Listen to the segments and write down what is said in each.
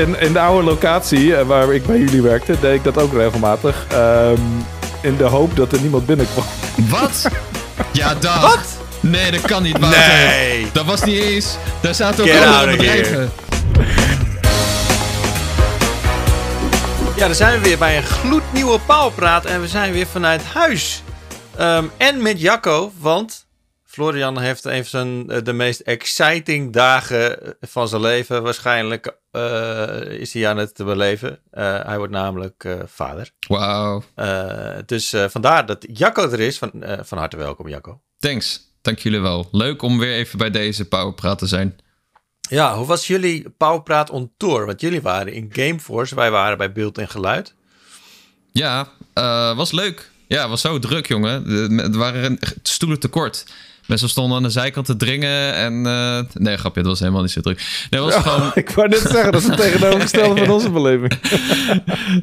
in, in de oude locatie eh, waar ik bij jullie werkte, deed ik dat ook regelmatig. Ehm, in de hoop dat er niemand binnenkwam. Wat? Ja, dag. Wat? Nee, dat kan niet, Wouter. Nee. Dat was niet eens. Daar zaten ook of bedrijven. Ja, dan zijn we weer bij een gloednieuwe Pauwpraat en we zijn weer vanuit huis. Ehm, en met Jacco, want Florian heeft een van zijn, eh, de meest exciting dagen van zijn leven. Waarschijnlijk eh, is hij aan het beleven. Eh, hij wordt namelijk eh, vader. Wauw. Eh, dus eh, vandaar dat Jacco er is. Van, eh, van harte welkom, Jacco. Thanks. Dank jullie wel. Leuk om weer even bij deze Powerpraat te zijn. Ja, hoe was jullie Pauwpraat on tour? Want jullie waren in Gameforce, wij waren bij Beeld en Geluid. Ja, eh, was leuk. Ja, was zo druk, jongen. Er waren stoelen tekort. Mensen stonden aan de zijkant te dringen en... eh, nee, grapje, dat was helemaal niet zo druk. Nee, was gewoon... ik wou net zeggen, dat is het tegenovergestelde van onze beleving.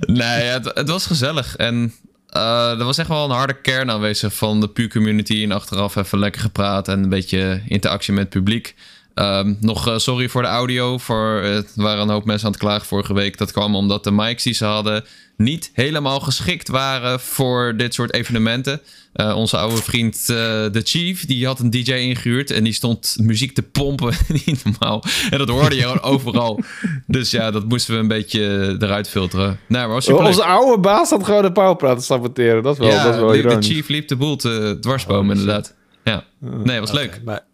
Nee, het, het was gezellig. En eh, er was echt wel een harde kern aanwezig van de puur community. En achteraf even lekker gepraat en een beetje interactie met het publiek. Ehm, nog eh, sorry voor de audio. Voor, eh, er waren een hoop mensen aan het klagen vorige week. Dat kwam omdat de mics die ze hadden niet helemaal geschikt waren voor dit soort evenementen. Eh, onze oude vriend eh, de Chief, die had een DJ ingehuurd en die stond muziek te pompen. niet normaal. En dat hoorde je gewoon overal. Dus ja, dat moesten we een beetje eruit filteren. Nou, maar was Onze oude baas had gewoon de powerpraat te saboteren. Dat is wel, ja, dat is wel de, chief liep de boel te dwarsbomen, inderdaad. Ja. Nee, was leuk. Maar,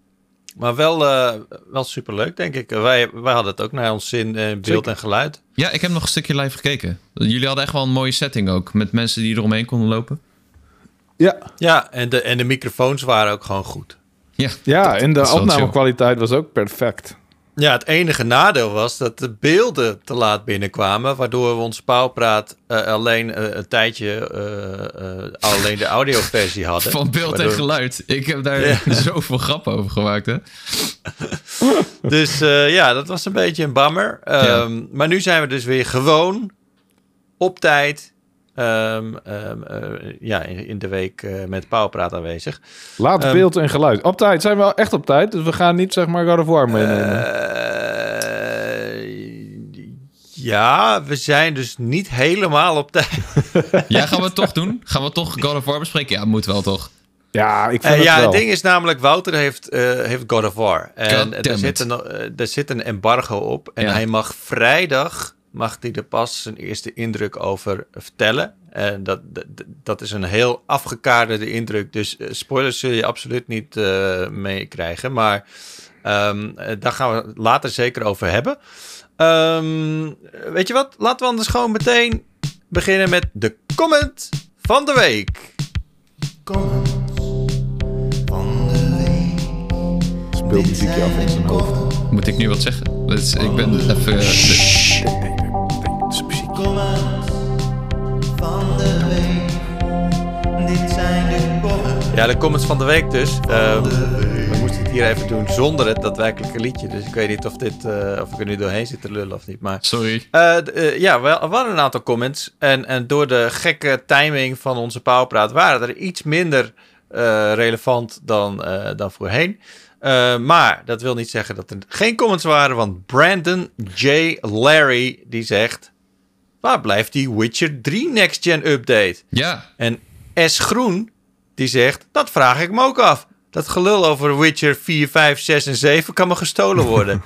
maar wel, eh, wel superleuk, denk ik. Wij, wij hadden het ook naar ons zin, eh, beeld Zeker. en geluid. Ja, ik heb nog een stukje live gekeken. Jullie hadden echt wel een mooie setting ook. Met mensen die eromheen konden lopen. Ja, Ja, en de, en de microfoons waren ook gewoon goed. Ja, ja en de opnamekwaliteit was ook perfect. Ja, het enige nadeel was dat de beelden te laat binnenkwamen, waardoor we ons pauwpraat eh, alleen eh, een tijdje eh, alleen de audioversie hadden. Van beeld en geluid. Ik heb daar Ja. zoveel grappen over gemaakt, hè. Dus ja, dat was een beetje een bammer. Ehm, Maar nu zijn we dus weer gewoon op tijd. Ehm, ehm, eh, ja, in, in de week eh, met Pauwpraat aanwezig. Laat Ehm, beeld en geluid. Op tijd zijn we wel echt op tijd. Dus we gaan niet zeg maar God of War meenemen. Eh, ja, we zijn dus niet helemaal op tijd. Ja, gaan we het toch doen? Gaan we toch God of War bespreken? Ja, moet wel, toch? ja, ik vind het ja, wel. het ding is namelijk, Wouter heeft, eh, heeft God of War. En er zit, it. een, er zit een embargo op. En Ja. hij mag vrijdag, mag hij er pas zijn eerste indruk over vertellen. En dat, dat, dat is een heel afgekaderde indruk. Dus eh, spoilers zul je absoluut niet eh, meekrijgen. Maar ehm, eh, daar gaan we het later zeker over hebben. Ehm, weet je wat? Laten we anders gewoon meteen beginnen met de comment van de week. Speelt muziekje af in zijn hoofd. Moet ik nu wat zeggen? Ik ben even... de- Ja, de comments van de week dus. Ehm, we moesten het hier even doen zonder het daadwerkelijke liedje. Dus ik weet niet of, dit, eh, of ik er nu doorheen zit te lullen of niet. Maar Sorry. eh, eh, ja, wel, er waren een aantal comments. En, en door de gekke timing van onze pauwpraat waren er iets minder eh, relevant dan, eh, dan voorheen. Eh, maar dat wil niet zeggen dat er geen comments waren. Want Brandon J. Larry die zegt... Waar blijft die Witcher 3 Next Gen update? Ja, En S. Groen, die zegt, dat vraag ik me ook af. Dat gelul over Witcher 4, 5, 6 en 7 kan me gestolen worden.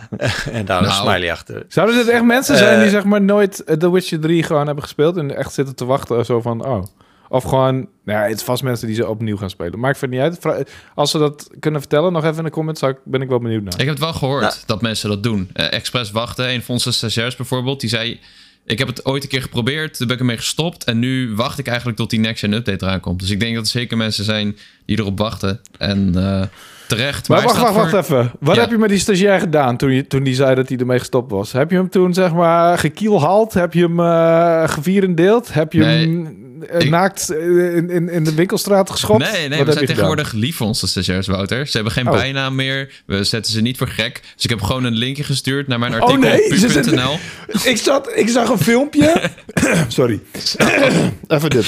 en daar een Nou. smiley achter. Zouden dit echt mensen zijn die Eh, zeg maar nooit eh, The Witcher 3 gewoon hebben gespeeld en echt zitten te wachten zo van oh. Of gewoon, nou ja, het is vast mensen die ze opnieuw gaan spelen. Maakt het niet uit. Als ze dat kunnen vertellen, nog even in de comments, zou ik, ben ik wel benieuwd naar. Ik heb het wel gehoord Ja. dat mensen dat doen. Eh expres wachten. Een van onze stagiairs bijvoorbeeld, die zei... Ik heb het ooit een keer geprobeerd, toen ben ik ermee gestopt... en nu wacht ik eigenlijk tot die next-gen update eraan komt. Dus ik denk dat er zeker mensen zijn die erop wachten. En eh, terecht. Maar wacht, wacht, voor- wacht even. Wat Ja. heb je met die stagiair gedaan toen, je, toen die zei dat hij ermee gestopt was? Heb je hem toen zeg maar gekielhaald? Heb je hem eh gevierendeeld? Heb je Nee, hem ik- naakt eh, in, in, in de winkelstraat geschopt? Nee, nee, Wat we zijn tegenwoordig lief voor onze stagiairs, Wouter. Ze hebben geen Oh. bijnaam meer. We zetten ze niet voor gek. Dus ik heb gewoon een linkje gestuurd naar mijn Oh, artikel nee, op pu.nl. Ik, zat, ik zag een filmpje. Sorry. even dit.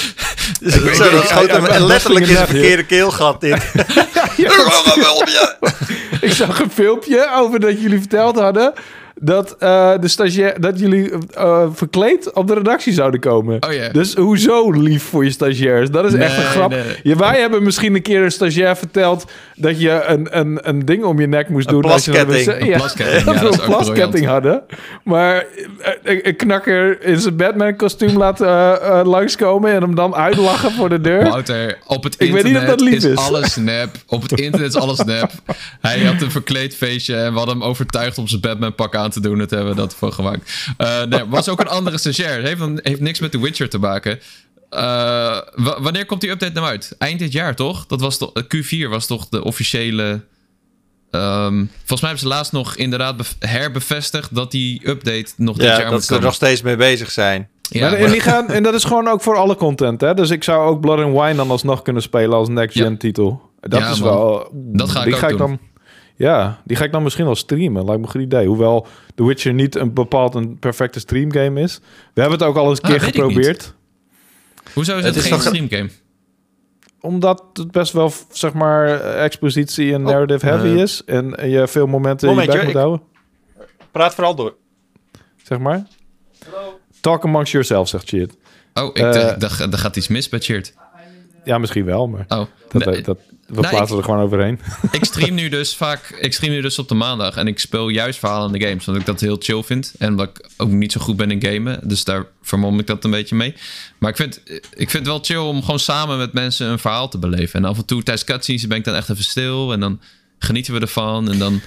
Dus weet zo, niet, dat schoot hem letterlijk in zijn verkeerde keelgat in. ik zag een filmpje over dat jullie verteld hadden dat, eh, de stagiair, dat jullie eh, verkleed op de redactie zouden komen. Oh ja. Dus hoezo lief voor je stagiairs? Dat is echt een grap. nee. Ja, wij hebben misschien een keer een stagiair verteld dat je een, een, een ding om je nek moest Een doen. als je plasketting. wc Een Ja, plasketting, dat ja, dat een plasketting hadden. Maar eh, een, een knakker in zijn Batman-kostuum laten eh, eh, langskomen en hem dan uitlachen voor de deur. Wouter, op het Ik weet internet niet of dat lief is, is. alles nep. Op het internet is alles nep. Hij had een verkleed feestje en we hadden hem overtuigd om zijn Batman pak aan te doen. Het hebben we dat voor gemaakt. Eh nee, was ook een andere stagiair. Heeft, dan- heeft niks met The Witcher te maken. Eh, wa- wanneer komt die update nou uit? Eind dit jaar, toch? Dat was toch Q4 was toch de officiële... ehm, volgens mij hebben ze laatst nog inderdaad bev- herbevestigd dat die update nog dit Ja, jaar dat moet ze er komen. nog steeds mee bezig zijn. Ja, maar, en, die gaan, en dat is gewoon ook voor alle content, hè? Dus ik zou ook Blood and Wine dan alsnog kunnen spelen als next-gen Ja. titel. Dat Ja, is man. wel... Dat ga ik die ook ga ik doen. dan, Ja, die ga ik dan misschien wel streamen. Lijkt me een goed idee. Hoewel The Witcher niet een bepaald een perfecte streamgame is. We hebben het ook al eens een Ah, keer geprobeerd. Hoezo is Het het, is geen streamgame? Omdat het best wel, zeg maar, expositie en Oh, narrative heavy eh. is. En je veel momenten in je moet ik- houden. Praat vooral door. Zeg maar. Talk amongst yourself, zegt Cheert. Oh, ik Eh, dacht, er gaat iets mis bij Cheert. Ja, misschien wel, maar Oh, dat, nee, dat, we Nou, plaatsen er gewoon overheen. ik stream nu dus vaak, ik stream nu dus op de maandag en ik speel juist verhalende games, omdat ik dat heel chill vind en omdat ik ook niet zo goed ben in gamen, dus daar vermom ik dat een beetje mee. Maar ik vind, ik vind het wel chill om gewoon samen met mensen een verhaal te beleven. En af en toe tijdens cutscenes ben ik dan echt even stil en dan genieten we ervan en dan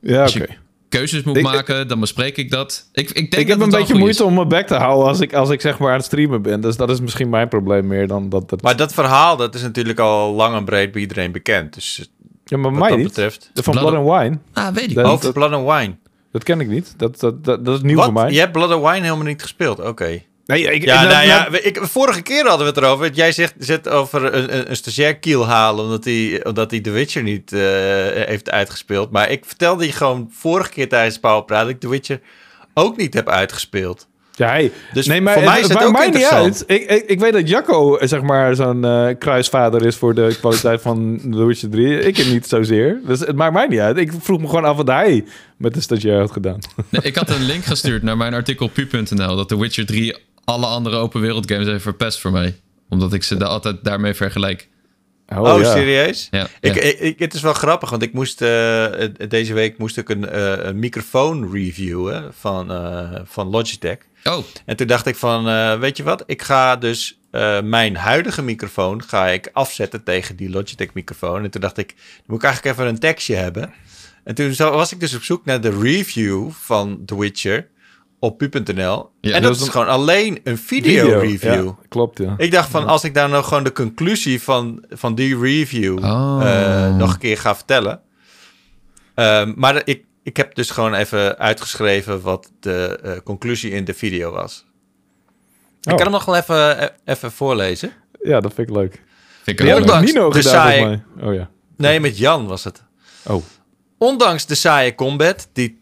Ja, oké. Keuzes moet Ik- maken, dan bespreek ik dat. Ik, ik, denk Ik heb dat een beetje moeite is. om mijn bek te houden als ik, als ik zeg maar aan het streamen ben. Dus dat is misschien mijn probleem meer dan dat het... Maar dat verhaal, dat is natuurlijk al lang en breed bij iedereen bekend. Dus ja, maar wat mij dat niet. betreft... Van Blood Blood and Wine. Ah, weet ik Dat- niet. Over Blood and Wine. Dat ken ik niet. Dat, dat, dat, dat is nieuw voor Wat? mij. Je hebt Blood and Wine helemaal niet gespeeld? Oké. Nee, ik, Ja, ik- nou ja, we- ik, vorige keer hadden we het erover. Jij zegt, zegt over een, een, een stagiair kiel halen... omdat hij, omdat hij The Witcher niet eh, heeft uitgespeeld. Maar ik vertelde je gewoon vorige keer tijdens Powerpraat... dat ik The Witcher ook niet heb uitgespeeld. Ja, hey. Dus nee, maar voor mij is het ook niet uit. Ik, ik, ik weet dat Jacco, eh, zeg maar, zo'n eh, kruisvader is voor de kwaliteit van The Witcher 3. Ik heb niet zozeer. Dus het maakt mij niet uit. Ik vroeg me gewoon af wat hij met de stagiair had gedaan. Nee, ik had een link gestuurd naar mijn artikel pu.nl dat The Witcher 3 alle andere open wereld games heeft verpest voor mij. Omdat ik ze daar altijd daarmee vergelijk. Oh, ja. serieus? Ja, Ik, ja. ik, ik- het is wel grappig, want ik moest eh, deze week moest ik een, eh, een microfoon reviewen van, eh, van Logitech. Oh, En toen dacht ik van, eh, weet je wat? Ik ga dus eh, mijn huidige microfoon ga ik afzetten tegen die Logitech microfoon. En toen dacht ik, dan moet ik eigenlijk even een tekstje hebben. En toen zo- was ik dus op zoek naar de review van The Witcher op pu.nl. Ja, en dat dat is een- gewoon alleen een video, review. Ja, klopt, ja. Ik dacht van, als ik daar nou gewoon de conclusie van, van die review Oh. eh, nog een keer ga vertellen. Ehm, maar ik, ik heb dus gewoon even uitgeschreven wat de eh, conclusie in de video was. Oh. Ik kan hem nog wel even, eh, even voorlezen. Ja, dat vind ik leuk. vind ik leuk. Nino de gedaan, saaie-. Oh ja. Nee, met Jan was het. Oh. Ondanks de saaie combat, die,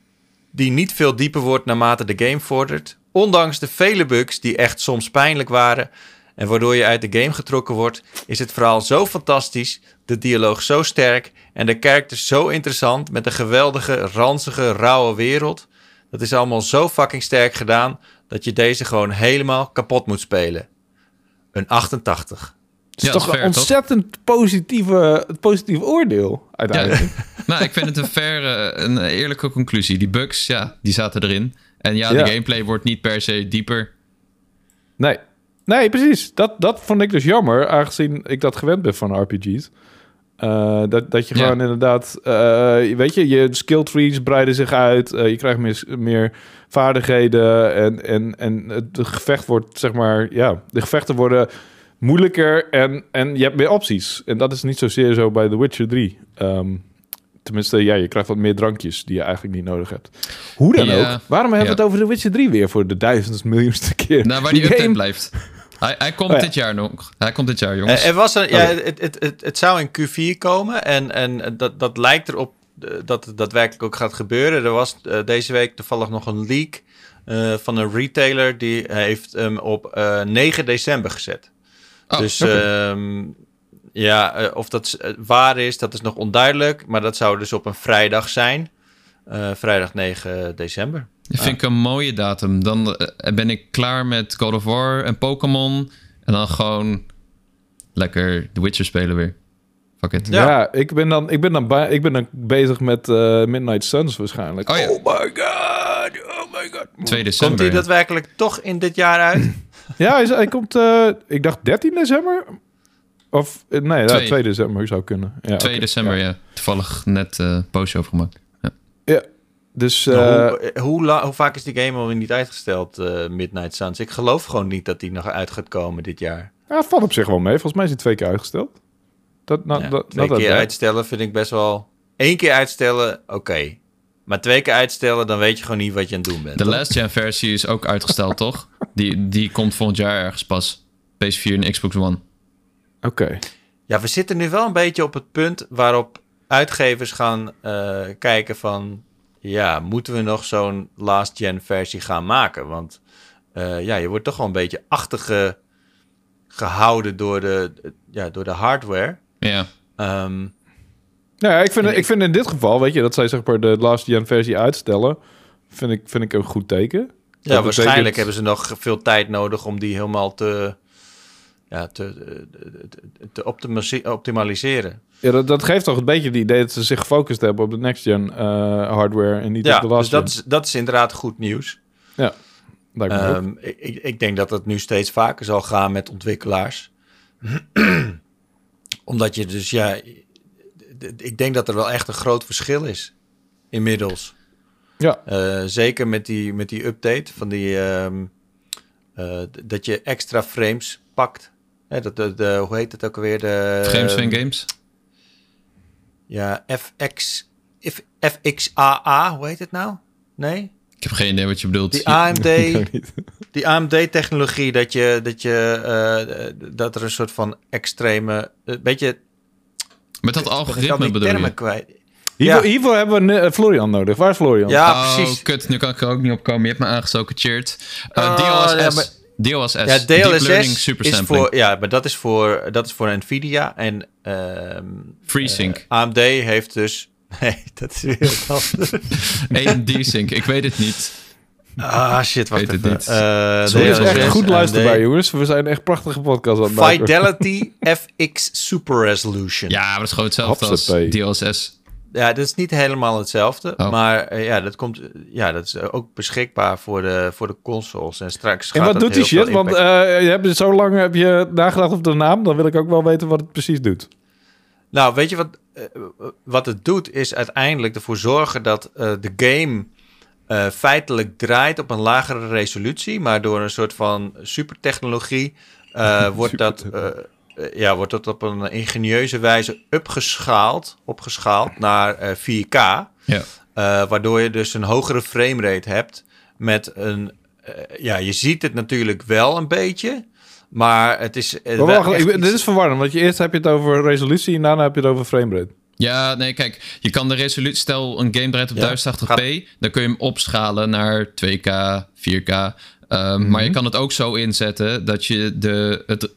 die niet veel dieper wordt naarmate de game vordert. Ondanks de vele bugs die echt soms pijnlijk waren. En waardoor je uit de game getrokken wordt, is het verhaal zo fantastisch, de dialoog zo sterk en de characters zo interessant met een geweldige, ranzige, rauwe wereld. Dat is allemaal zo fucking sterk gedaan dat je deze gewoon helemaal kapot moet spelen. Een 88. Het is Ja, toch een toch? ontzettend positieve, positief oordeel, uiteindelijk. Nou, ik vind het een fair, eh, een eerlijke conclusie. Die bugs, ja, die zaten erin. En ja, Ja. de gameplay wordt niet per se dieper. Nee. Nee, precies. Dat, dat vond ik dus jammer, aangezien ik dat gewend ben van RPG's. Eh, dat, dat je Ja. gewoon inderdaad, eh, weet je, je skill trees breiden zich uit. je krijgt meer, meer vaardigheden en, en, en het gevecht wordt, zeg maar, ja, de gevechten worden moeilijker en, en je hebt meer opties. En dat is niet zozeer zo bij The Witcher 3. Ehm, tenminste, ja, je krijgt wat meer drankjes die je eigenlijk niet nodig hebt. Hoe dan Ja. ook, waarom hebben we Ja. het over The Witcher 3 weer voor de duizendste miljoenste keer? Nou, waar die, update game- blijft. Hij, hij komt Oh ja. dit jaar nog. Hij komt dit jaar, jongens. Eh, Er was een, ja, Oké. het, het, het, het zou in Q4 komen en, en dat, dat lijkt erop eh, dat het daadwerkelijk ook gaat gebeuren. Er was eh, deze week toevallig nog een leak eh, van een retailer die heeft hem op eh, 9 december gezet. Oh, dus ehm, ja, eh, of dat eh, waar is, dat is nog onduidelijk. Maar dat zou dus op een vrijdag zijn. Eh, vrijdag 9 december. Dat vind ik een mooie datum. Dan ben ik klaar met God of War en Pokémon. En dan gewoon lekker The Witcher spelen weer. Fuck it. Ja, Ja. ik, ben dan, ik, ben dan bij, ik ben dan bezig met Midnight Suns waarschijnlijk. Oh ja. my god, oh my god. 2 december. Komt die ja. daadwerkelijk toch in dit jaar uit? Ja, hij, komt, eh, ik dacht 13 december? Of, eh, nee, ja, Twee. 2 december zou kunnen. Ja, 2 oké, december, ja. ja. Toevallig net eh, een postje over gemaakt. Dus eh, hoe, hoe, vaak is die game al niet uitgesteld, eh, Midnight Suns? Ik geloof gewoon niet dat die nog uit gaat komen dit jaar. ja, valt op zich wel mee. Volgens mij is hij twee keer uitgesteld. Dat, nou, Ja, dat, twee dat- keer dat- uitstellen vind ik best wel... Eén keer uitstellen, oké. Maar twee keer uitstellen, dan weet je gewoon niet wat je aan het doen bent. De last gen versie is ook uitgesteld, toch? Die, die komt volgend jaar ergens pas. PS4 en Xbox One. Oké. Ja, we zitten nu wel een beetje op het punt waarop uitgevers gaan eh, kijken van... Ja, moeten we nog zo'n last-gen versie gaan maken? Want eh, ja, je wordt toch wel een beetje achterge gehouden door de, ja, door de hardware. Ja. Ehm, Nou ja, ik vind, ik vind in dit geval, weet je, dat zij zeg maar de last gen versie uitstellen, vind ik, vind ik een goed teken. Ja, Dat waarschijnlijk betekent- hebben ze nog veel tijd nodig om die helemaal te, ja, te, te, te optimaliseren. Ja, dat, dat geeft toch een beetje het idee dat ze zich gefocust hebben op de next gen eh, hardware en niet Ja, op de dus last dat is, dat is inderdaad goed nieuws. Ook. Ehm, ik, ik- denk dat het nu steeds vaker zal gaan met ontwikkelaars. Omdat je dus, ja, ik denk dat er wel echt een groot verschil is inmiddels. Ja. Eh, zeker met die, met die update van die, ehm, eh, dat je extra frames pakt. Hè, dat, de, de- hoe heet het ook alweer? De, Frames van games. Ja, FX, F, FXAA, hoe heet het nou? Nee? Ik heb geen idee wat je bedoelt. Die AMD, die AMD-technologie, dat, je, dat, je, eh, dat er een soort van extreme, een beetje, Met dat algoritme bedoel termen je? kwijt. Hiervoor, Ja. hiervoor hebben we eh, Florian nodig. Waar is Florian? Ja, oh, precies. kut. Nu kan ik er ook niet op komen. Je hebt me aangestoken, Cheert. Uh, Oh, DLSS. ja, maar- DLSS. Ja, Deep Learning DLSS Super is Sampling. voor, ja, maar dat is voor, dat is voor Nvidia en ehm, FreeSync. eh, AMD heeft dus, nee, dat is weer wat anders. AMD-Sync. Ik weet het niet. ah, shit, wacht Weet het even. niet. Eh, Sorry, is DLSS, echt goed AMD. luisterbaar, jongens. We zijn echt prachtige podcast aan het maken. Fidelity FX Super Resolution. Ja, maar dat is gewoon hetzelfde als. DLSS. Ja, dat is niet helemaal hetzelfde. Oh. Maar eh, ja, dat komt, ja, dat is ook beschikbaar voor de, voor de consoles. En straks En wat dat doet die shit? Want eh, je hebt zo lang heb je nagedacht op de naam. Dan wil ik ook wel weten wat het precies doet. Nou, weet je wat, eh, wat het doet? Is uiteindelijk ervoor zorgen dat de game feitelijk draait op een lagere resolutie. Maar door een soort van supertechnologie wordt, dat, eh, eh, ja, wordt dat op een ingenieuze wijze opgeschaald, opgeschaald naar eh, 4K. Ja. Eh, waardoor je dus een hogere framerate hebt met een... eh, ja, je ziet het natuurlijk wel een beetje, maar het is... eh, Maar wacht, ik, dit is verwarrend. Want je eerst heb je het over resolutie en daarna heb je het over framerate. Ja, nee, kijk. Je kan de resolutie... Stel, een game draait op Ja, 1080p. Dan kun je hem opschalen naar 2K, 4K. ehm, Maar je kan het ook zo inzetten dat je de... Het,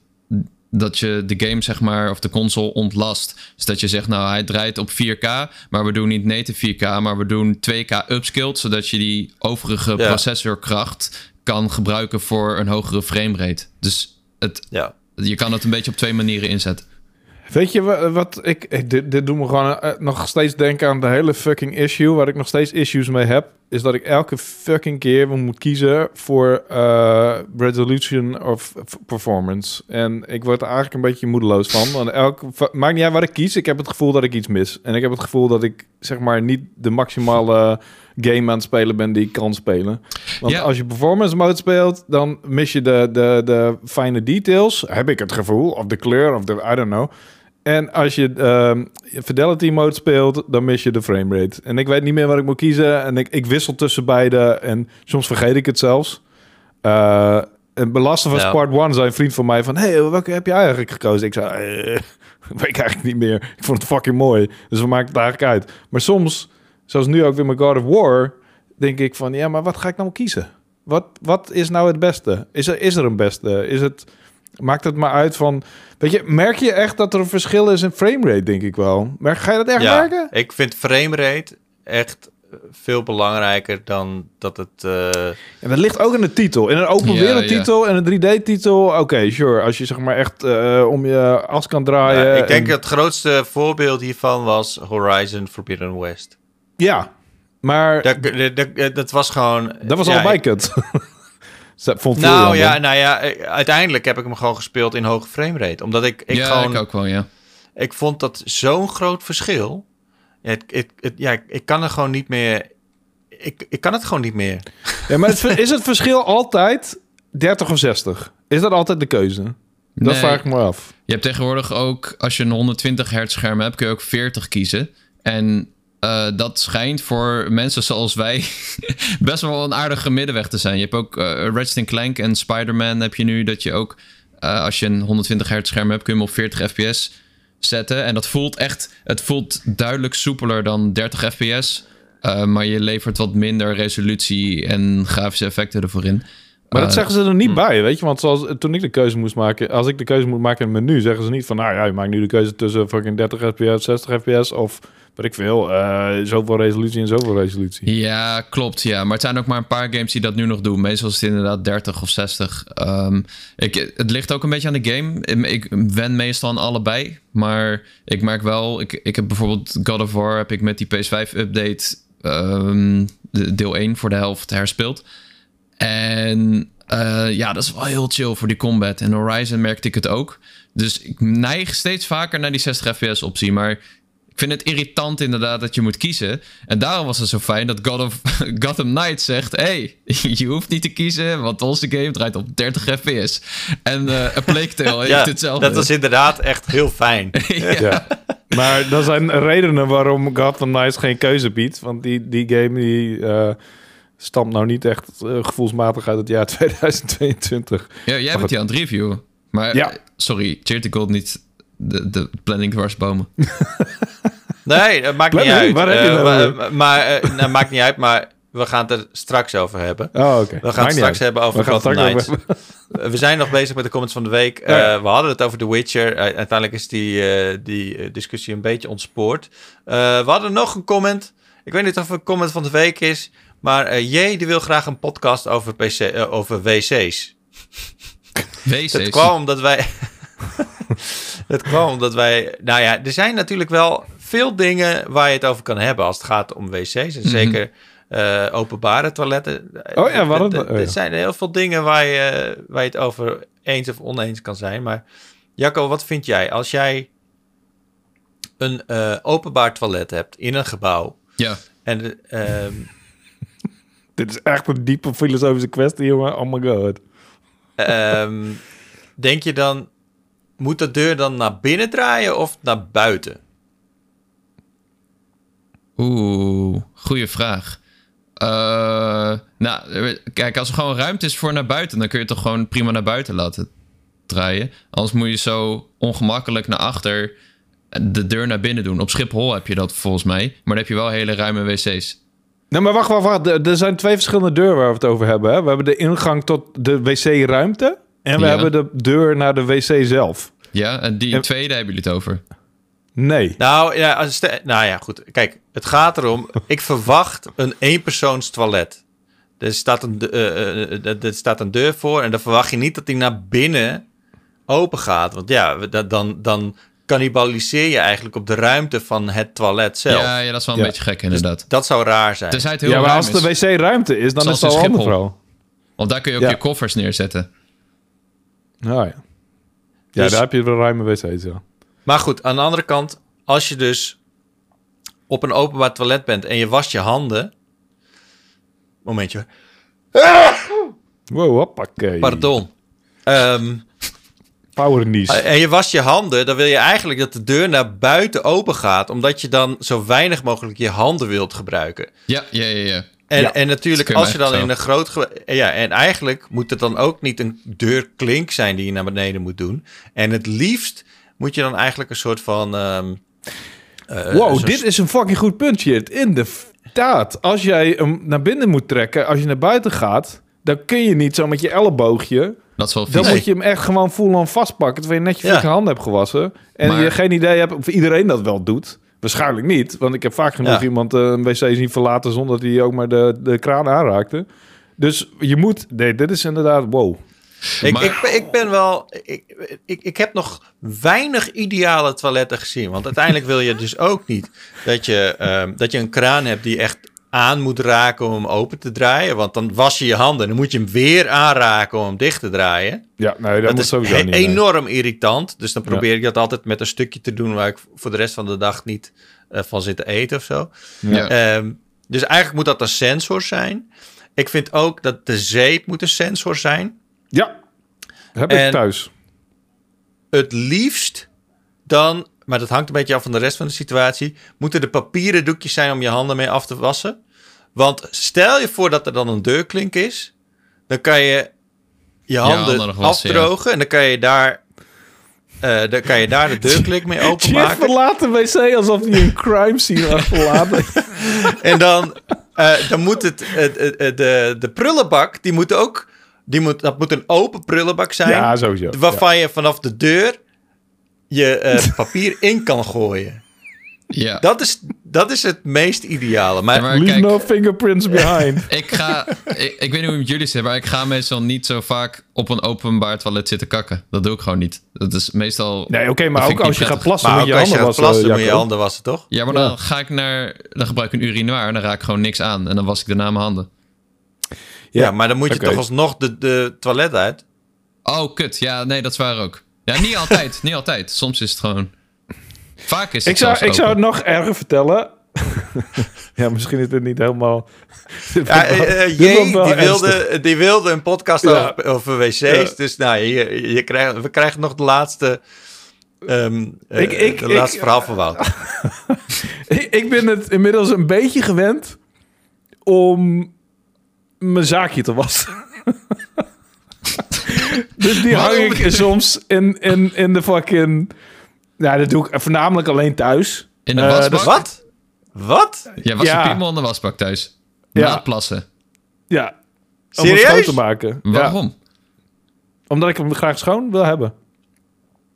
dat je de game, zeg maar, of de console ontlast. Dus dat je zegt, nou, hij draait op 4K, maar we doen niet native 4K, maar we doen 2K upskilled, zodat je die overige Ja. processorkracht kan gebruiken voor een hogere framerate. Dus het, Ja. je kan het een beetje op twee manieren inzetten. Weet je wa- wat ik... ik- dit, dit doet me gewoon eh, nog steeds denken aan de hele fucking issue... waar ik nog steeds issues mee heb... is dat ik elke fucking keer moet kiezen voor eh, resolution of performance. En ik word er eigenlijk een beetje moedeloos van. Want elke, va- maakt niet uit wat ik kies, ik heb het gevoel dat ik iets mis. En ik heb het gevoel dat ik zeg maar niet de maximale game aan het spelen ben die ik kan spelen. Want Ja. als je performance mode speelt, dan mis je de, de, de fijne details. Heb ik het gevoel. Of de kleur, of de, I don't know. En als je ehm, Fidelity mode speelt, dan mis je de framerate. En ik weet niet meer wat ik moet kiezen. En ik, ik wissel tussen beide. En soms vergeet ik het zelfs. Eh en belasten van Ja. Part 1 zei een vriend van mij van... hey, welke heb je eigenlijk gekozen? Ik zei, eh, weet ik eigenlijk niet meer. Ik vond het fucking mooi. Dus we maken het eigenlijk uit. Maar soms, zoals nu ook weer met God of War... denk ik van, ja, maar wat ga ik nou kiezen? Wat, wat is nou het beste? Is er, is er een beste? Is het... Maakt het maar uit van... Weet je, merk je echt dat er een verschil is in framerate, denk ik wel. Maar ga je dat echt ja, merken? ik vind framerate echt veel belangrijker dan dat het... eh, En dat ligt ook in de titel. In een open Ja, wereld titel en een 3D-titel, oké, sure. Als je zeg maar echt eh, om je as kan draaien. ja, ik denk en- het grootste voorbeeld hiervan was Horizon Forbidden West. Ja, maar Dat, dat, dat, was gewoon... dat was ja, ik- kut. Dat vond Nou jammer. ja, nou ja, eh, uiteindelijk heb ik hem gewoon gespeeld in hoge framerate. Omdat ik, ik ja, gewoon... ik ook wel, ja. Ik vond dat zo'n groot verschil. Ja, het, het, het- ja, ik, kan er gewoon niet meer... Ik, ik kan het gewoon niet meer. Ja, maar het, is het verschil altijd 30 of 60? Is dat altijd de keuze? Dat Nee. vraag ik me af. Je hebt tegenwoordig ook, als je een 120 hertz scherm hebt, kun je ook 40 kiezen. En eh, dat schijnt voor mensen zoals wij best wel een aardige middenweg te zijn. Je hebt ook Ratchet Clank en Spider-Man heb je nu dat je ook, eh, als je een 120 hertz scherm hebt, kun je hem op 40 fps zetten. En dat voelt echt, het voelt duidelijk soepeler dan 30 fps. maar je levert wat minder resolutie en grafische effecten ervoor in. Maar dat zeggen ze er niet bij, weet je? Want zoals toen ik de keuze moest maken, als ik de keuze moet maken in het menu, zeggen ze niet van, nou ja, je maakt nu de keuze tussen fucking 30 fps, 60 fps of wat ik veel, eh, zoveel resolutie en zoveel resolutie. Ja, klopt. Ja. Maar het zijn ook maar een paar games die dat nu nog doen. Meestal is het inderdaad 30 of 60. Ehm, ik, het ligt ook een beetje aan de game. Ik wen meestal aan allebei. Maar ik merk wel... Ik, ik heb bijvoorbeeld God of War... heb ik met die PS5-update... ehm, de- deel 1 voor de helft herspeeld. En eh, ja, dat is wel heel chill voor die combat. En Horizon merkte ik het ook. Dus ik neig steeds vaker naar die 60 fps optie. Maar ik vind het irritant inderdaad dat je moet kiezen. En daarom was het zo fijn dat God of Gotham Knights zegt... hey, je hoeft niet te kiezen, want onze game draait op 30 fps. En eh A Plague Tale heeft Ja, hetzelfde. dat was inderdaad echt heel fijn. Ja. Maar dat zijn redenen waarom Gotham Knights geen keuze biedt. Want die, die game die eh stamt nou niet echt eh, gevoelsmatig uit het jaar 2022. Ja, jij bent die aan het reviewen. Maar Ja. sorry, Charity Gold niet de, de planning dwarsbomen. Nee, dat maakt niet uit. waar heb je Eh, maar over? maar eh, nou, maakt niet uit, maar we gaan het er straks over hebben. Oh, oké. We gaan het straks hebben over straks Knights. over- We zijn nog bezig met de comments van de week. Ja, ja. Eh, we hadden het over The Witcher. Eh, uiteindelijk is die, eh, die eh, discussie een beetje ontspoord. Eh, we hadden nog een comment. Ik weet niet of het een comment van de week is. Maar eh J die wil graag een podcast over, PC, eh, over wc's. WC's. Het kwam omdat wij... het kwam omdat wij... Nou ja, er zijn natuurlijk wel veel dingen waar je het over kan hebben als het gaat om wc's. En zeker eh, openbare toiletten. Oh ja, Er- er- oh ja. Er zijn heel veel dingen waar je, waar je het over eens of oneens kan zijn. Maar Jacco, wat vind jij? Als jij een eh, openbaar toilet hebt in een gebouw... Ja. En ehm, Dit is echt een diepe filosofische kwestie, jongen. Oh my god. ehm, denk je dan... Moet de deur dan naar binnen draaien of naar buiten? Oeh, goede vraag. Eh, nou, kijk, als er gewoon ruimte is voor naar buiten, dan kun je het toch gewoon prima naar buiten laten draaien. Anders moet je zo ongemakkelijk naar achter de deur naar binnen doen. Op Schiphol heb je dat volgens mij, maar dan heb je wel hele ruime wc's. Nee, maar wacht, wacht, wacht. Er- Er zijn twee verschillende deuren waar we het over hebben. Hè? We hebben de ingang tot de wc-ruimte. En we Ja. hebben de deur naar de wc zelf. Ja, en die En- tweede hebben jullie het over. Nee. Nou ja, als nou ja, goed. Kijk, het gaat erom. ik verwacht een eenpersoons toilet. Er staat, een, de- eh, eh, eh, er staat een deur voor en dan verwacht je niet dat die naar binnen open gaat. Want ja, we- dat- dan, dan cannibaliseer je eigenlijk op de ruimte van het toilet zelf. Ja, ja, dat is wel een Ja. beetje gek inderdaad. Dat zou raar zijn. Tenzij het heel Ja, maar als de is. wc-ruimte is, dan Zoals is het al in een. Want daar kun je ook Ja. je koffers neerzetten. Nou ja. Ja, Dus- daar heb je wel ruime wc's, ja. Maar goed, aan de andere kant, als je dus op een openbaar toilet bent en je wast je handen. Momentje. Wow, hoppakee. Pardon. Ehm, Power knees. en je wast je handen, dan wil je eigenlijk dat de deur naar buiten open gaat, omdat je dan zo weinig mogelijk je handen wilt gebruiken. Ja, ja, ja, ja. En, Ja, en natuurlijk, als je dan in een groot. ge- Ja, en eigenlijk moet het dan ook niet een deurklink zijn die je naar beneden moet doen. En het liefst moet je dan eigenlijk een soort van. ehm, eh, wow, dit is een fucking goed puntje. Inderdaad. Als jij hem naar binnen moet trekken, als je naar buiten gaat, dan kun je niet zo met je elleboogje. Dat is wel Dan vies. moet je hem echt gewoon full-on vastpakken, terwijl je net je Ja. handen hebt gewassen. En Maar- je geen idee hebt of iedereen dat wel doet. Waarschijnlijk niet, want ik heb vaak genoeg Ja. iemand eh, een wc zien verlaten zonder dat hij ook maar de, de kraan aanraakte. Dus je moet, nee, dit is inderdaad, wow. Ik, Maar- ik, ben- ik ben wel. Ik, ik, ik heb nog weinig ideale toiletten gezien. Want uiteindelijk wil je dus ook niet dat je, ehm, dat je een kraan hebt die echt aan moet raken om hem open te draaien. Want dan was je je handen en dan moet je hem weer aanraken om hem dicht te draaien. Ja, nee, dat, Dat, moet is sowieso niet. nee. enorm irritant. Dus dan Ja. probeer ik dat altijd met een stukje te doen waar ik voor de rest van de dag niet eh, van zit te eten of zo. Ja. Ehm, dus eigenlijk moet dat een sensor zijn. Ik vind ook dat de zeep moet een sensor zijn. Ja, heb ik thuis. het liefst dan, maar dat hangt een beetje af van de rest van de situatie, moeten er papieren doekjes zijn om je handen mee af te wassen. Want stel je voor dat er dan een deurklink is, dan kan je je handen, afdrogen en dan kan je daar, eh, dan kan je daar de deurklink mee openmaken. verlaat de wc alsof hij een crime scene had verlaten. En dan, eh, dan moet het- de, de prullenbak, die moet ook, die moet, dat moet een open prullenbak zijn. ja, sowieso. Waarvan je vanaf de deur je eh, papier in kan gooien. ja. Dat is, dat is het meest ideale. Maar, Ja, maar- Ja. Leave kijk- no fingerprints behind. Ik ga, ik, ik weet niet hoe het met jullie zit, maar ik ga meestal niet zo vaak op een openbaar toilet zitten kakken. Dat doe ik gewoon niet. Dat is meestal. Nee, oké, maar ook als je gaat plassen, maar moet ook je als je handen gaat wassen, plassen, moet je Jacco. handen wassen, toch? Ja, maar Ja. dan ga ik naar. Dan gebruik ik een urinoir en dan raak ik gewoon niks aan. En dan was ik daarna mijn handen. Ja, maar dan moet je toch alsnog de, de toilet uit. Oh, kut. Ja, nee, dat is waar ook. Ja, niet altijd. niet altijd. Soms is het gewoon. Vaak is het Ik zou, ik zou het nog erger vertellen. ja, misschien is dit niet helemaal... Ja, eh, eh, Jee, die wilde, die wilde een podcast Ja. over, over wc's. Ja. Dus nou, je, je krijgt, we krijgen nog de laatste, ehm eh, Ik- ik- de ik- laatste verhaal van Wout. Ik, ik ben het inmiddels een beetje gewend om mijn zaakje te wassen. dus die hang ik soms in, in, in de fucking... Ja, dat doe ik voornamelijk alleen thuis. In de Eh, wasbak? dus- Wat? Wat? Ja, was Ja. je piemel in de wasbak thuis? Ja. Na het plassen. Ja. Om het Serieus? schoon te maken. Ja, Waarom? omdat ik hem graag schoon wil hebben.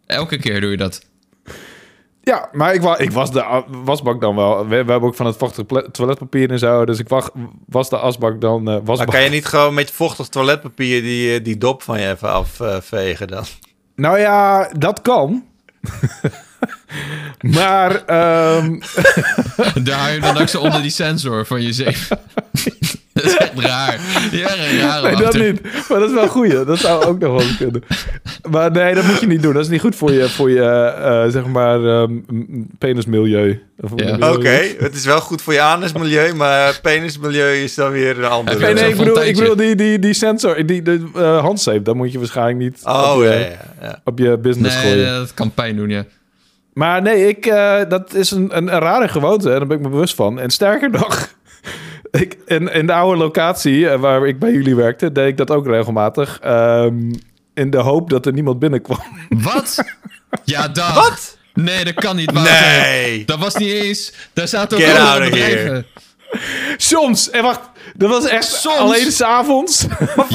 Elke keer doe je dat. Ja, maar ik, wa ik was de wasbak dan wel. We, we hebben ook van het vochtige toiletpapier en zo. Dus ik wa- was de asbak dan eh Maar kan je niet gewoon met vochtig toiletpapier die, eh, die dop van je even afvegen dan? Nou ja, dat kan. maar ehm, Daar hou je dan ook zo onder die sensor van je zeep. dat is echt raar. Ja, een nee, dat niet. Maar dat is wel goed. Dat zou ook nog wel kunnen. Maar nee, dat moet je niet doen. Dat is niet goed voor je, voor je eh, zeg maar, ehm, m- penismilieu. Ja. je? Oké, het is wel goed voor je anusmilieu, maar penismilieu is dan weer een andere. Nee, ik bedoel, ik fonteintje. bedoel die, die, die sensor, die de, eh, handzeep, dat moet je waarschijnlijk niet Oh, op, je, ja, ja, ja. op je business Nee, gooien. nee, dat kan pijn doen, ja. Maar nee, ik, eh, dat is een, een, een rare gewoonte en daar ben ik me bewust van. En sterker nog, ik, in, in de oude locatie eh, waar ik bij jullie werkte, deed ik dat ook regelmatig. ehm, in de hoop dat er niemand binnenkwam. Wat? Ja, dag. Wat? Nee, dat kan niet. Wouter. Nee. Dat was niet eens... Daar zaten ook Get allemaal bedrijven. Soms, en wacht, dat was echt Soms? alleen s'avonds.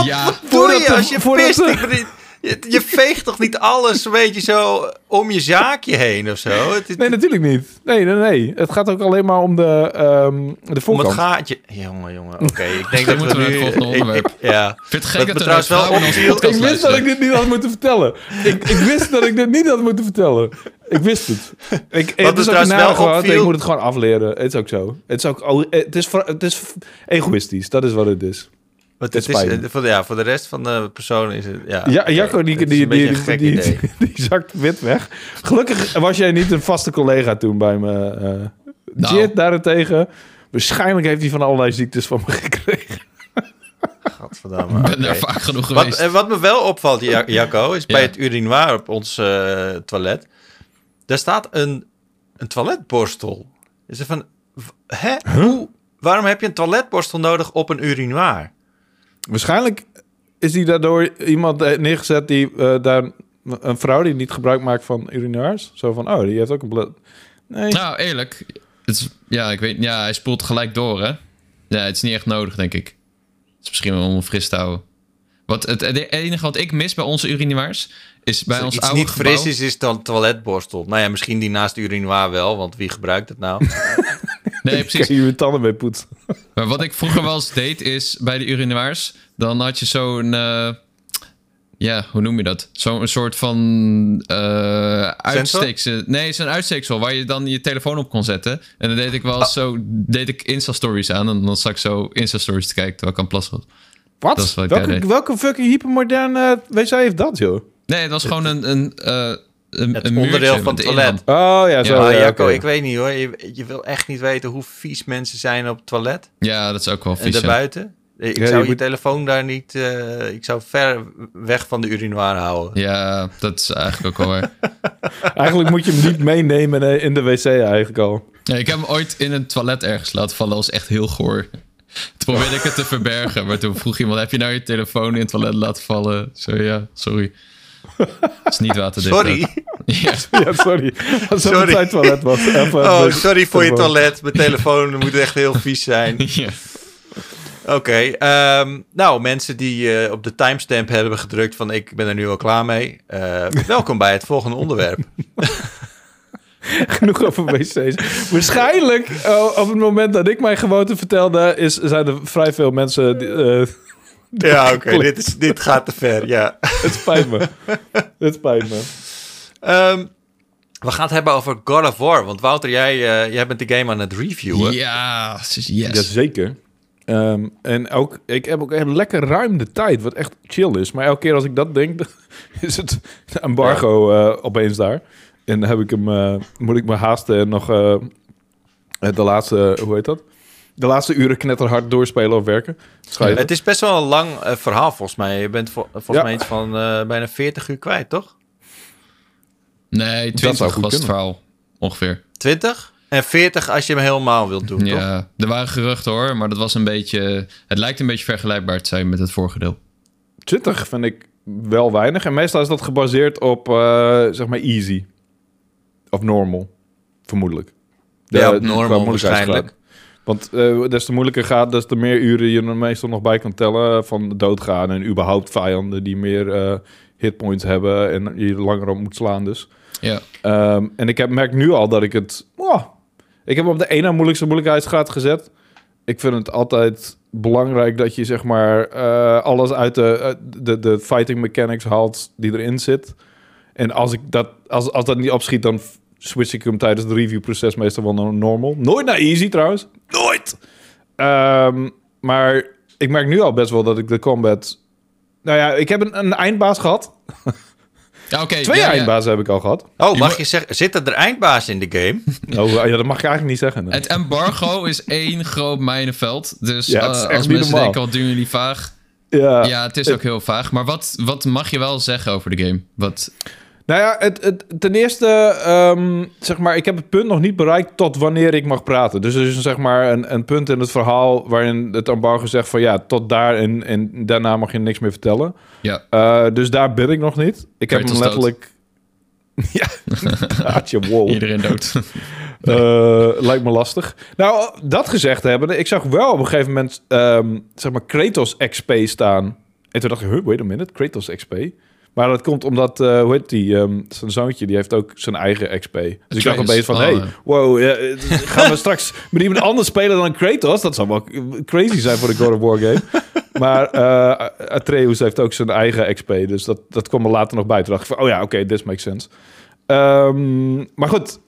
Ja, Doe je als je voordat pist? Ik je, je veegt toch niet alles een beetje zo om je zaakje heen of zo? Het, Nee, natuurlijk niet. Nee, nee, nee. Het gaat ook alleen maar om de, ehm de om het voorkant. gaatje. Jongen, jongen. Oké, ik denk dat we moeten we nu... ik- onderwerp. ik- ja. vind het Wat gek dat er trouwens wel opviel- Ik wist dat ik dit niet had moeten vertellen. Ik, ik wist dat ik dit niet had moeten vertellen. Ik wist het. Ik, me het is trouwens wel opviel- Ik moet het gewoon afleren. Het is ook zo. Het is ook het is, het is egoïstisch. Dat is wat het is. Want Het is, eh, voor, de, ja, voor de rest van de personen is het... Ja, Ja. Jacco, die, Het die, is een die, die, een die, gek idee. die zakt wit weg. Gelukkig was jij niet een vaste collega toen bij me. eh Nou. Jit daarentegen. Waarschijnlijk heeft hij van allerlei ziektes van me gekregen. Gadverdamme. Ik ben oké. daar vaak genoeg Wat, geweest. eh, wat me wel opvalt, Ja- Jacco, is bij Ja. het urinoir op ons toilet. Daar staat een, een toiletborstel. Is er van, hè? Hoe, waarom heb je een toiletborstel nodig op een urinoir? Waarschijnlijk is die daardoor iemand eh, neergezet die eh, daar... Een vrouw die niet gebruik maakt van urinoirs. Zo van, oh, die heeft ook een bloed. Nee. Nou, eerlijk. Het is, ja, ik weet, ja, hij spoelt gelijk door, hè? Ja, het is niet echt nodig, denk ik. Het is misschien wel om hem fris te houden. Wat het, het enige wat ik mis bij onze urinoirs is bij Als ons iets oude niet gebouw... fris is, is dan toiletborstel. Nou ja, misschien die naast de urinoir wel, want wie gebruikt het nou? Nee, Kan precies. je je tanden mee poetsen? Maar wat ik vroeger wel eens deed is bij de urinoirs, dan had je zo'n. eh, ja, hoe noem je dat? Zo'n soort van eh uitsteeksel. Nee, zo'n uitsteeksel waar je dan je telefoon op kon zetten. En dan deed ik wel eens zo, deed ik Insta-stories aan. En dan zag ik zo Insta-stories te kijken terwijl ik aan het plassen was. Wat? Welke fucking hypermoderne wc heeft dat, joh? Nee, het was gewoon een, een, eh een, Het een onderdeel van het toilet. Oh ja, zo. Ja, maar ja, Jacco, ik weet niet hoor. Je, je wil echt niet weten hoe vies mensen zijn op het toilet Ja, dat is ook wel en vies. ja. daarbuiten. Ik Ja, zou je je, moet- telefoon daar niet... eh, ik zou ver weg van de urinoir houden. Ja, dat is eigenlijk ook waar. Eigenlijk moet je hem niet meenemen eh, in de wc eigenlijk al. Ja, ik heb hem ooit in een toilet ergens laten vallen. Dat was echt heel goor. Toen probeerde ik het te verbergen. Maar toen vroeg iemand, heb je nou je telefoon in het toilet laten vallen? Zo, ja, sorry. Het is niet waterdicht. Sorry. Ja, Ja, sorry. Als het Sorry. toilet was. Even Oh, sorry voor je toilet. Mijn telefoon moet echt heel vies zijn. ja. Oké, ehm, nou mensen die eh, op de timestamp hebben gedrukt van ik ben er nu al klaar mee. eh, welkom bij het volgende onderwerp. Genoeg over wc's. Waarschijnlijk, eh, op het moment dat ik mijn gewoonte vertelde, is, zijn er vrij veel mensen... Die, eh, Ja, oké, dit, is- dit gaat te ver, ja. het spijt me. het spijt me. Ehm, we gaan het hebben over God of War. Want Wouter, jij, eh, jij bent de game aan het reviewen. Ja, yes. Jazeker. Ehm, en ook, ik heb ook even lekker ruim de tijd, wat echt chill is. Maar elke keer als ik dat denk, is het embargo eh, opeens daar. En dan heb ik hem, eh, moet ik me haasten en nog eh, de laatste, hoe heet dat? De laatste uren knetterhard doorspelen of werken. Schrijven. Het is best wel een lang eh, verhaal volgens mij. Je bent vo- volgens Ja. mij iets van eh, bijna 40 uur kwijt, toch? Nee, zou 20 goed was het verhaal. Ongeveer. 20? En 40 als je hem helemaal wilt doen, toch? Ja, er waren geruchten hoor, maar dat was een beetje... Het lijkt een beetje vergelijkbaar te zijn met het vorige deel. 20 vind ik wel weinig. En meestal is dat gebaseerd op, eh, zeg maar, easy. Of normal, vermoedelijk. Ja, op qua normal waarschijnlijk. Want eh, des te moeilijker gaat, des te meer uren je er meestal nog bij kan tellen van doodgaan. En überhaupt vijanden die meer eh, hitpoints hebben en je langer op moet slaan dus. Ja, Ehm, en ik heb, merk nu al dat ik het... oh, ik heb op de ene moeilijkste moeilijkheidsgraad gezet. Ik vind het altijd belangrijk dat je zeg maar eh, alles uit de, de, de fighting mechanics haalt die erin zit. En als, ik dat, als, als dat niet opschiet, dan switch ik hem tijdens het reviewproces meestal wel naar normal. Nooit naar easy trouwens. Nooit! Ehm, maar ik merk nu al best wel dat ik de combat... Nou ja, ik heb een, een eindbaas gehad. ja oké. Twee ja, ja. eindbazen heb ik al gehad. Oh, mag je zeggen, zitten er eindbaas in de game? Oh, ja, dat mag je eigenlijk niet zeggen. nee. Het embargo is één groot mijnenveld. Dus Ja, het is eh, echt als niet mensen normaal. denken, wat doen jullie vaag? Ja. Ja, het is ook heel vaag. Maar wat, wat mag je wel zeggen over de game? Wat, Nou ja, het, het, ten eerste, ehm, zeg maar, ik heb het punt nog niet bereikt tot wanneer ik mag praten. Dus er is zeg maar een, een punt in het verhaal waarin het embargo zegt van ja, tot daar en, en daarna mag je niks meer vertellen. ja, Eh, dus daar ben ik nog niet. Ik heb hem letterlijk... ja, je wow. iedereen dood. Eh, lijkt me lastig. Nou, dat gezegd hebben, ik zag wel op een gegeven moment, ehm, zeg maar, Kratos XP staan. En toen dacht ik, huh, wait a minute, Kratos XP? Maar dat komt omdat, eh, hoe heet die, ehm, zijn zoontje, die heeft ook zijn eigen XP. Dus ik dacht opeens van, Oh, hey, ja. wow, eh, gaan we straks met iemand anders spelen dan Kratos? Dat zou wel crazy zijn voor de God of War game. Maar eh Atreus heeft ook zijn eigen XP, dus dat, dat kwam er later nog bij. Toen dacht ik van, oh ja, oké, this makes sense. Ehm, maar goed,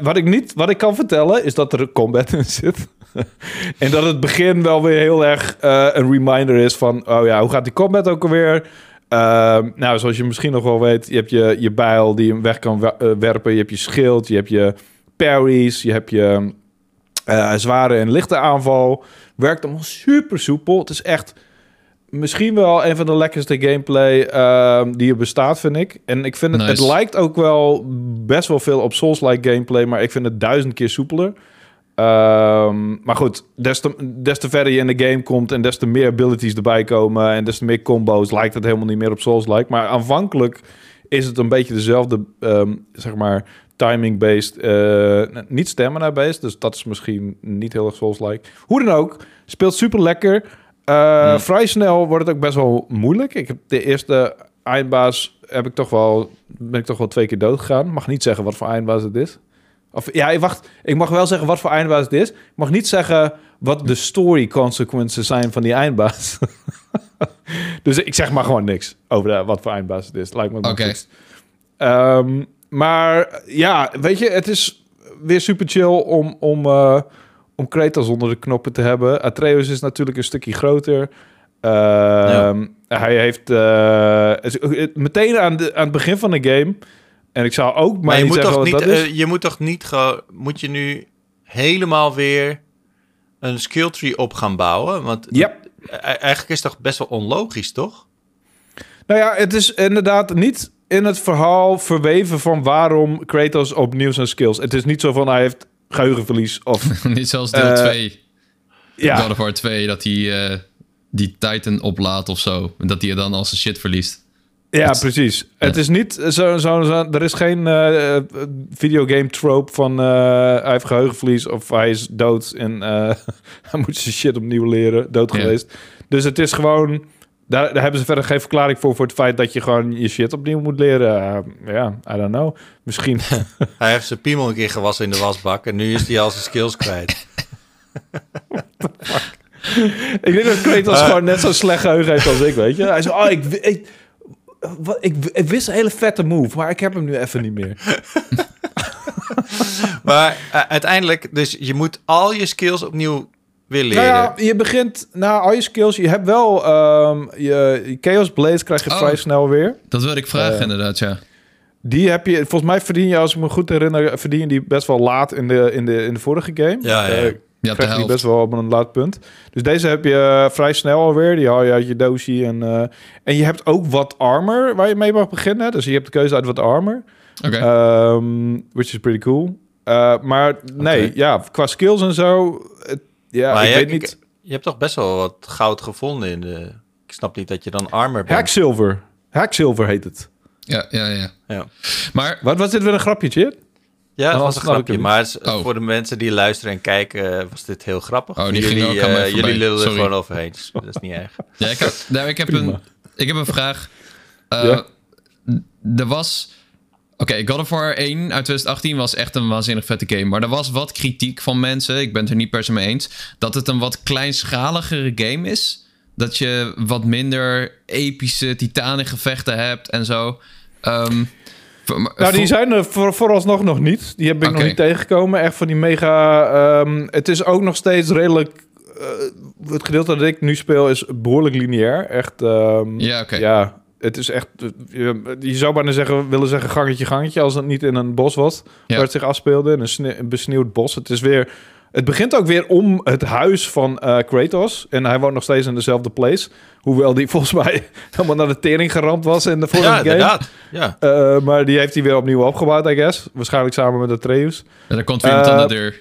wat, ik niet, wat ik kan vertellen is dat er combat in zit. en dat het begin wel weer heel erg een reminder is van... oh ja, hoe gaat die combat ook alweer? Ehm, nou, zoals je misschien nog wel weet... je hebt je, je bijl die hem weg kan eh, werpen. Je hebt je schild, je hebt je parries... je hebt je eh, zware en lichte aanval. Werkt allemaal super soepel. Het is echt misschien wel een van de lekkerste gameplay ehm, die er bestaat, vind ik. En ik vind het, Nice. het lijkt ook wel best wel veel op Souls-like gameplay, maar ik vind het duizend keer soepeler. Ehm, maar goed, des te, des te verder je in de game komt en des te meer abilities erbij komen en des te meer combo's, lijkt het helemaal niet meer op Souls-like. Maar aanvankelijk is het een beetje dezelfde, ehm, zeg maar, timing-based, eh, niet stamina-based. Dus dat is misschien niet heel erg Souls-like. Hoe dan ook, speelt super lekker. Eh, Hmm. Vrij snel wordt het ook best wel moeilijk. Ik heb de eerste eindbaas heb ik toch wel, ben ik toch wel twee keer dood gegaan. Mag niet zeggen wat voor eindbaas het is. Of ja, wacht. Ik mag wel zeggen wat voor eindbaas het is. Ik mag niet zeggen wat de story consequences zijn van die eindbaas. dus ik zeg maar gewoon niks over wat voor eindbaas het is. Lijkt me Oké. makkelijkst. Ehm, maar ja, weet je, het is weer super chill om, om, eh, om Kratos onder de knoppen te hebben. Atreus is natuurlijk een stukje groter. Ehm, Hij heeft eh, meteen aan, de, aan het begin van de game. En ik zou ook maar, Maar je niet moet, zeggen toch wat niet, dat is. eh, je moet toch niet gewoon... Moet je nu helemaal weer een skill tree op gaan bouwen? Want Ja. e- eigenlijk is het toch best wel onlogisch, toch? Nou ja, het is inderdaad niet in het verhaal verweven van waarom Kratos opnieuw zijn skills. Het is niet zo van hij heeft geheugenverlies of Niet zoals deel Eh, 2. ja. God of War 2, dat hij eh, die Titan oplaat of zo. En dat hij dan al zijn shit verliest. Ja, Het- precies. Het is niet zo, zo, zo- Er is geen eh, eh, videogame trope van eh, hij heeft geheugenverlies of hij is dood en eh, hij moet zijn shit opnieuw leren, dood Ja. geweest. Dus het is gewoon. Daar, daar hebben ze verder geen verklaring voor voor het feit dat je gewoon je shit opnieuw moet leren. Eh, Ja, I don't know. Misschien. Hij heeft zijn piemel een keer gewassen in de wasbak en nu is hij al zijn skills kwijt. ik denk dat Kratos Eh. gewoon net zo slecht geheugen heeft als ik, weet je. Hij zei, oh, ik, ik, wat, ik, ik wist een hele vette move, maar ik heb hem nu even niet meer. Maar eh, uiteindelijk, dus je moet al je skills opnieuw weer leren. Nou ja, je begint na al je skills. Je hebt wel ehm, je, je Chaos Blades krijg je Oh. vrij snel weer. Dat wilde ik vragen Eh, inderdaad, ja. Die heb je, volgens mij verdien je, als ik me goed herinner, verdien je die best wel laat in de, in de, in de vorige game. Ja, ja, ja. Ja, krijg je best wel op een laat punt. Dus deze heb je eh, vrij snel alweer. Die haal je uit je doosje. En, eh, en je hebt ook wat armor waar je mee mag beginnen. Dus je hebt de keuze uit wat armor. Oké. Ehm, which is pretty cool. Eh, maar nee, ja, qua skills en zo. het- ja, Maar ik je- weet niet. Je hebt toch best wel wat goud gevonden in de... Ik snap niet dat je dan armor bent. Hacksilver. Hacksilver heet het. Ja, ja, ja. Ja. Maar Wat was dit weer een grapje, Chip? Ja, dat was een grapje. Maar Oh. voor de mensen die luisteren en kijken, eh, was dit heel grappig. Oh, die jullie, gingen ook aan mij eh, jullie lullen er gewoon overheen. Dus dat is niet erg. ja, ik heb, nou, ik, heb een, ik heb een vraag. Eh, Ja. Er was... Oké, God of War 1 uit 2018 was echt een waanzinnig vette game. Maar er was wat kritiek van mensen, ik ben het er niet per se mee eens... dat het een wat kleinschaligere game is. Dat je wat minder epische titanengevechten hebt en zo. Ehm, maar- Nou, die voor- zijn er voor, vooralsnog nog niet. Die heb ik nog niet tegengekomen. Echt van die mega... ehm, het is ook nog steeds redelijk... eh, het gedeelte dat ik nu speel is behoorlijk lineair. Echt... ehm, Ja, oké. Ja, het is echt... eh, Je, je zou bijna zeggen, willen zeggen gangetje, gangetje... als het niet in een bos was Ja. waar het zich afspeelde. In een, een besneeuwd bos. Het is weer... Het begint ook weer om het huis van eh, Kratos. En hij woont nog steeds in dezelfde place. Hoewel die volgens mij helemaal naar de tering geramd was in de vorige Ja, game. inderdaad. Ja. Eh, maar die heeft hij weer opnieuw opgebouwd, I guess. Waarschijnlijk samen met Atreus. Ja, er komt weer iemand aan Eh, de deur.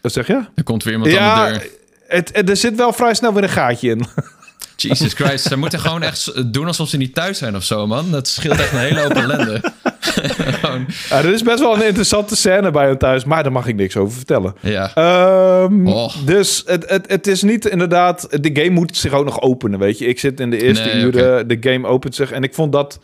Wat zeg je? Er komt weer iemand aan Ja, de deur. het, het- er zit wel vrij snel weer een gaatje in. Jesus Christ, ze moeten gewoon echt doen alsof ze niet thuis zijn of zo, man. Dat scheelt echt een hele hoop ellende. Ja, er is best wel een interessante scène bij hem thuis, maar daar mag ik niks over vertellen. ja. Ehm, Oh. Dus het, het, het is niet inderdaad... De game moet zich ook nog openen, weet je. Ik zit in de eerste Nee, uren, de game opent zich. En ik vond dat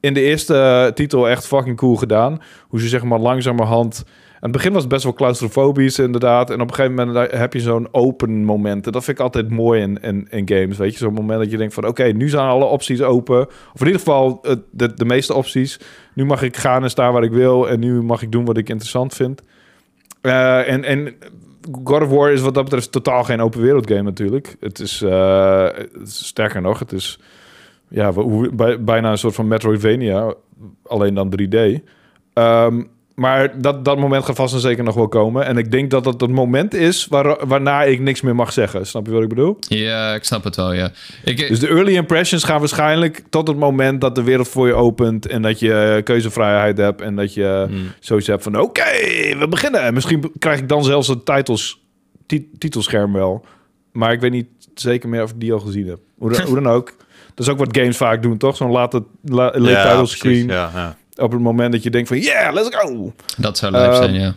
in de eerste eh, titel echt fucking cool gedaan. Hoe ze zeg maar langzamerhand... Het begin was het best wel claustrofobisch inderdaad. En op een gegeven moment heb je zo'n open moment. En dat vind ik altijd mooi in, in, games, weet je. Zo'n moment dat je denkt van... Oké, nu zijn alle opties open. Of in ieder geval de, de meeste opties. Nu mag ik gaan en staan waar ik wil. En nu mag ik doen wat ik interessant vind. Eh, en, en God of War is wat dat betreft totaal geen open wereld game natuurlijk. Het is, eh, sterker nog, het is ja, bijna een soort van Metroidvania, alleen dan 3D. Ehm, maar dat, dat moment gaat vast en zeker nog wel komen. En ik denk dat dat het moment is waar, waarna ik niks meer mag zeggen. Snap je wat ik bedoel? ja, ik snap het wel, ja. Ik, Dus de early impressions gaan waarschijnlijk tot het moment dat de wereld voor je opent en dat je eh, keuzevrijheid hebt en dat je Hmm. zoiets hebt van oké, we beginnen. En misschien krijg ik dan zelfs het titels, ti- titelscherm wel. Maar ik weet niet zeker meer of ik die al gezien heb. Hoe dan, hoe dan ook. Dat is ook wat games vaak doen, toch? Zo'n late, la, late Ja, title precies. screen. Ja, ja. Op het moment dat je denkt van yeah, let's go. dat zou leuk Ehm, zijn, ja.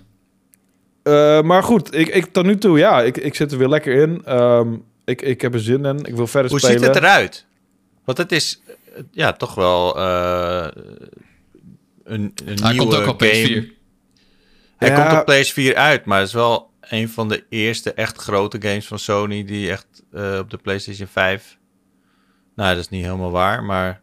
Eh, maar goed, ik, ik, tot nu toe, ja, ik, ik zit er weer lekker in. Ehm, Ik, ik heb er zin in. Ik wil verder Hoe spelen. ziet het eruit? Want het is eh, ja, toch wel eh, een, een Hij nieuwe komt ook op game. PS4. Hij Ja. komt op PS4 uit, maar het is wel een van de eerste echt grote games van Sony die echt eh, op de PlayStation 5. Nou, dat is niet helemaal waar, maar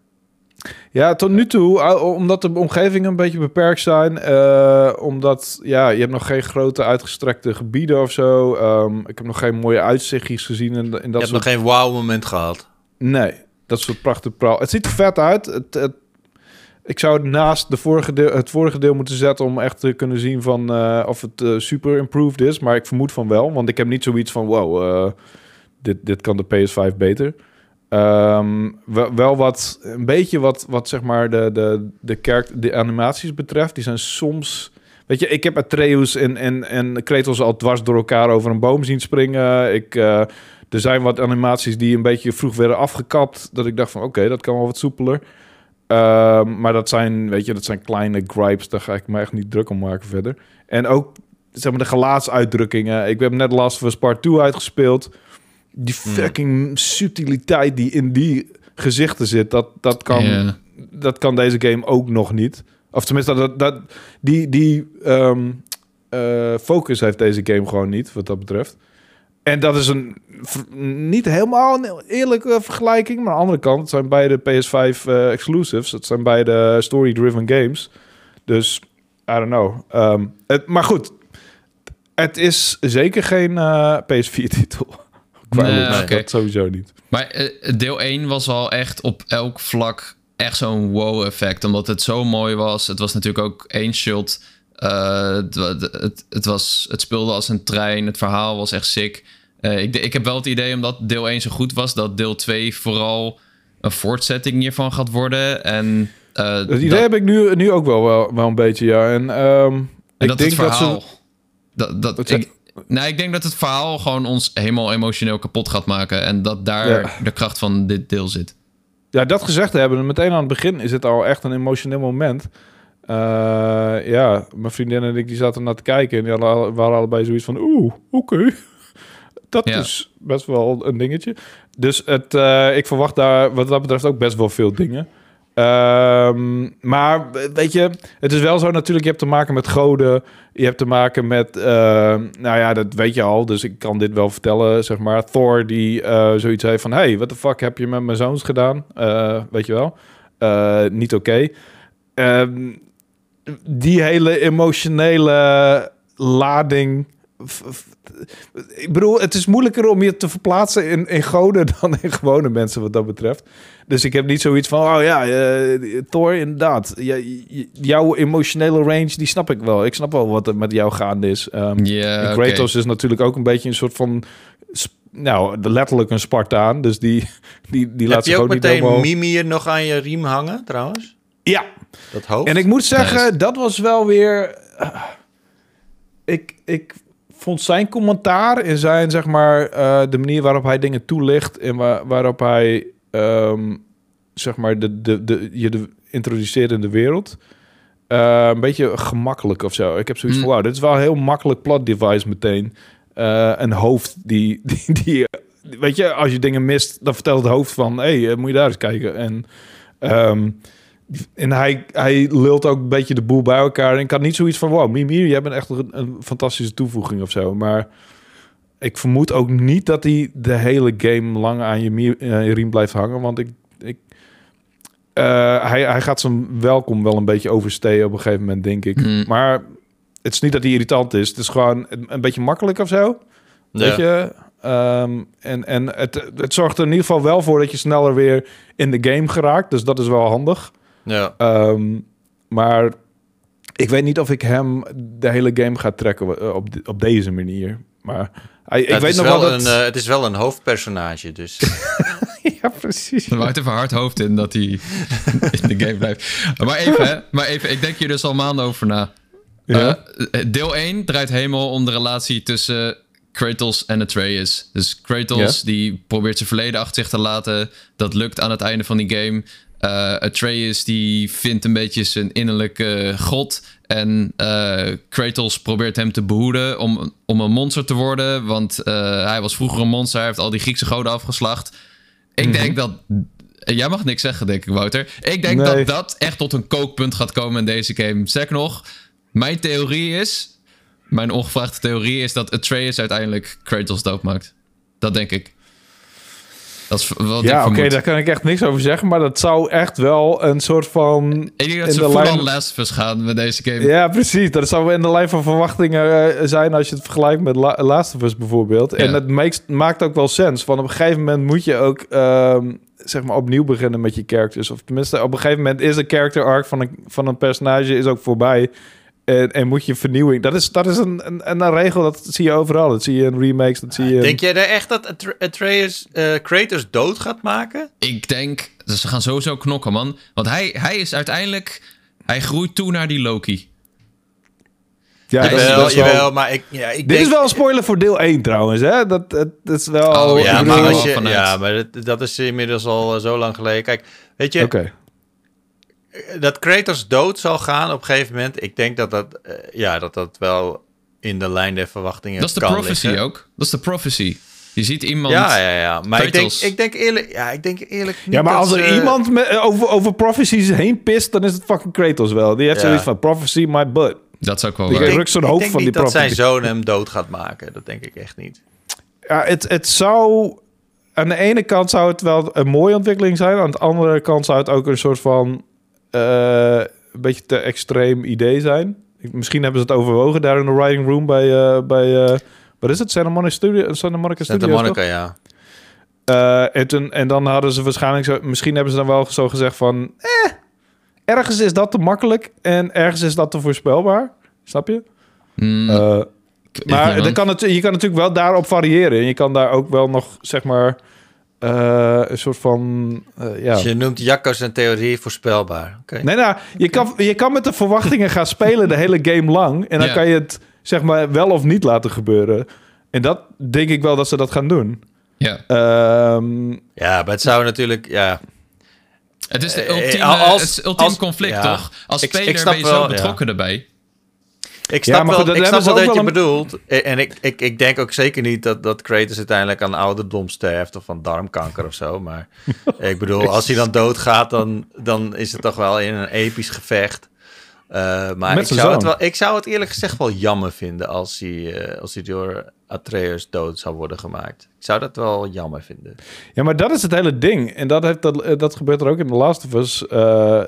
Ja, tot nu toe, omdat de omgevingen een beetje beperkt zijn. eh, omdat, ja, je hebt nog geen grote uitgestrekte gebieden of zo. Ehm, ik heb nog geen mooie uitzichtjes gezien. En, en dat je hebt soort... nog geen wow-moment gehad. Nee, dat soort prachtige praal. Het ziet er vet uit. Het, het, ik zou het naast de vorige deel, het vorige deel moeten zetten om echt te kunnen zien van eh, of het eh, super improved is. Maar ik vermoed van wel, want ik heb niet zoiets van wow, dit, dit kan de PS5 beter. Ehm, wel, wat, een beetje wat, wat zeg maar de, de, de, kerk, de animaties betreft. Die zijn soms... Weet je, ik heb Atreus en, en, en Kratos al dwars door elkaar over een boom zien springen. Ik, eh, er zijn wat animaties die een beetje vroeg werden afgekapt. Dat ik dacht van, oké, dat kan wel wat soepeler. Ehm, maar dat zijn, weet je, dat zijn kleine gripes. Daar ga ik me echt niet druk om maken verder. En ook, zeg maar, de gelaatsuitdrukkingen. Ik heb net Last of Us Part 2 uitgespeeld. Die Hmm. fucking subtiliteit die in die gezichten zit, dat, dat, kan, dat kan deze game ook nog niet. Of tenminste, dat, dat, die, die ehm, eh, focus heeft deze game gewoon niet, wat dat betreft. En dat is een niet helemaal een eerlijke vergelijking. Maar aan de andere kant, het zijn beide PS5 eh, exclusives. Het zijn beide story-driven games. Dus, I don't know. Ehm, het, maar goed, het is zeker geen eh, PS4-titel. Nee, nee, oké. dat sowieso niet. Maar eh, deel 1 was wel echt op elk vlak echt zo'n wow-effect. Omdat het zo mooi was. Het was natuurlijk ook één shot. Eh, het, het, het, was, het speelde als een trein. Het verhaal was echt sick. Eh, ik, ik heb wel het idee, omdat deel 1 zo goed was... dat deel 2 vooral een voortzetting hiervan gaat worden. En, eh, Het idee dat, heb ik nu, nu ook wel, wel, wel een beetje, ja. En, ehm, en ik dat denk het verhaal... dat ze... Dat, ik, nou, ik denk dat het verhaal gewoon ons helemaal emotioneel kapot gaat maken. En dat daar Ja. de kracht van dit deel zit. Ja, dat gezegd hebben, meteen aan het begin is het al echt een emotioneel moment. Eh, ja, mijn vriendin en ik die zaten naar te kijken en die hadden, waren allebei zoiets van, oeh, oké. Dat Ja. is best wel een dingetje. Dus het, eh, ik verwacht daar wat dat betreft ook best wel veel dingen. Ehm, maar weet je, het is wel zo natuurlijk, je hebt te maken met goden. Je hebt te maken met, eh, nou ja, dat weet je al. Dus ik kan dit wel vertellen, zeg maar. Thor die eh, zoiets heeft van, hey, what the fuck heb je met mijn zoons gedaan? Eh, weet je wel? Eh, niet oké. Ehm, die hele emotionele lading... Ik bedoel, het is moeilijker om je te verplaatsen in, in goden dan in gewone mensen wat dat betreft. Dus ik heb niet zoiets van, oh ja, eh, Thor, inderdaad. J- jouw emotionele range, die snap ik wel. Ik snap wel wat er met jou gaande is. Ehm, oké. Kratos is natuurlijk ook een beetje een soort van... Nou, letterlijk een Spartaan. Dus die, die, die laat Heb je zich ook ook niet meteen helemaal... Mimir nog aan je riem hangen, trouwens? Ja, Dat hoofd? en ik moet zeggen, Nice. dat was wel weer... eh, ik, ik vond zijn commentaar en zijn, zeg maar, eh, de manier waarop hij dingen toelicht... en wa- waarop hij, ehm, zeg maar, de, de, de, je de introduceert in de wereld... eh, een beetje gemakkelijk of zo. Ik heb zoiets Mm. van, wauw, dit is wel een heel makkelijk plot device meteen. Eh, een hoofd die, die, die... Weet je, als je dingen mist, dan vertelt het hoofd van... hé, hey, eh, moet je daar eens kijken. En... ehm, en hij, hij lult ook een beetje de boel bij elkaar. En ik had niet zoiets van... wow, Mimir, jij bent echt een, een fantastische toevoeging of zo. Maar ik vermoed ook niet dat hij de hele game lang aan je, eh, riem blijft hangen. Want ik... ik eh, hij, hij gaat zijn welkom wel een beetje oversteken op een gegeven moment, denk ik. Mm. Maar het is niet dat hij irritant is. Het is gewoon een, een beetje makkelijk of zo. Weet je? Ehm, en en het, het zorgt er in ieder geval wel voor dat je sneller weer in de game geraakt. Dus dat is wel handig. Ja. Ehm, maar ik weet niet of ik hem de hele game ga trekken eh, op, de- op deze manier. Maar hij, ik het, weet is nog wel wel dat... een, eh, het is wel een hoofdpersonage, dus... ja, precies. Er waait even hard hoofd in dat hij in de game blijft. Maar even, hè, maar even, ik denk hier dus al maanden over na. Ja. Eh, deel 1 draait helemaal om de relatie tussen Kratos en Atreus. Dus Kratos Ja. die probeert zijn verleden achter zich te laten. Dat lukt aan het einde van die game. Eh Atreus die vindt een beetje zijn innerlijke god. En eh, Kratos probeert hem te behoeden om, om een monster te worden. Want eh, hij was vroeger een monster. Hij heeft al die Griekse goden afgeslacht. Ik denk dat... Jij mag niks zeggen, denk ik, Wouter. Ik denk Nee. dat dat echt tot een kookpunt gaat komen in deze game. Zeg nog, mijn theorie is... Mijn ongevraagde theorie is dat Atreus uiteindelijk Kratos doodmaakt. Dat denk ik. Dat is wat ik Ja, oké, daar kan ik echt niks over zeggen. Maar dat zou echt wel een soort van... Ik denk dat in ze de lijn- Last of Us gaan met deze game. Ja, precies. Dat zou in de lijn van verwachtingen eh, zijn als je het vergelijkt met La Last of Us bijvoorbeeld. En Ja. het makes- maakt ook wel sens. Want op een gegeven moment moet je ook ehm, zeg maar opnieuw beginnen met je characters. Of tenminste, op een gegeven moment is de character arc van een, van een personage is ook voorbij. En, en moet je vernieuwing. Dat is, dat is een, een, een regel, dat zie je overal. Dat zie je in remakes, dat zie je... in- Denk jij er echt dat Atre- Atreus eh, Kratos dood gaat maken? Ik denk, dus ze gaan sowieso knokken, man. Want hij, hij is uiteindelijk... Hij groeit toe naar die Loki. ja, dat, is- jawel, dat is wel- jawel, maar ik, ja, ik Dit denk... is wel een spoiler voor deel 1 trouwens, hè? Dat, dat, dat is wel... Oh, Ja, maar, als je, ja, maar dat, dat is inmiddels al eh, zo lang geleden. Kijk, weet je, Oké. Dat Kratos dood zal gaan op een gegeven moment. Ik denk dat dat, eh, ja, dat, dat wel in de lijn der verwachtingen Dat is de prophecy liggen. ook. Dat is de prophecy. Je ziet iemand... Ja, ja, ja. Maar ik denk, ik denk eerlijk, ja, ik denk eerlijk niet Ja, maar als er ze- iemand met, eh, over, over prophecies heen pist, dan is het fucking Kratos wel. Die heeft Ja. zoiets van prophecy my butt. Dat is ook wel Die waar. Ik ruk zo'n hoofd ik denk van niet die dat zijn prophecy. zoon hem dood gaat maken. Dat denk ik echt niet. Ja, het, het zou... Aan de ene kant zou het wel een mooie ontwikkeling zijn. Aan de andere kant zou het ook een soort van... eh, een beetje te extreem idee zijn. Ik- Misschien hebben ze het overwogen daar in de writing room bij... eh, bij eh, wat is het? Santa Monica Studio? Santa Monica Santa Monica, ja. En, toen, en dan hadden ze waarschijnlijk zo... Misschien hebben ze dan wel zo gezegd van... Eh, ergens is dat te makkelijk en ergens is dat te voorspelbaar. Snap je? Hmm, maar dan kan het, je kan natuurlijk wel daarop variëren. En je kan daar ook wel nog, zeg maar... eh, een soort van... eh, ja. Dus je noemt Jacco zijn theorie voorspelbaar. Oké. Nee, nou, je kan, je kan met de verwachtingen gaan spelen de hele game lang. En dan Ja. kan je het, zeg maar, wel of niet laten gebeuren. En dat denk ik wel dat ze dat gaan doen. ja. Ehm, Ja, maar het zou natuurlijk... Ja, Het is de Eh, ultieme, als- het ultieme als- conflict, ja. toch? Als Ik- speler ben je wel, zo ja. betrokken erbij. Ik snap maar goed, wel, dat ik snap wel dat je bedoelt. En en ik, ik, ik denk ook zeker niet dat, dat Kratos uiteindelijk aan ouderdom sterft of van darmkanker of zo. Maar ik bedoel, als hij dan doodgaat, dan, dan is het toch wel in een episch gevecht. Eh, maar ik zou, het wel, ik zou het eerlijk gezegd wel jammer vinden als hij, eh, als hij door Atreus dood zou worden gemaakt. Ik zou dat wel jammer vinden. Ja, maar dat is het hele ding. En dat, heeft, dat, eh, dat gebeurt er ook in The Last of Us. Eh,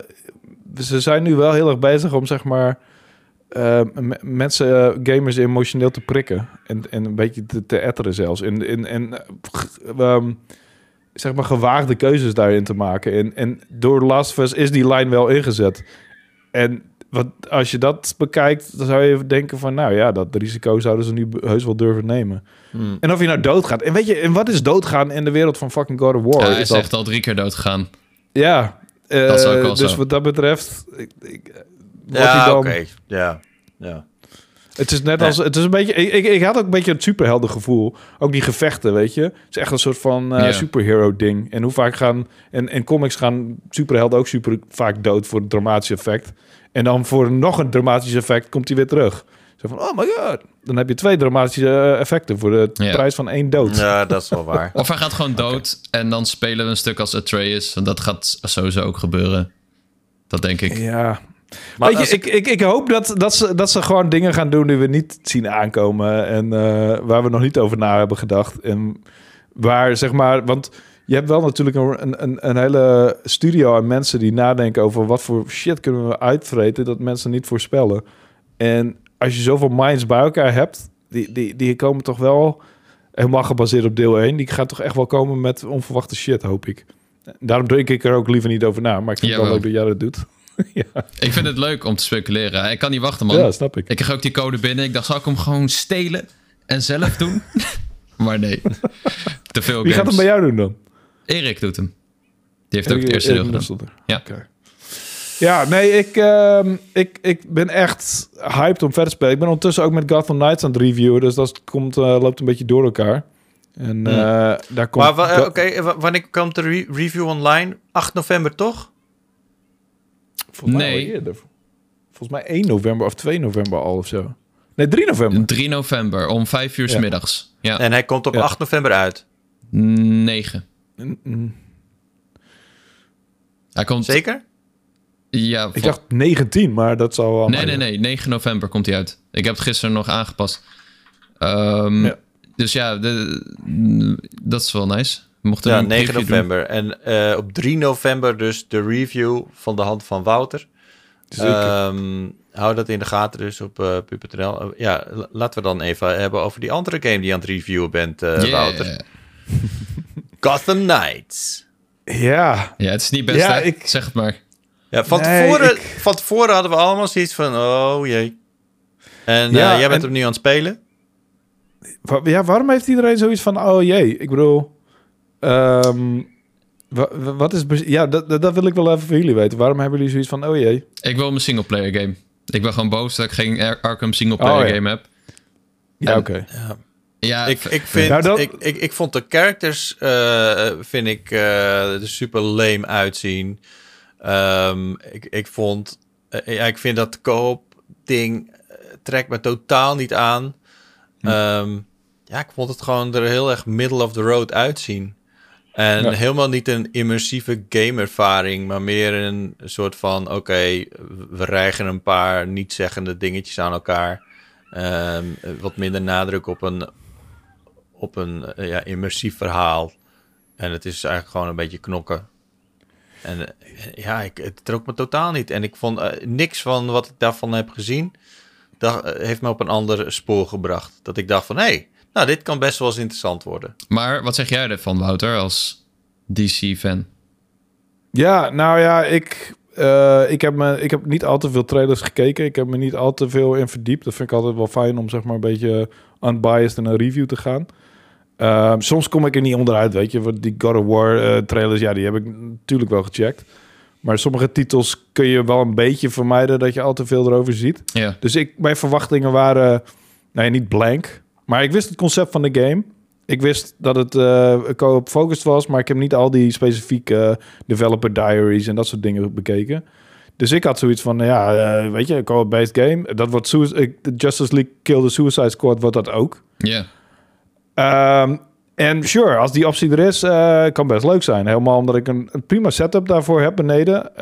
ze zijn nu wel heel erg bezig om, zeg maar... eh, m- mensen, eh, gamers emotioneel te prikken. En, en een beetje te, te etteren zelfs. En, en, en eh, ehm, zeg maar gewaagde keuzes daarin te maken. En, en door Last of Us is die lijn wel ingezet. En wat, als je dat bekijkt, dan zou je denken van... nou ja, dat risico zouden ze nu heus wel durven nemen. Hmm. En of je nou doodgaat. En weet je, en wat is doodgaan in de wereld van fucking God of War? Ja, hij is dat, echt al drie keer dood gegaan. Ja. eh, dus zo. wat dat betreft... Ik, ik, wordt Ja, hij Ja, ja. Het is net Ja. als... Het is een beetje... Ik, ik, had ook een beetje het superheldengevoel. Ook die gevechten, weet je. Het is echt een soort van eh superhero ding. En hoe vaak gaan... En in comics gaan superhelden ook super vaak dood voor het dramatische effect. En dan voor nog een dramatisch effect komt hij weer terug. Zo van, oh my god. Dan heb je twee dramatische eh, effecten voor de Ja. prijs van één dood. ja, dat is wel waar. Of hij gaat gewoon dood en dan spelen we een stuk als Atreus. En dat gaat sowieso ook gebeuren. Dat denk ik. Ja. Maar Weet je, als ik, ik, ik hoop dat, dat, ze, dat ze gewoon dingen gaan doen die we niet zien aankomen. En eh, waar we nog niet over na hebben gedacht. En waar, zeg maar, want je hebt wel natuurlijk een, een, een hele studio aan mensen die nadenken over wat voor shit kunnen we uitvreten dat mensen niet voorspellen. En als je zoveel minds bij elkaar hebt, die, die, die komen toch wel helemaal gebaseerd op deel 1. Die gaan toch echt wel komen met onverwachte shit, hoop ik. Daarom denk ik er ook liever niet over na. Maar ik vind het wel leuk dat jij dat doet. ja. Ik vind het leuk om te speculeren. Ik kan niet wachten, man. ja, snap ik. Ik kreeg ook die code binnen. Ik dacht, zal ik hem gewoon stelen en zelf doen? maar nee. Te veel Wie games. gaat hem bij jou doen dan? Erik doet hem. Die heeft ook het eerste deel gedaan. Ja. Oké. Ja, nee, ik, ehm, ik, ik ben echt hyped om verder te spelen. Ik ben ondertussen ook met Gotham Knights aan het reviewen, dus dat komt, eh, loopt een beetje door elkaar. En eh, daar komt... Maar eh, oké, wa- wanneer komt de re- review online? 8 november, toch? Volgens mij Nee. al eerder. Volgens mij 1 november of 2 november al of zo. Nee, 3 november. 3 november om 5 uur 's Ja. middags. Ja, En hij komt op Ja. 8 november uit. 9. Mm, mm. Hij komt. Zeker? Ja, Ik dacht 19, maar dat zal wel... Nee, nee, nee. 9 november komt hij uit. Ik heb het gisteren nog aangepast. Ehm, Ja. Dus ja, de, dat is wel nice. Ja, een 9 preview doen. november. En eh, op 3 november dus de review van de hand van Wouter. Ehm, hou dat in de gaten dus op uh, ja, laten we dan even hebben over die andere game die je aan het reviewen bent, eh, Yeah. Wouter. Gotham Knights. Ja, Ja, het is niet best, Ja, hè? ik- Zeg het maar. Ja, van, Nee, tevoren, ik- van tevoren hadden we allemaal zoiets van, oh jee. En Ja, eh, jij bent en- hem nu aan het spelen? Ja, waarom heeft iedereen zoiets van, oh jee, ik bedoel, ehm, wa- wa- wat is, ja, dat, dat wil ik wel even van jullie weten. Waarom hebben jullie zoiets van, oh jee? Ik wil mijn singleplayer game. Ik ben gewoon boos dat ik geen Ar- Arkham singleplayer Oh, ja. game heb. Ja, oké. Ja. Ja, ik, ik, vind, Nou, dat- ik, ik, ik vond de characters, eh, vind ik, eh, er super lame uitzien. Ehm, ik, ik vond, eh, ja, ik vind dat koop ding trekt me totaal niet aan. Hm. Ehm, ja, ik vond het gewoon er heel erg middle of the road uitzien. En Ja. helemaal niet een immersieve gameervaring, maar meer een soort van: oké, we rijgen een paar niet-zeggende dingetjes aan elkaar. Ehm, wat minder nadruk op een, op een eh, ja, immersief verhaal. En het is eigenlijk gewoon een beetje knokken. En eh, ja, ik, het trok me totaal niet. En ik vond eh, niks van wat ik daarvan heb gezien, dat heeft me op een ander spoor gebracht. Dat ik dacht van, hé, hey, nou, dit kan best wel eens interessant worden. Maar wat zeg jij ervan, Wouter, als DC-fan? Ja, nou ja, ik, eh, ik, heb me, ik heb niet al te veel trailers gekeken. Ik heb me niet al te veel in verdiept. Dat vind ik altijd wel fijn om zeg maar een beetje unbiased in een review te gaan. Ehm, soms kom ik er niet onderuit, weet je. Want Die God of War eh, trailers, ja, die heb ik natuurlijk wel gecheckt. Maar sommige titels kun je wel een beetje vermijden dat je al te veel erover ziet. Ja, Dus ik, mijn verwachtingen waren, nou ja, niet blank. Maar ik wist het concept van de game. Ik wist dat het eh co-op focused was, maar ik heb niet al die specifieke eh, developer diaries en dat soort dingen bekeken. Dus ik had zoiets van, ja, eh, weet je, een co-op-based game. Dat wordt Justice League Kill the Suicide Squad, wordt dat ook. ja. Ehm, en sure, als die optie er is, kan best leuk zijn. Helemaal omdat ik een, een prima setup daarvoor heb beneden.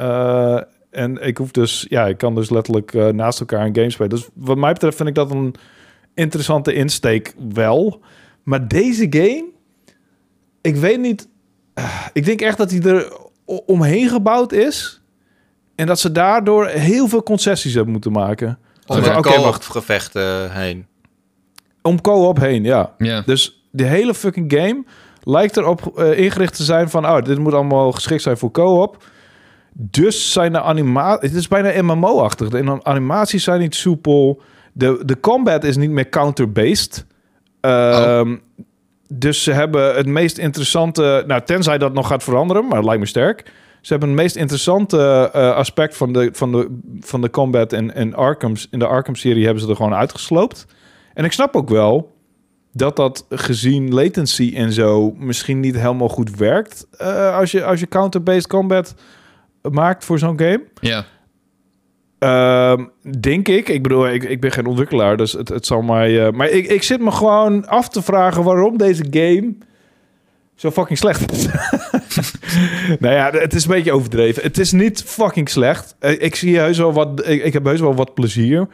En ik hoef dus, ja, ik kan dus letterlijk naast elkaar een game spelen. Dus wat mij betreft vind ik dat een interessante insteek wel. Maar deze game, ik weet niet. eh, ik denk echt dat hij er omheen gebouwd is. En dat ze daardoor heel veel concessies hebben moeten maken. Om oké, co-op wacht. gevechten heen. Om co-op heen, ja. Ja, Dus de hele fucking game lijkt erop eh, ingericht te zijn van... oh, dit moet allemaal geschikt zijn voor co-op. Dus zijn de animaties... Het is bijna MMO-achtig. De animaties zijn niet soepel. De, de combat is niet meer counter-based. Ehm, Dus ze hebben het meest interessante... Nou, tenzij dat nog gaat veranderen, maar het lijkt me sterk. Ze hebben het meest interessante eh, aspect van de, van de, van de combat in, in, Arkham's, in de Arkham-serie... hebben ze er gewoon uitgesloopt. En ik snap ook wel dat dat gezien latency en zo misschien niet helemaal goed werkt eh, als je als je counter-based combat maakt voor zo'n game. ja. Ehm, denk ik. Ik bedoel, ik, ik ben geen ontwikkelaar, dus het, het zal mij. eh, maar ik, ik zit me gewoon af te vragen waarom deze game zo fucking slecht is. nou ja, het is een beetje overdreven. Het is niet fucking slecht. Eh, Ik zie heus wel wat. Ik, ik heb heus wel wat plezier.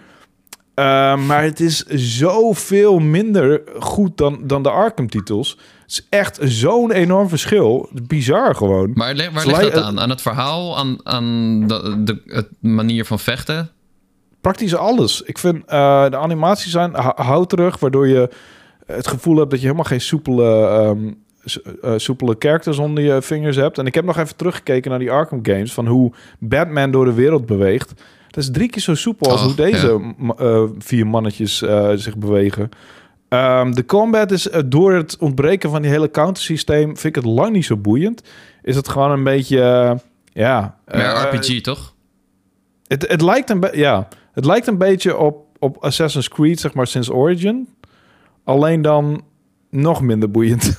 Eh, maar het is zoveel minder goed dan, dan de Arkham-titels. Het is echt zo'n enorm verschil. Bizar gewoon. Maar waar ligt dat aan? Aan het verhaal? Aan, aan de, de manier van vechten? praktisch alles. Ik vind eh, de animaties zijn hou- houterig, waardoor je het gevoel hebt dat je helemaal geen soepele, eh, soepele characters onder je vingers hebt. En ik heb nog even teruggekeken naar die Arkham games van hoe Batman door de wereld beweegt. Dat is drie keer zo soepel als Oh, hoe deze ja. eh, vier mannetjes eh, zich bewegen. Ehm, de combat is eh, door het ontbreken van die hele countersysteem vind ik het lang niet zo boeiend. Is het gewoon een beetje ja. Eh, RPG, toch? het, het, lijkt een ja, het lijkt een beetje op, op Assassin's Creed, zeg maar, sinds Origin. Alleen dan nog minder boeiend.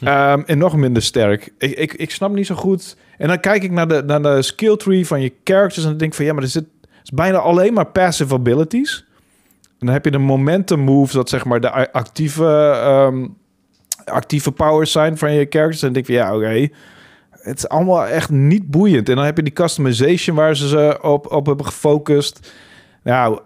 Ehm, en nog minder sterk. Ik, ik, ik snap niet zo goed. En dan kijk ik naar de, naar de skill tree van je characters en dan denk ik van ja, maar er zit is bijna alleen maar passive abilities. En dan heb je de momentum moves, dat zeg maar de actieve, ehm, actieve powers zijn van je characters. En dan denk ik van ja, oké. Het is allemaal echt niet boeiend. En dan heb je die customization waar ze ze op, op hebben gefocust. Nou,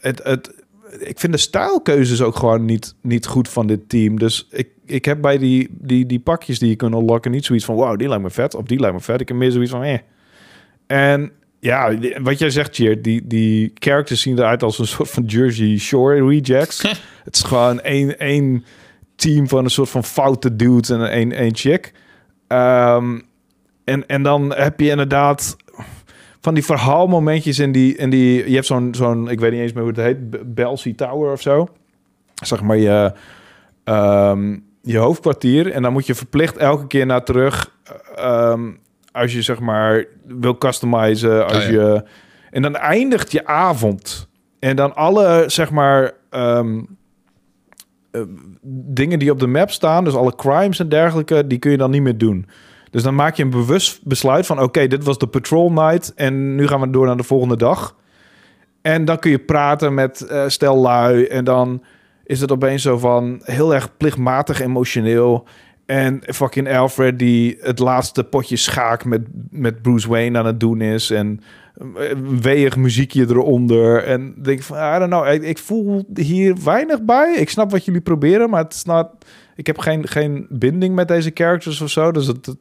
het, het, ik vind de stijlkeuzes ook gewoon niet, niet goed van dit team. Dus ik, ik heb bij die, die, die pakjes die je kunt unlocken niet zoiets van... wow, die lijkt me vet, of die lijkt me vet. Ik heb meer zoiets van, eh. En ja, wat jij zegt, Cheer, die, die characters zien eruit als een soort van Jersey Shore rejects. het is gewoon één, één team van een soort van foute dudes en één, één chick. Ehm, en, en dan heb je inderdaad van die verhaalmomentjes in die... In die je hebt zo'n, zo'n, ik weet niet eens meer hoe het heet, Belsey Tower of zo. Zeg maar je, ehm, je hoofdkwartier. En dan moet je verplicht elke keer naar terug... Ehm, als je zeg maar wil customizen, als oh, je... En dan eindigt je avond. En dan alle, zeg maar, ehm, eh, dingen die op de map staan, dus alle crimes en dergelijke, die kun je dan niet meer doen. Dus dan maak je een bewust besluit van: oké, dit was de patrol night en nu gaan we door naar de volgende dag. En dan kun je praten met uh, stel lui en dan is het opeens zo van heel erg plichtmatig emotioneel. En fucking Alfred die het laatste potje schaak met, met Bruce Wayne aan het doen is. En een weeg muziekje eronder. En denk van, I don't know, ik, ik, voel hier weinig bij. Ik snap wat jullie proberen, maar het is not, ik heb geen, geen binding met deze characters of zo. Dus het, het,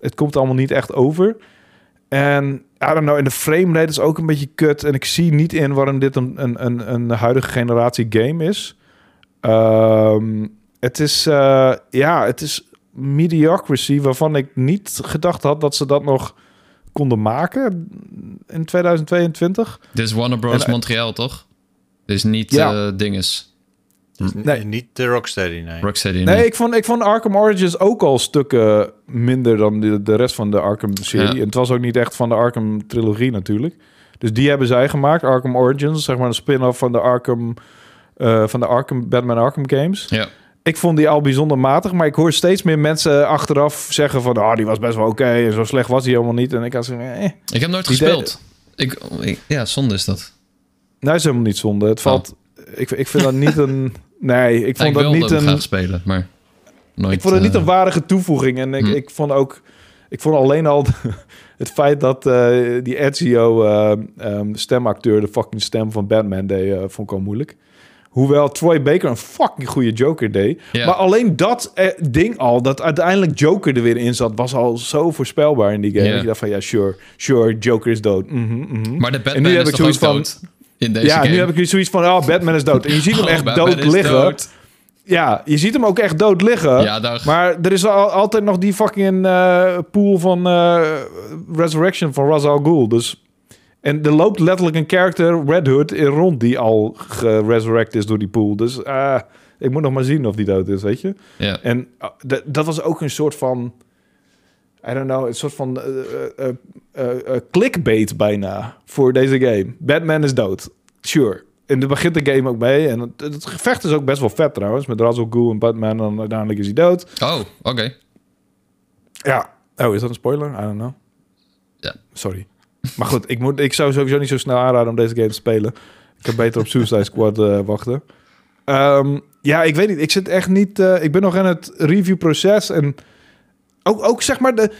het komt allemaal niet echt over. En I don't know, en de frame rate is ook een beetje kut. En ik zie niet in waarom dit een, een, een, een huidige generatie game is. Um, het is, uh, ja, het is mediocrity waarvan ik niet gedacht had dat ze dat nog konden maken in 2022. Dit is Warner Bros. En, Montreal, toch? Dit is niet ja. uh, dinges. Nee, niet de Rocksteady, nee. Rocksteady, nee. nee. ik, vond, ik vond Arkham Origins ook al stukken minder dan de, de rest van de Arkham-serie. En het was ook niet echt van de Arkham-trilogie natuurlijk. Dus die hebben zij gemaakt, Arkham Origins. Zeg maar een spin-off van de Arkham... Uh, van de Arkham, Batman Arkham games. Ja. Ik vond die al bijzonder matig, maar ik hoor steeds meer mensen achteraf zeggen van... ah, die was best wel oké en zo slecht was hij helemaal niet. En ik had zo... Eh. Ik heb nooit gespeeld. Ik, ja, zonde is dat. Nee, is helemaal niet zonde. Het valt... Ik, ik vind dat niet een... Nee, ik vond dat niet een... spelen, maar nooit... Ik vond het niet een waardige toevoeging. En ik, hm. ik vond ook... Ik vond alleen al het feit dat uh, die Ezio uh, um, stemacteur de fucking stem van Batman deed, uh, vond ik al moeilijk. Hoewel Troy Baker een fucking goede Joker deed. Maar alleen dat eh, ding al, dat uiteindelijk Joker er weer in zat, was al zo voorspelbaar in die game. Yeah. dacht van, ja, sure, sure, Joker is dood. Mm -hmm, Maar de Batman en nu heb ik zoiets van, dood in deze ja, nu heb ik zoiets van, oh, Batman is dood. En je ziet hem oh, echt dood liggen. Dood. Ja, je ziet hem ook echt dood liggen. Ja. Maar er is al, altijd nog die fucking uh, pool van uh, Resurrection van Ra's al Ghul. Dus en er loopt letterlijk een character, Red Hood, in rond die al geresurrect is door die pool. Dus uh, ik moet nog maar zien of die dood is, weet je. Ja. En dat was ook een soort van... I don't know, een soort van uh, clickbait bijna voor deze game. Batman is dood. Sure. En daar begint de game ook mee. En het, het, gevecht is ook best wel vet trouwens. Met Ra's al Ghul en Batman. En uiteindelijk is hij dood. Oh, oké. Ja. Oh, is dat een spoiler? I don't know. Ja. Sorry. Maar goed, ik, moet, ik zou sowieso niet zo snel aanraden om deze game te spelen. Ik kan beter op Suicide Squad uh, wachten. Um, ja, ik weet niet. Ik zit echt niet... Uh, ik ben nog in het reviewproces. En ook, ook zeg maar de,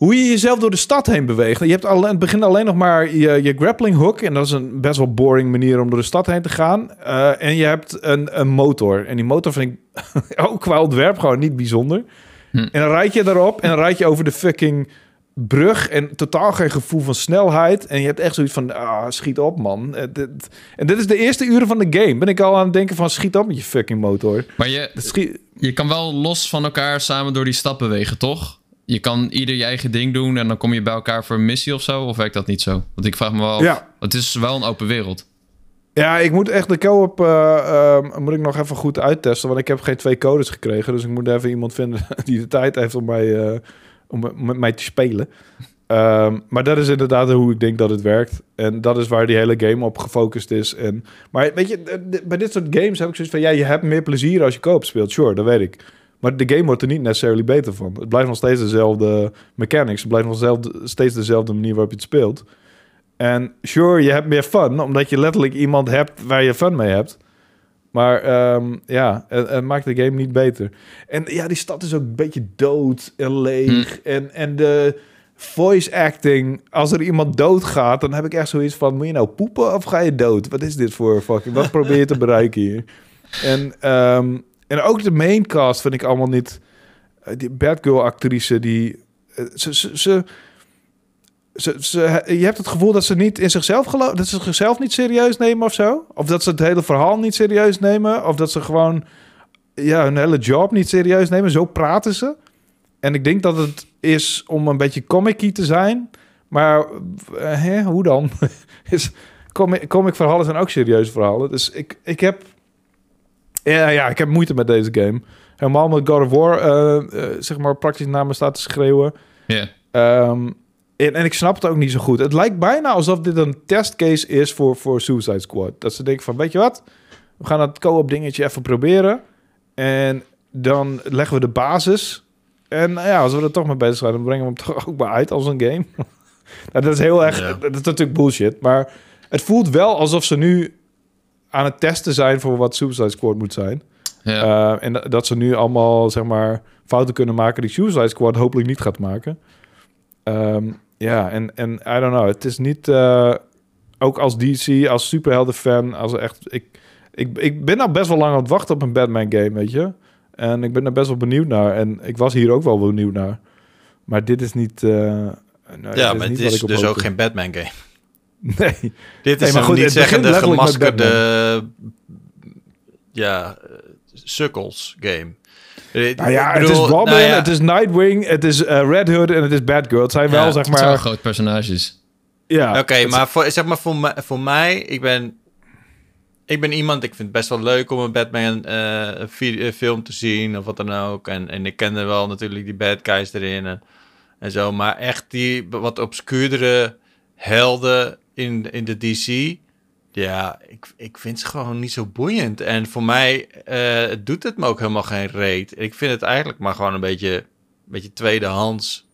hoe je jezelf door de stad heen beweegt. Je hebt al, in het begin alleen nog maar je, je grappling hook. En dat is een best wel boring manier om door de stad heen te gaan. Uh, en je hebt een, een motor. En die motor vind ik ook qua ontwerp gewoon niet bijzonder. Hm. En dan rijd je erop en dan rijd je over de fucking brug en totaal geen gevoel van snelheid. En je hebt echt zoiets van, ah, schiet op, man. Eh, en dit is de eerste uren van de game. Ben ik al aan het denken van, schiet op met je fucking motor. Maar je, je kan wel los van elkaar samen door die stad bewegen, toch? Je kan ieder je eigen ding doen en dan kom je bij elkaar voor een missie of zo? Of werkt dat niet zo? Want ik vraag me wel, ja. het is wel een open wereld. Ja, ik moet echt de co-op uh, moet ik nog even goed uittesten, want ik heb geen twee codes gekregen, dus ik moet even iemand vinden die de tijd heeft om mij uh, om met mij te spelen. Ehm, maar dat is inderdaad hoe ik denk dat het werkt. En dat is waar die hele game op gefocust is. En, maar weet je, bij dit soort games heb ik zoiets van... Ja, je hebt meer plezier als je koop speelt. Sure, dat weet ik. Maar de game wordt er niet necessarily beter van. Het blijft nog steeds dezelfde mechanics. Het blijft nog steeds dezelfde manier waarop je het speelt. En sure, je hebt meer fun, omdat je letterlijk iemand hebt waar je fun mee hebt. Maar ehm, ja, het, het maakt de game niet beter. En ja, die stad is ook een beetje dood en leeg. En, en de voice acting, als er iemand doodgaat, dan heb ik echt zoiets van: moet je nou poepen of ga je dood? Wat is dit voor fucking? Wat probeer je te bereiken hier? En, ehm, en ook de main cast vind ik allemaal niet. eh, Die Batgirl actrice die eh, ze, ze, ze, ze, ze- je hebt het gevoel dat ze niet in zichzelf geloven, dat ze zichzelf niet serieus nemen of zo, of dat ze het hele verhaal niet serieus nemen, of dat ze gewoon ja hun hele job niet serieus nemen. Zo praten ze. En ik denk dat het is om een beetje comic te zijn, maar eh, hè, hoe dan? is comic, comic verhalen zijn ook serieuze verhalen. Dus ik, ik heb ja, ja, ik heb moeite met deze game. Helemaal met God of War, eh, eh, zeg maar, praktisch naar me staat te schreeuwen. Ja. Ehm, en, en ik snap het ook niet zo goed. Het lijkt bijna alsof dit een testcase is voor, voor Suicide Squad. Dat ze denken van, weet je wat? We gaan het co-op dingetje even proberen. En dan leggen we de basis. En nou ja, als we er toch mee bezig zijn, dan brengen we hem toch ook maar uit als een game. nou, dat is heel erg, Ja. dat is natuurlijk bullshit. Maar het voelt wel alsof ze nu aan het testen zijn voor wat Suicide Squad moet zijn. Ja. Uh, en dat- dat ze nu allemaal, zeg maar, fouten kunnen maken die Suicide Squad hopelijk niet gaat maken. Ehm, ja, en, en I don't know. Het is niet, eh, ook als DC, als superhelden-fan, als echt... Ik, ik, ik ben nou best wel lang aan het wachten op een Batman-game, weet je. En ik ben er best wel benieuwd naar. En ik was hier ook wel benieuwd naar. Maar dit is niet... nou, ja, maar niet het is dus ook geen Batman game. Nee. Dit Nee, is een goed, niet zeggende gemaskerde ja, eh, sukkels game. Eh, Nou ja, het is Robin, nou ja, het is Nightwing, het is eh, Red Hood en het is Batgirl. Het zijn Ja, wel, zeg Het zijn wel maar... grote personages. Ja, Oké, maar voor, zeg maar voor, mij, voor mij, ik ben, ik ben iemand, ik vind het best wel leuk om een Batman eh, eh, film te zien of wat dan ook. En, en ik kende wel natuurlijk die bad guys erin en, en zo. Maar echt die wat obscuurdere helden in, in de DC, ja, ik, ik vind ze gewoon niet zo boeiend. En voor mij eh, doet het me ook helemaal geen reet. Ik vind het eigenlijk maar gewoon een beetje, een beetje tweedehands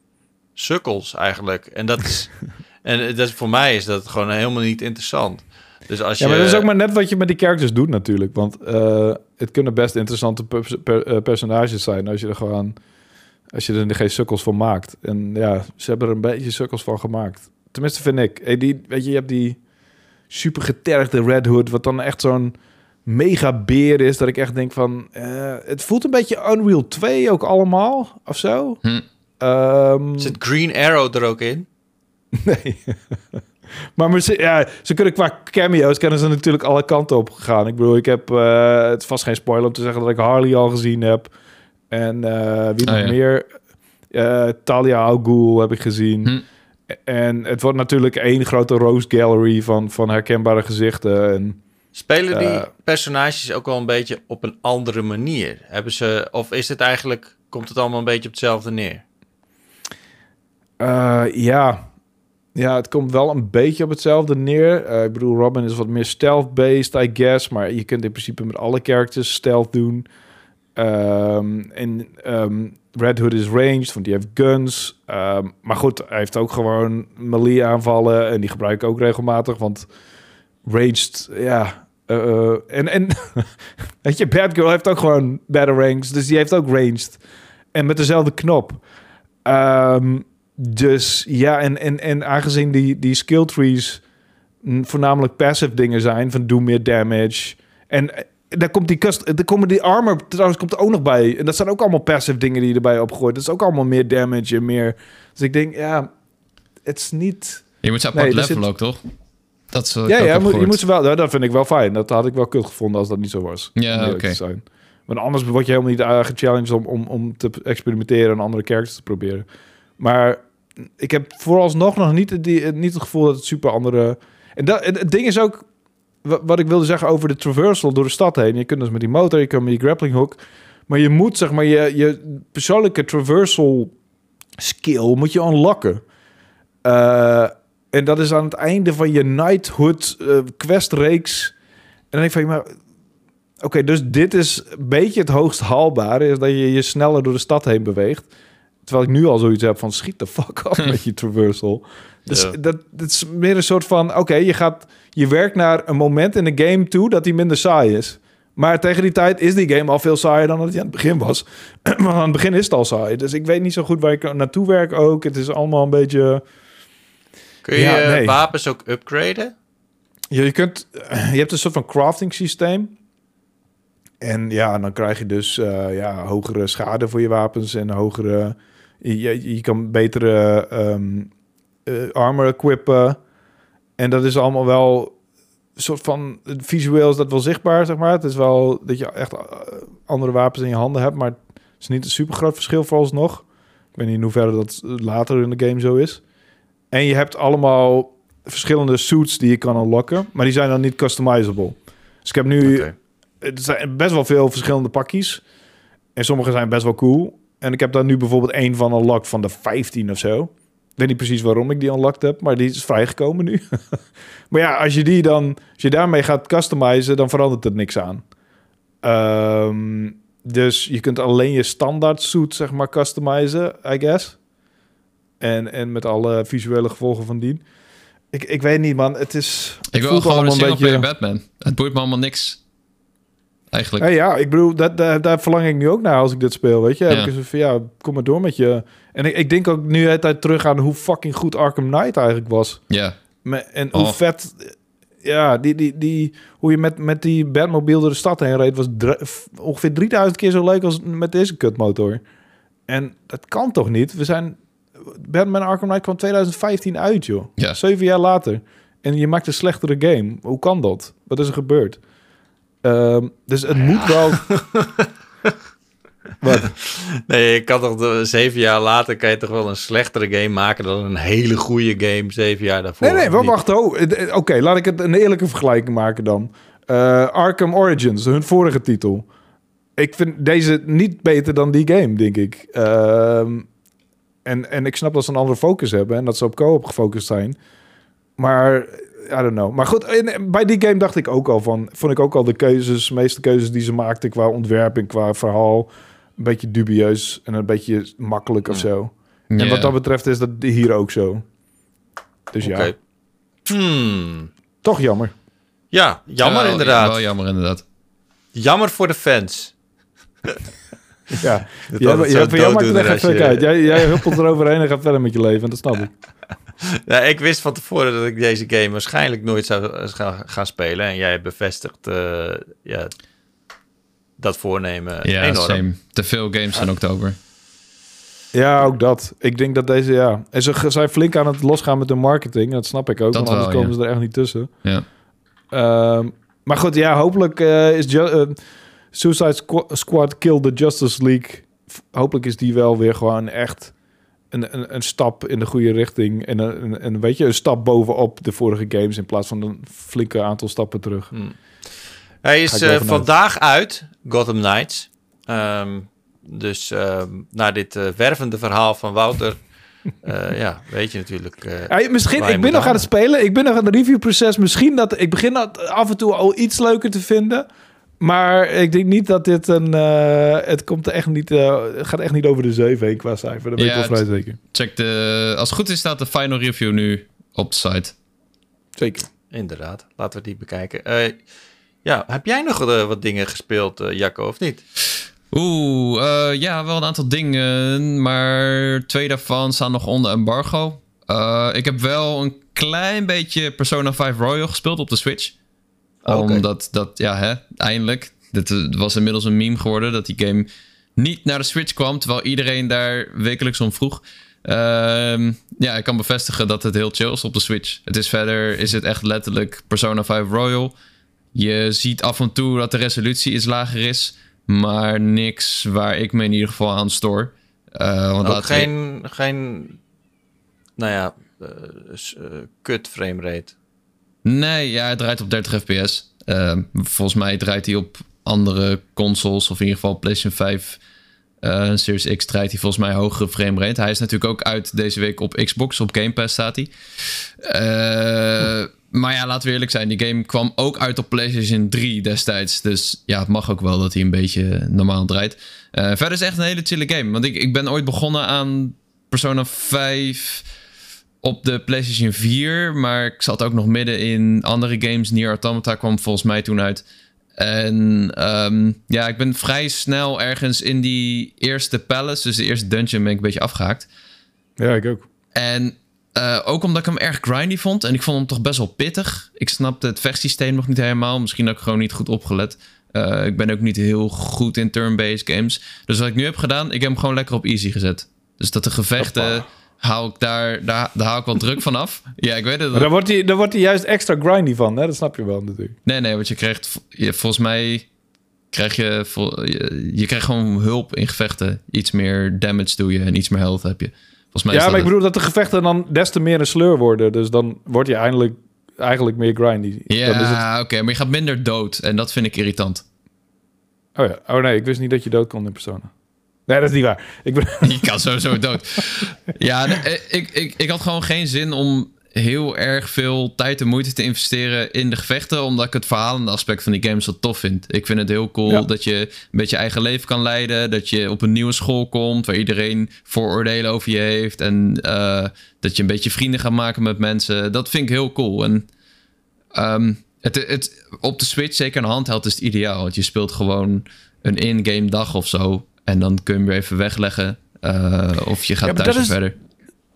sukkels eigenlijk. En dat is... En dat is, voor mij is dat gewoon helemaal niet interessant. Dus als je... Ja, maar dat is ook maar net wat je met die characters doet natuurlijk. Want eh, het kunnen best interessante per- per- eh, personages zijn als je er gewoon... Als je er geen sukkels van maakt. En ja, ze hebben er een beetje sukkels van gemaakt. Tenminste vind ik. Hey, die, weet je, je hebt die super getergde Red Hood... wat dan echt zo'n mega beer is... dat ik echt denk van... eh, het voelt een beetje Unreal 2 ook allemaal, of zo. Hm. Ehm, Zit Green Arrow er ook in? Nee. maar maar ze, ja, ze kunnen qua cameo's kunnen ze natuurlijk alle kanten op gegaan. Ik bedoel, ik heb eh, het is vast geen spoiler om te zeggen dat ik Harley al gezien heb. En eh, wie Oh, nog ja. meer? Eh, Talia al Ghul heb ik gezien. Hm. En het wordt natuurlijk één grote rose gallery van, van herkenbare gezichten. En, Spelen die Eh. personages ook wel een beetje op een andere manier? Hebben ze... Of is het eigenlijk... Komt het allemaal een beetje op hetzelfde neer? eh, ja. ja, het komt wel een beetje op hetzelfde neer. Eh, ik bedoel, Robin is wat meer stealth-based, I guess. Maar je kunt in principe met alle characters stealth doen. Ehm, en ehm, Red Hood is ranged, want die heeft guns. Ehm, maar goed, hij heeft ook gewoon melee aanvallen. En die gebruik ik ook regelmatig, want ranged, ja... eh, eh, en, en weet je, Batgirl heeft ook gewoon ranks, dus die heeft ook ranged. En met dezelfde knop. Ehm, dus ja, en, en, en aangezien die, die skill trees voornamelijk passive dingen zijn, van doe meer damage. En daar komt die cust, daar komen die armor trouwens komt er ook nog bij. En dat zijn ook allemaal passive dingen die je erbij opgooit. Dat is ook allemaal meer damage en meer. Dus ik denk, ja, het is niet. Je moet ze apart zit- ook, toch? Dat wat Ja, ja heb moet, je moet ze wel. nou, Dat vind ik wel fijn. Dat had ik wel kut gevonden als dat niet zo was. Ja, oké. zijn. Want anders word je helemaal niet uh, gechallenged om, om, om te experimenteren en andere characters te proberen. Maar ik heb vooralsnog nog niet, die, niet het gevoel dat het super andere... En dat, het, ding is ook, wat ik wilde zeggen over de traversal door de stad heen. Je kunt dus met die motor, je kunt met je grappling hook. Maar je moet zeg maar je, je persoonlijke traversal skill moet je unlocken. Eh, en dat is aan het einde van je Knighthood eh questreeks. En dan denk ik van, maar oké, dus dit is een beetje het hoogst haalbare, is dat je je sneller door de stad heen beweegt. Terwijl ik nu al zoiets heb van schiet de fuck af met je traversal. Dus Ja. dat, dat is meer een soort van, oké, je gaat, je werkt naar een moment in de game toe dat die minder saai is. Maar tegen die tijd is die game al veel saaier dan dat hij aan het begin was. Maar aan het begin is het al saai. Dus ik weet niet zo goed waar ik naartoe werk ook. Het is allemaal een beetje... Kun je Ja, je nee. wapens ook upgraden? Ja, je, kunt, je hebt een soort van crafting systeem. En ja, dan krijg je dus eh, ja, hogere schade voor je wapens en hogere... Je, je kan betere ehm, eh, armor equippen. En dat is allemaal wel soort van... Visueel is dat wel zichtbaar, zeg maar. Het is wel dat je echt eh, andere wapens in je handen hebt, maar het is niet een super groot verschil vooralsnog. Ik weet niet in hoeverre dat later in de game zo is. En je hebt allemaal verschillende suits die je kan unlocken, maar die zijn dan niet customizable. Dus ik heb nu Oké. er zijn best wel veel verschillende pakjes. En sommige zijn best wel cool. En ik heb daar nu bijvoorbeeld één van unlocked van de 15 of zo. Ik weet niet precies waarom ik die unlocked heb, maar die is vrijgekomen nu. maar ja, als je die dan, als je daarmee gaat customizen, dan verandert het niks aan. Ehm, dus je kunt alleen je standaard suit, zeg maar, customizen, I guess. En, en met alle visuele gevolgen van dien. Ik, ik weet niet, man. Het is. het Ik wil gewoon een single player Batman. Het boeit me allemaal niks. Eigenlijk. Ja, ja, ik bedoel, dat, daar, daar verlang ik nu ook naar als ik dit speel, weet je. Heb ik van, ja, kom maar door met je. En ik, ik denk ook nu de hele tijd terug aan hoe fucking goed Arkham Knight eigenlijk was. Ja. Me- En hoe Oh. vet, ja, die, die, die, hoe je met, met die Batmobile door de stad heen reed, was ongeveer 3000 keer zo leuk als met deze kutmotor. En dat kan toch niet? We zijn, Batman Arkham Knight kwam 2015 uit, joh. Ja. Zeven jaar later. En je maakt een slechtere game. Hoe kan dat? Wat is er gebeurd? Ehm, dus het moet wel... Wat? Nee, je kan toch de- zeven jaar later kan je toch wel een slechtere game maken dan een hele goede game zeven jaar daarvoor. Nee, nee, wacht. Oh, eh, Oké, laat ik het een eerlijke vergelijking maken dan. Eh, Arkham Origins, hun vorige titel. Ik vind deze niet beter dan die game, denk ik. Ehm, en, en ik snap dat ze een andere focus hebben en dat ze op co-op gefocust zijn. Maar, I don't know. Maar goed, bij die game dacht ik ook al van... Vond ik ook al de keuzes, de meeste keuzes die ze maakten qua ontwerp en qua verhaal... een beetje dubieus en een beetje makkelijk of Ja. zo. En wat dat betreft is dat hier ook zo. Dus ja. Hmm. toch jammer. Ja, jammer Wel- inderdaad. Wel jammer inderdaad. Jammer voor de fans. Ja, Dat jij, jij, voor jou maakt het echt je- uit. Jij, jij huppelt eroverheen en gaat verder met je leven. Dat snap ik. Ja, ik wist van tevoren dat ik deze game waarschijnlijk nooit zou eh, ga- gaan spelen. En jij bevestigt eh, ja, dat voornemen Ja, enorm. same. Te veel games in oktober. Ja, ook dat. Ik denk dat deze, ja... En ze zijn flink aan het losgaan met de marketing. Dat snap ik ook, Dat want anders wel, komen ze er echt niet tussen. Ja. Ehm, maar goed, ja, hopelijk eh, is eh, Suicide Squ- Squad Kill the Justice League... Hopelijk is die wel weer gewoon echt een, een, een stap in de goede richting. En een, een, een, weet je, een stap bovenop de vorige games... in plaats van een flinke aantal stappen terug. Hij is eh, vandaag uit, Gotham Knights. Ehm, dus ehm, na dit eh, wervende verhaal van Wouter... eh, ja, weet je natuurlijk... eh, Ja, misschien, ik ben nog aan het spelen. Ik ben nog aan het reviewproces. Misschien dat ik begin dat af en toe al iets leuker te vinden. Maar ik denk niet dat dit een. eh, het komt er echt niet. eh, het gaat echt niet over de 7 heen qua cijfer. Dat ben Ja, ik wel vrij zeker. Check de... Als het goed is staat de final review nu op de site. Zeker. Inderdaad, laten we die bekijken. Ja, heb jij nog eh, wat dingen gespeeld, eh, Jacco, of niet? Oeh, eh, ja, wel een aantal dingen. Maar twee daarvan staan nog onder embargo. Ik heb wel een klein beetje Persona 5 Royal gespeeld op de Switch. Oké. Omdat dat, ja, hè, eindelijk. Dit was inmiddels een meme geworden dat die game niet naar de Switch kwam. Terwijl iedereen daar wekelijks om vroeg. Ehm, ja, ik kan bevestigen dat het heel chill is op de Switch. Het is verder, is het echt letterlijk Persona 5 Royal. Je ziet af en toe dat de resolutie iets lager is. Maar niks waar ik me in ieder geval aan stoor. Eh, want Ook geen, geen, nou ja, eh, kut framerate. Nee, ja, het draait op 30 fps. Volgens mij draait hij op andere consoles, of in ieder geval PlayStation 5 eh, Series X draait hij volgens mij hogere framerate. Hij is natuurlijk ook uit deze week op Xbox, op Game Pass staat hij. Eh, maar ja, laten we eerlijk zijn. Die game kwam ook uit op PlayStation 3 destijds. Dus ja, het mag ook wel dat hij een beetje normaal draait. Uh, verder is het echt een hele chille game. Want ik, ik ben ooit begonnen aan Persona 5 op de PlayStation 4. Maar ik zat ook nog midden in andere games. Nier Automata kwam volgens mij toen uit. En um, ja, ik ben vrij snel ergens in die eerste palace, dus de eerste dungeon, ben ik een beetje afgehaakt. Ja, ik ook. En uh, ook omdat ik hem erg grindy vond. En ik vond hem toch best wel pittig. Ik snapte het vechtsysteem nog niet helemaal. Misschien heb ik gewoon niet goed opgelet. Uh, ik ben ook niet heel goed in turn-based games. Dus wat ik nu heb gedaan, ik heb hem gewoon lekker op easy gezet. Dus dat de gevechten hou ik daar, daar, daar hou ik wel druk van af. Ja, ik weet het. Maar dan wordt hij, dan wordt hij juist extra grindy van, hè? Dat snap je wel natuurlijk. Nee, nee, want je krijgt, je, volgens mij krijg je, je, je krijgt gewoon hulp in gevechten. Iets meer damage doe je en iets meer health heb je. Volgens mij ja, maar ik bedoel dat de gevechten dan des te meer een sleur worden. Dus dan word je eindelijk, eigenlijk meer grindy. Ja, het... oké, maar je gaat minder dood. En dat vind ik irritant. Oh ja, oh nee, ik wist niet dat je dood kon in Persona. Nee, dat is niet waar. Ik ben... Je kan sowieso dood. Ja, ik, ik, ik had gewoon geen zin om heel erg veel tijd en moeite te investeren in de gevechten. Omdat ik het verhalende aspect van die games zo tof vind. Ik vind het heel cool dat je een beetje eigen leven kan leiden. Dat je op een nieuwe school komt waar iedereen vooroordelen over je heeft. En uh, dat je een beetje vrienden gaat maken met mensen. Dat vind ik heel cool. En um, het, het, op de Switch, zeker een handheld, is het ideaal. Want je speelt gewoon een in-game dag of zo. En dan kun je hem weer even wegleggen. Uh, of je gaat ja, thuis is, verder.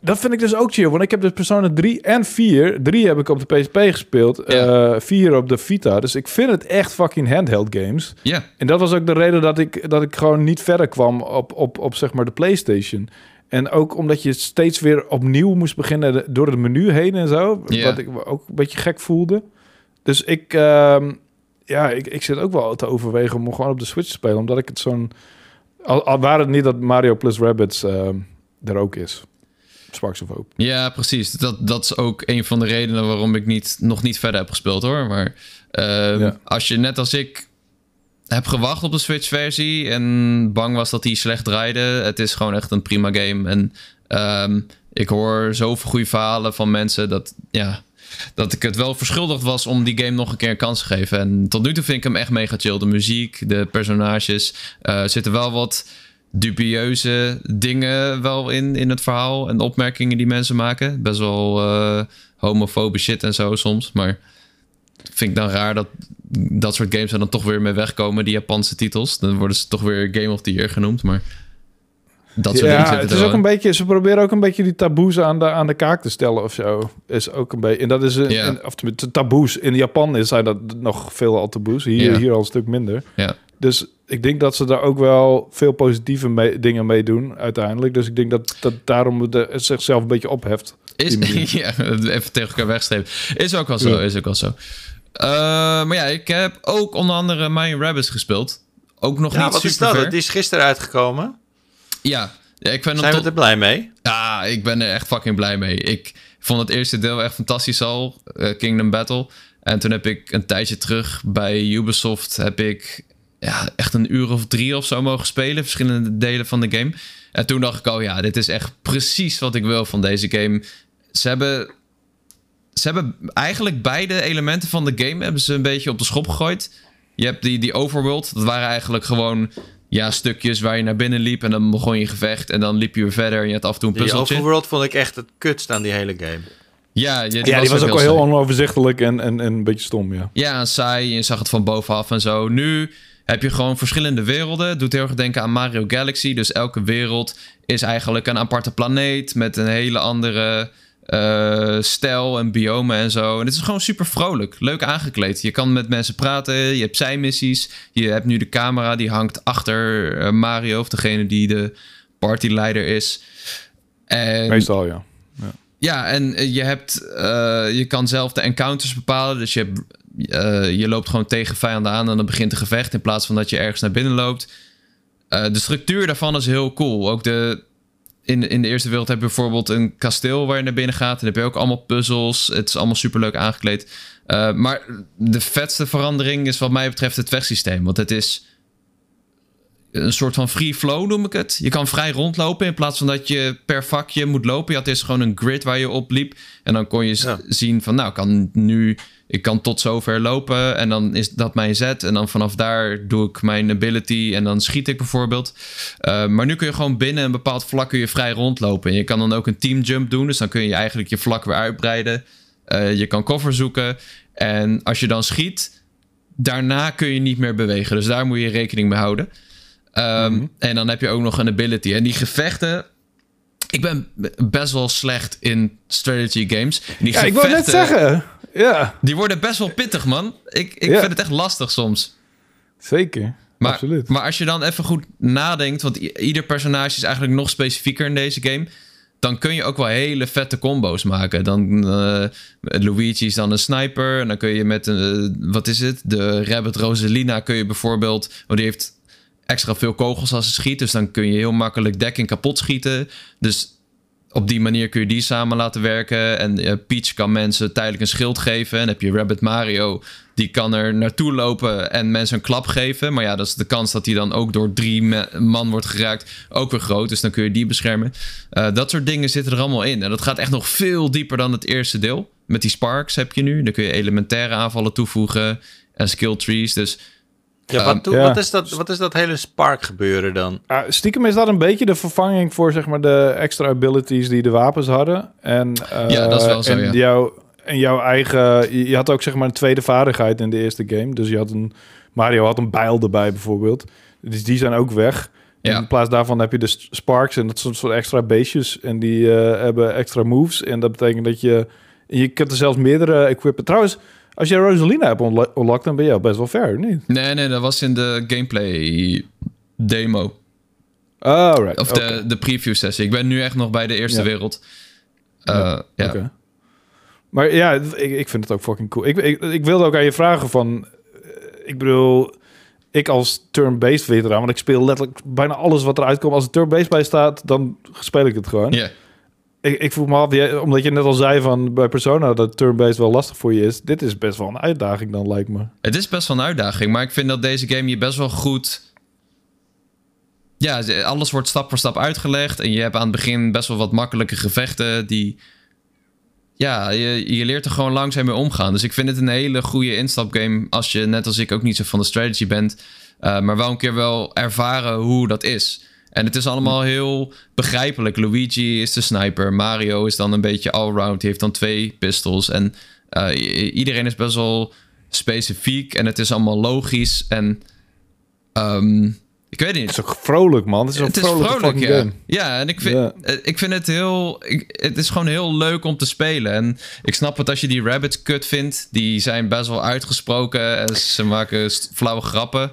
Dat vind ik dus ook chill. Want ik heb dus Persona 3 en 4. 3 heb ik op de PSP gespeeld. Ja. Uh, 4 op de Vita. Dus ik vind het echt fucking handheld games. Ja. En dat was ook de reden dat ik, dat ik gewoon niet verder kwam op, op, op zeg maar de PlayStation. En ook omdat je steeds weer opnieuw moest beginnen door het menu heen en zo. Ja. Wat ik ook een beetje gek voelde. Dus ik, uh, ja, ik, ik zit ook wel te overwegen om gewoon op de Switch te spelen. Omdat ik het zo'n al, al waren het niet dat Mario plus Rabbits uh, er ook is. Sparks of Hope. Ja, precies. Dat, dat is ook een van de redenen waarom ik niet, nog niet verder heb gespeeld hoor. Maar uh, ja. als je net als ik heb gewacht op de Switch-versie en bang was dat die slecht draaide, het is gewoon echt een prima game. En um, ik hoor zoveel goede verhalen van mensen dat ja, dat ik het wel verschuldigd was om die game nog een keer een kans te geven. En tot nu toe vind ik hem echt mega chill. De muziek, de personages. Uh, zitten wel wat dubieuze dingen wel in, in het verhaal. En opmerkingen die mensen maken. Best wel uh, homofobe shit en zo soms. Maar vind ik dan raar dat dat soort games er dan toch weer mee wegkomen. Die Japanse titels. Dan worden ze toch weer Game of the Year genoemd. Maar dat soort ja, dingen het is ook een beetje, ze proberen ook een beetje die taboes aan de, aan de kaak te stellen of zo. Is ook een beetje, en dat is, een, in, of tenminste, taboes. In Japan is zijn dat nog veel al taboes. Hier, hier al een stuk minder. Ja. Dus ik denk dat ze daar ook wel veel positieve mee- dingen mee doen uiteindelijk. Dus ik denk dat, dat daarom de, het zichzelf een beetje opheft. Is, ja, even tegen elkaar wegstrepen. Is ook wel zo, Ja. is ook wel zo. Uh, maar ja, ik heb ook onder andere Mario Rabbids gespeeld. Ook nog Ja, niet wat is dat? ver. Die is gisteren uitgekomen. Ja, ja, ik ben Zijn we er blij mee? Ja, ik ben er echt fucking blij mee. Ik vond het eerste deel echt fantastisch al, eh, Kingdom Battle. En toen heb ik een tijdje terug bij Ubisoft heb ik ja, echt een uur of drie of zo mogen spelen, verschillende delen van de game. En toen dacht ik, oh ja, dit is echt precies wat ik wil van deze game. Ze hebben, ze hebben eigenlijk beide elementen van de game hebben ze een beetje op de schop gegooid. Je hebt die, die overworld, dat waren eigenlijk gewoon ja, stukjes waar je naar binnen liep en dan begon je gevecht en dan liep je weer verder en je had af en toe een Die puzzeltje. Overworld vond ik echt het kutst aan die hele game. Ja, die, ja, die was ook wel heel onoverzichtelijk en, en, en een beetje stom, ja. Ja, en saai. Je zag het van bovenaf en zo. Nu heb je gewoon verschillende werelden. Doet heel erg denken aan Mario Galaxy. Dus elke wereld is eigenlijk een aparte planeet met een hele andere eh, stijl en biomen en zo. En het is gewoon super vrolijk. Leuk aangekleed. Je kan met mensen praten. Je hebt zijmissies. Je hebt nu de camera die hangt achter eh, Mario of degene die de partyleider is. En Meestal, ja. ja, en eh, je, hebt, je kan zelf de encounters bepalen. Dus je, hebt, eh, je loopt gewoon tegen vijanden aan en dan begint een gevecht in plaats van dat je ergens naar binnen loopt. Eh, de structuur daarvan is heel cool. Ook de, in, in de eerste wereld heb je bijvoorbeeld een kasteel waar je naar binnen gaat. En heb je ook allemaal puzzels. Het is allemaal superleuk aangekleed. Eh, maar de vetste verandering is wat mij betreft het vechtsysteem. Want het is een soort van free flow noem ik het. Je kan vrij rondlopen in plaats van dat je per vakje moet lopen. Je had eerst gewoon een grid waar je op liep. En dan kon je Ja. zien van, nou, ik kan nu, ik kan tot zover lopen. En dan is dat mijn zet. En dan vanaf daar doe ik mijn ability en dan schiet ik bijvoorbeeld. Eh, maar nu kun je gewoon binnen een bepaald vlak kun je vrij rondlopen. En je kan dan ook een team jump doen. Dus dan kun je eigenlijk je vlak weer uitbreiden. Eh, je kan cover zoeken. En als je dan schiet, daarna kun je niet meer bewegen. Dus daar moet je rekening mee houden. Ehm, Mhm. En dan heb je ook nog een ability. En die gevechten. Ik ben best wel slecht in strategy games. Die Ja, ik wil net zeggen. Ja, Die worden best wel pittig, man. Ik, ik Ja. vind het echt lastig soms. zeker. Maar, Absoluut. maar als je dan even goed nadenkt, want ieder personage is eigenlijk nog specifieker in deze game. Dan kun je ook wel hele vette combo's maken. Dan eh, Luigi is dan een sniper. En dan kun je met een, eh, wat is het? De Rabbit Rosalina kun je bijvoorbeeld. Oh, die heeft extra veel kogels als ze schiet. Dus dan kun je heel makkelijk dekking kapot schieten. Dus op die manier kun je die samen laten werken. En eh, Peach kan mensen tijdelijk een schild geven. En heb je Rabbit Mario. Die kan er naartoe lopen en mensen een klap geven. Maar ja, dat is de kans dat hij dan ook door drie man wordt geraakt. Ook weer groot. Dus dan kun je die beschermen. Eh, dat soort dingen zitten er allemaal in. En dat gaat echt nog veel dieper dan het eerste deel. Met die sparks heb je nu. Dan kun je elementaire aanvallen toevoegen. En skill trees. Dus Ja, Ehm, wat, doe- ja. Wat, is dat, wat is dat hele spark gebeuren dan? Ah, stiekem is dat een beetje de vervanging voor zeg maar, de extra abilities die de wapens hadden. En, eh, Ja, dat is wel zo, en ja. Jouw, en jouw eigen... Je had ook zeg maar een tweede vaardigheid in de eerste game. Dus je had een... Mario had een bijl erbij bijvoorbeeld. Dus die zijn ook weg. Ja. In plaats daarvan heb je de s- sparks en dat soort soort extra beestjes. En die eh, hebben extra moves. En dat betekent dat je... Je kunt er zelfs meerdere equippen. Trouwens, als je Rosalina hebt unlocked, dan ben je al best wel ver, niet? nee, nee, dat was in de gameplay demo. Oh, right. Of de, de preview sessie. Ik ben nu echt nog bij de eerste Ja. wereld. Eh, Ja, ja. Oké. Maar ja, ik, ik vind het ook fucking cool. Ik, ik, ik wilde ook aan je vragen van... eh, Ik bedoel, ik als turn-based veteraan... want ik speel letterlijk bijna alles wat eruit komt. Als er turn-based bij staat, dan speel ik het gewoon. Ja. Ik, ik voel me af, omdat je net al zei van bij Persona... dat turn-based wel lastig voor je is. Dit is best wel een uitdaging dan, lijkt me. Het is best wel een uitdaging, maar ik vind dat deze game je best wel goed. Ja, alles wordt stap voor stap uitgelegd. En je hebt aan het begin best wel wat makkelijke gevechten die. Ja, je, je leert er gewoon langzaam mee omgaan. Dus ik vind het een hele goede instapgame. Als je net als ik ook niet zo van de strategy bent. eh, maar wel een keer wel ervaren hoe dat is. En het is allemaal heel begrijpelijk. Luigi is de sniper. Mario is dan een beetje allround. Die heeft dan twee pistols. En eh, iedereen is best wel specifiek. En het is allemaal logisch. En ehm, ik weet Het niet. is ook vrolijk, man. Het is Het vrolijke vrolijk, fucking ja. game. Ja, en ik vind, eh, ik vind het heel... Ik, het is gewoon heel leuk om te spelen. En ik snap het als je die rabbits kut vindt. Die zijn best wel uitgesproken. En ze maken flauwe grappen.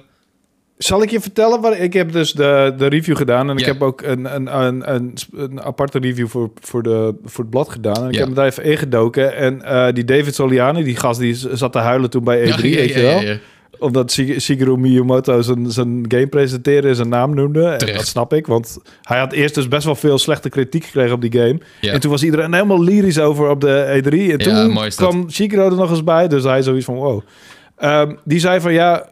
Zal ik je vertellen? Waar, ik heb dus de, de review gedaan. En ik heb ook een, een, een, een, een aparte review voor, voor, de, voor het blad gedaan. En ik heb me daar even ingedoken. En eh, die David Soliani, die gast, die zat te huilen toen bij E3, Ja, ja, weet je wel? Omdat Shig- Shigeru Miyamoto zijn, zijn game presenteren en zijn naam noemde. En Terecht. dat snap ik, want hij had eerst dus best wel veel slechte kritiek gekregen op die game. Ja. En toen was iedereen helemaal lyrisch over op de E3. En toen Ja, kwam Shigeru er nog eens bij, dus hij zoiets van wow. Ehm, die zei van ja,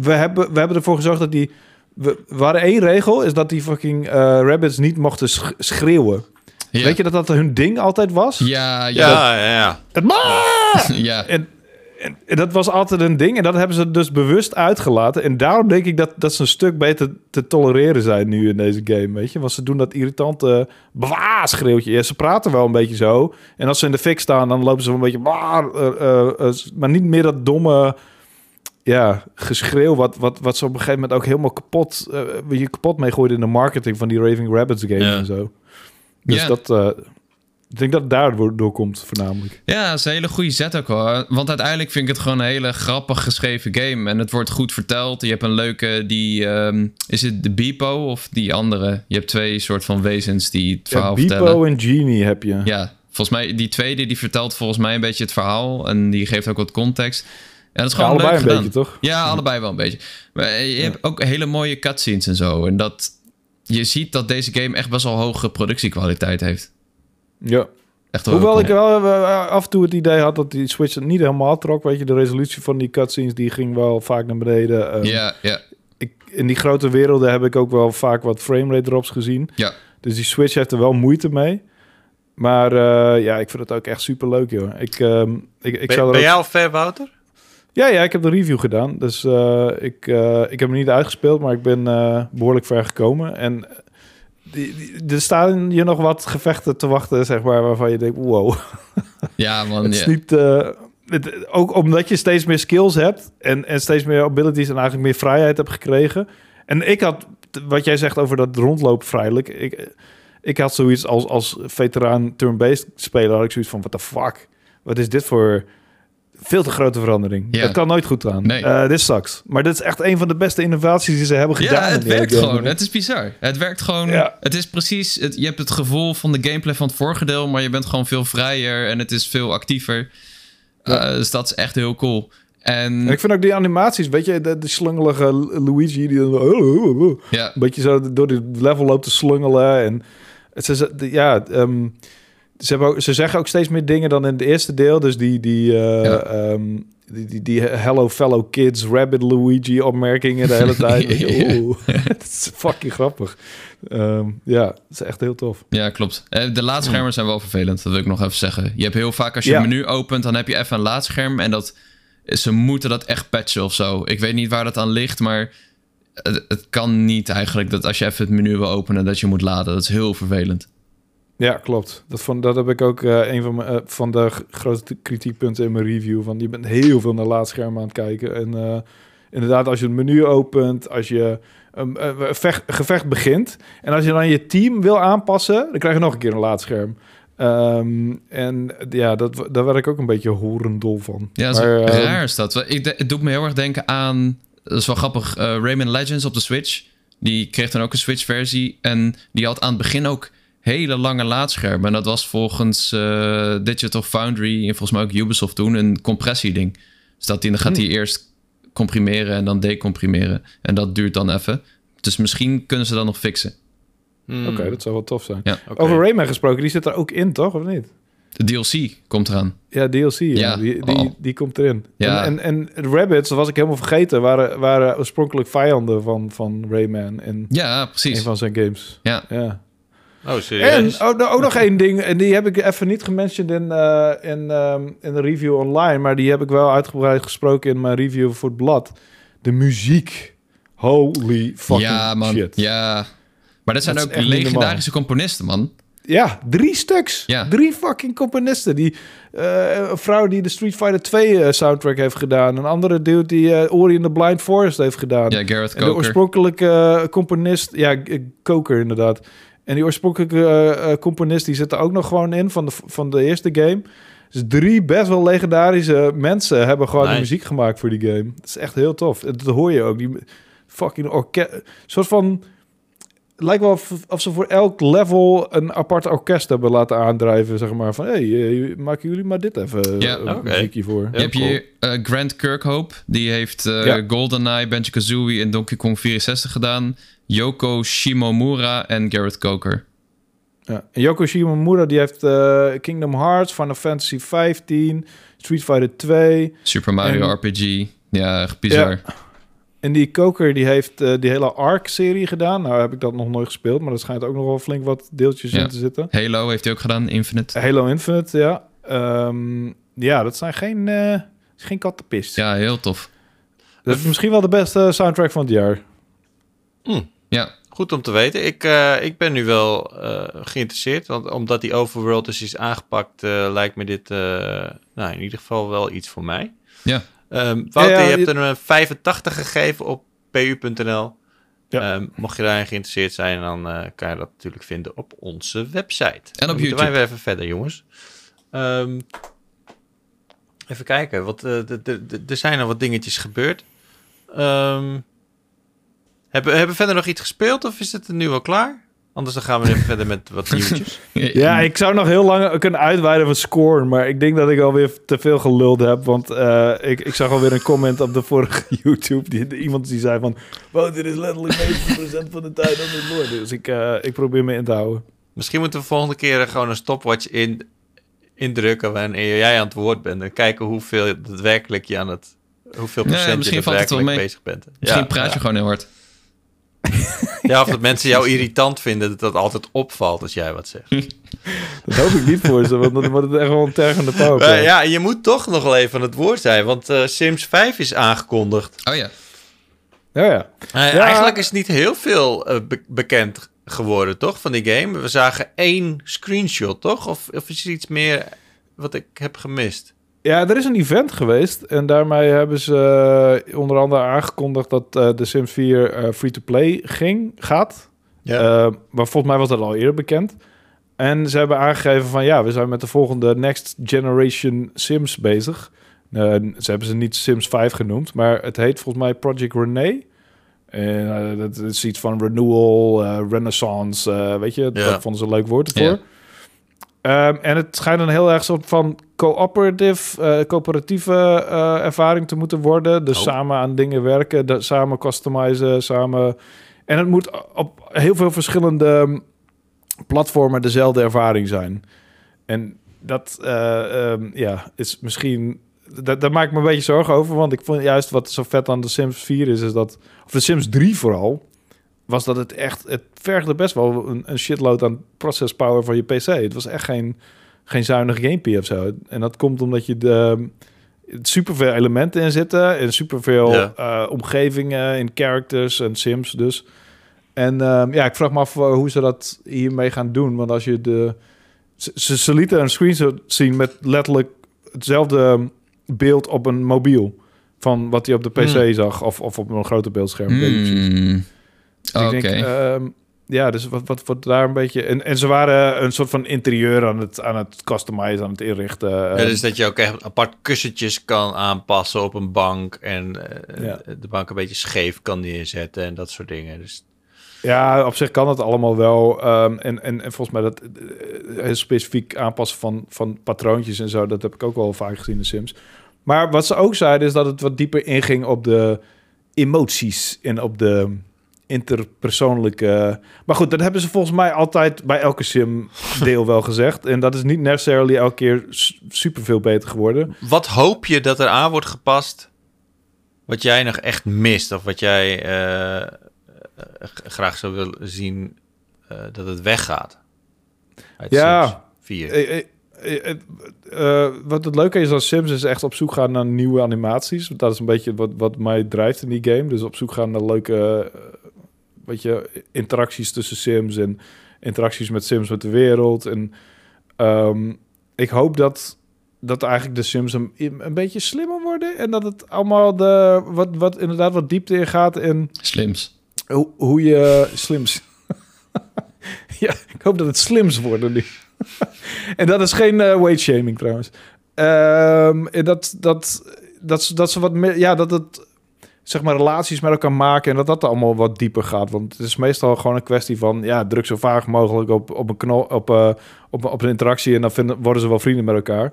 we hebben, we hebben ervoor gezorgd dat die... We, we hadden één regel, is dat die fucking eh, rabbits niet mochten sch- schreeuwen. Ja. Weet je dat dat hun ding altijd was? Ja, ja, Ja, ja, ja. Het ma! ja. En, en, en dat was altijd een ding. En dat hebben ze dus bewust uitgelaten. En daarom denk ik dat, dat ze een stuk beter te tolereren zijn nu in deze game. Weet je? Want ze doen dat irritante bwa schreeuwtje. Ja, ze praten wel een beetje zo. En als ze in de fik staan, dan lopen ze wel een beetje... Bwa, eh, eh, eh, maar niet meer dat domme... Ja, geschreeuw wat, wat, wat ze op een gegeven moment ook helemaal kapot... eh je kapot mee gooide in de marketing van die Raving Rabbits game Ja. en zo. Dus Ja. dat... eh, ik denk dat het daardoor door komt, voornamelijk. Ja, dat is een hele goede zet ook hoor. Want uiteindelijk vind ik het gewoon een hele grappig geschreven game. En het wordt goed verteld. Je hebt een leuke, die... ehm, is het de Beepo of die andere? Je hebt twee soort van wezens die het Ja, verhaal Beepo vertellen. en Genie heb je. Ja, volgens mij, die tweede die vertelt volgens mij een beetje het verhaal. En die geeft ook wat context. En dat is Ja, gewoon allebei leuk een gedaan. beetje, toch? Ja, allebei wel een beetje. Maar je hebt ook hele mooie cutscenes en zo. En dat... Je ziet dat deze game echt best wel hoge productiekwaliteit heeft. Ja. Echt wel Hoewel ik wel eh, af en toe het idee had dat die Switch het niet helemaal trok. Weet je, de resolutie van die cutscenes die ging wel vaak naar beneden. eh. Ja, ja. ik, in die grote werelden heb ik ook wel vaak wat framerate drops gezien. Ja. Dus die Switch heeft er wel moeite mee. Maar eh, ja, ik vind het ook echt super leuk, joh. Ik, ehm, ik, ik ben zou er ben ook- jij al ver, Wouter? Ja, ja, ik heb de review gedaan. Dus eh, ik, eh, ik heb hem niet uitgespeeld, maar ik ben eh, behoorlijk ver gekomen. En die, die- er staan je nog wat gevechten te wachten, zeg maar, waarvan je denkt, wow. Ja, man. Het is niet... het- ook omdat je steeds meer skills hebt en, en steeds meer abilities en eigenlijk meer vrijheid hebt gekregen. En ik had, wat jij zegt over dat rondlopen vrijelijk, ik, ik had zoiets als, als veteraan turn-based speler, had ik zoiets van, what the fuck? Wat is dit voor veel te grote verandering? Ja. Dat kan nooit goed gaan. Nee. Eh, dit sucks. Maar dit is echt een van de beste innovaties die ze hebben gedaan. Ja, het werkt gewoon. Het is bizar. Het werkt gewoon. Ja. Het is precies. Het, je hebt het gevoel van de gameplay van het vorige deel, maar je bent gewoon veel vrijer en het is veel actiever. Ja. Eh, dus dat is echt heel cool. En En ik vind ook die animaties, weet je, de, de slungelige Luigi die dan een ja, beetje zo door de level loopt te slungelen en het de- ja, ehm, ze, hebben ook, ze zeggen ook steeds meer dingen dan in het eerste deel, dus die die eh, Ja. ehm, die, die, die hello fellow kids, rabbit Luigi opmerkingen de hele tijd. Oeh, het is fucking grappig. Ehm, ja, het is echt heel tof. ja, klopt. Eh, De laadschermen zijn wel vervelend, dat wil ik nog even zeggen. Je hebt heel vaak als je Ja. een menu opent, dan heb je even een laadscherm en dat ze moeten dat echt patchen of zo. Ik weet niet waar dat aan ligt, maar het, het kan niet eigenlijk dat als je even het menu wil openen dat je moet laden. Dat is heel vervelend. Ja, klopt. Dat, vond, dat heb ik ook eh, een van, mijn, eh, van de grote kritiekpunten in mijn review. Van je bent heel veel naar laadscherm aan het kijken. En eh, inderdaad, als je het menu opent, als je een eh, vecht, gevecht begint. En als je dan je team wil aanpassen, dan krijg je nog een keer een laadscherm. Ehm, en ja, dat, daar werd ik ook een beetje horendol van. Ja, Maar, ehm, raar is dat. Ik, het doet me heel erg denken aan... Dat is wel grappig. Rayman Legends op de Switch. Die kreeg dan ook een Switch-versie. En die had aan het begin ook hele lange laadschermen. En dat was volgens eh, Digital Foundry... en volgens mij ook Ubisoft toen... een compressieding. Dus dat die, dan gaat hij eerst comprimeren en dan decomprimeren. En dat duurt dan even. Dus misschien kunnen ze dat nog fixen. Hmm, Oké, dat zou wel tof zijn. Ja. Over Rayman gesproken, die zit er ook in, toch? Of niet? De DLC komt eraan. Ja, DLC, ja. Ja, die, die, oh. die komt erin. Ja. En, en, en Rabbits, dat was ik helemaal vergeten, waren, waren oorspronkelijk vijanden van, van Rayman in Ja, een precies. van zijn games. Ja. Ja. Oh, En serieus? ook, ook nog één ding, en die heb ik even niet gementiond in, eh, in, ehm, in de review online, maar die heb ik wel uitgebreid gesproken in mijn review voor het blad. De muziek. Holy fucking ja, man. shit. Ja. Maar dat zijn Dat ook legendarische componisten, man. Ja, drie stuks. Ja. Drie fucking componisten. Die, eh, een vrouw die de Street Fighter 2 eh, soundtrack heeft gedaan. Een andere dude die eh, Ori in the Blind Forest heeft gedaan. Ja, Garrett en de Coker. oorspronkelijke componist... Ja, Coker inderdaad. En die oorspronkelijke eh, eh, componist die zit er ook nog gewoon in van de, van de eerste game. Dus drie best wel legendarische mensen hebben gewoon de muziek gemaakt voor die game. Dat is echt heel tof. Dat hoor je ook. Die fucking orkest... soort van... Lijkt wel of, of ze voor elk level een apart orkest hebben laten aandrijven. Zeg maar van, hé, hey, eh, maken jullie maar dit even Ja. een Oké. muziekje voor. Je hebt hier eh, Grant Kirkhope. Die heeft eh Ja. GoldenEye, Banjo-Kazooie en Donkey Kong 64 gedaan. Yoko Shimomura en Garrett Coker. Ja. En Yoko Shimomura die heeft eh, Kingdom Hearts, Final Fantasy 15, Street Fighter 2. Super Mario En- RPG. Ja, echt bizar. En die Koker die heeft eh, die hele Ark-serie gedaan. Nou heb ik dat nog nooit gespeeld, maar er schijnt ook nog wel flink wat deeltjes Ja. in te zitten. Halo heeft hij ook gedaan, Infinite. Halo Infinite, ja. Ehm, ja, dat zijn geen, eh, is geen kattenpist. Ja, heel tof. Dat is misschien wel de beste soundtrack van het jaar. Ja, Goed om te weten. Ik, eh, ik ben nu wel eh, geïnteresseerd. Want omdat die overworld dus is aangepakt, eh, lijkt me dit eh, nou, in ieder geval wel iets voor mij. Ja. Ehm, Wouter, Ja, ja, je hebt er een 85 gegeven op pu.nl. Ja. Ehm, mocht je daarin geïnteresseerd zijn, dan eh, kan je dat natuurlijk vinden op onze website. En op Dan YouTube. wij weer even verder, jongens. Ehm, even kijken, want eh, er zijn al wat dingetjes gebeurd. Hebben, hebben we verder nog iets gespeeld of is het nu al klaar? Anders dan gaan we even verder met wat nieuwtjes. Ja, ik zou nog heel lang kunnen uitweiden van scoren, maar ik denk dat ik alweer te veel geluld heb. Want eh, ik, ik zag alweer een comment op de vorige YouTube. Die, iemand die zei van, wow, dit is letterlijk 90% van de tijd aan het woord. Dus ik, eh, ik probeer me in te houden. Misschien moeten we volgende keer gewoon een stopwatch in, indrukken wanneer jij aan het woord bent. En kijken hoeveel daadwerkelijk je aan het hoeveel Ja, procent je daadwerkelijk mee. bezig bent. Misschien ja, praat je ja. gewoon heel hard. Ja, of dat mensen jou irritant vinden dat dat altijd opvalt als jij wat zegt. Dat hoop ik niet voor ze, want dan wordt het echt wel een tergende. Eh, ja, je moet toch nog wel even aan het woord zijn, want eh, Sims 5 is aangekondigd. Oh ja. ja, ja. Eh, Ja. Eigenlijk is niet heel veel eh, be- bekend geworden, toch, van die game. We zagen één screenshot, toch? Of, of is er iets meer wat ik heb gemist? Ja, er is een event geweest en daarmee hebben ze eh, onder andere aangekondigd dat eh, de Sims 4 eh, free-to-play ging, gaat. Eh, maar volgens mij was dat al eerder bekend. En ze hebben aangegeven van ja, we zijn met de volgende Next Generation Sims bezig. Ze hebben ze niet Sims 5 genoemd, maar het heet volgens mij Project Renee. En dat is iets van renewal, renaissance, weet je, Ja. dat vonden ze een leuk woord ervoor. Ja. Ehm, en het schijnt een heel erg soort van cooperative, eh, coöperatieve eh, ervaring te moeten worden. Dus Oh. samen aan dingen werken, de, samen customizen, samen... En het moet op heel veel verschillende platformen dezelfde ervaring zijn. En dat ehm, ja, is misschien... Daar, daar maak ik me een beetje zorgen over, want ik vond juist wat zo vet aan de Sims 4 is, is dat... Of de Sims 3 vooral, was dat het echt... Het vergde best wel een, een shitload aan process power van je PC. Het was echt geen, geen zuinig gamepie of zo. En dat komt omdat je de superveel elementen in zitten en superveel Ja. eh, omgevingen in characters en sims dus. En ehm, ja, ik vraag me af eh, hoe ze dat hiermee gaan doen. Want als je de... Ze, ze, lieten een screenshot zien met letterlijk hetzelfde beeld op een mobiel. Van wat hij op de PC Hmm. zag. Of, of op een grote beeldscherm. Ik Dus Oké. ehm, ja, dus wat, wat, wat daar een beetje... En, en ze waren een soort van interieur aan het, aan het customizen, aan het inrichten. Ja, Ehm, dus dat je ook echt apart kussentjes kan aanpassen op een bank en eh, Ja. de bank een beetje scheef kan neerzetten en dat soort dingen. Dus Ja, op zich kan het allemaal wel. Ehm, en, en, en volgens mij dat eh, heel specifiek aanpassen van, van patroontjes en zo, dat heb ik ook wel vaak gezien in de Sims. Maar wat ze ook zeiden is dat het wat dieper inging op de emoties en op de interpersoonlijke. Maar goed, dat hebben ze volgens mij altijd bij elke sim deel wel gezegd. En dat is niet necessarily elke keer super veel beter geworden. wat hoop je dat er aan wordt gepast wat jij nog echt mist of wat jij eh, eh, graag zou willen zien eh, dat het weggaat? Uit Ja. Sims 4. Eh, eh, eh, eh, eh, wat het leuke is aan Sims is echt op zoek gaan naar nieuwe animaties. Dat is een beetje wat, wat mij drijft in die game. Dus op zoek gaan naar leuke eh, weet je, interacties tussen Sims en interacties met Sims met de wereld. En ehm, ik hoop dat, dat eigenlijk de Sims een, een beetje slimmer worden. En dat het allemaal de, wat, wat inderdaad wat diepte in gaat in Slims. hoe, hoe je slims. ja, ik hoop dat het slims worden nu. en dat is geen eh weight shaming trouwens. Ehm, en dat, dat, dat, ze- dat ze wat meer, ja, dat het zeg maar relaties met elkaar maken en dat dat allemaal wat dieper gaat. Want het is meestal gewoon een kwestie van, ja, druk zo vaag mogelijk op, op een knop, op, eh, op, op een interactie en dan vinden, worden ze wel vrienden met elkaar.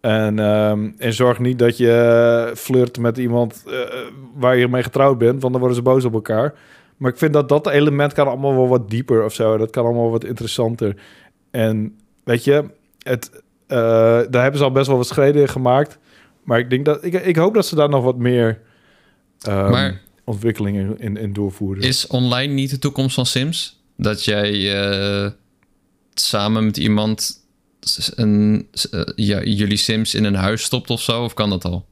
En, ehm, en zorg niet dat je flirt met iemand eh, waar je mee getrouwd bent, want dan worden ze boos op elkaar. Maar ik vind dat dat element kan allemaal wel wat dieper of zo. Dat kan allemaal wat interessanter. En weet je, het, eh, daar hebben ze al best wel wat schreden in gemaakt. Maar ik denk dat ik, ik hoop dat ze daar nog wat meer ehm, Maar- ontwikkelingen in, in doorvoeren. Is online niet de toekomst van Sims? Dat jij eh, samen met iemand een, eh, ja, jullie Sims in een huis stopt of zo? Of kan dat al?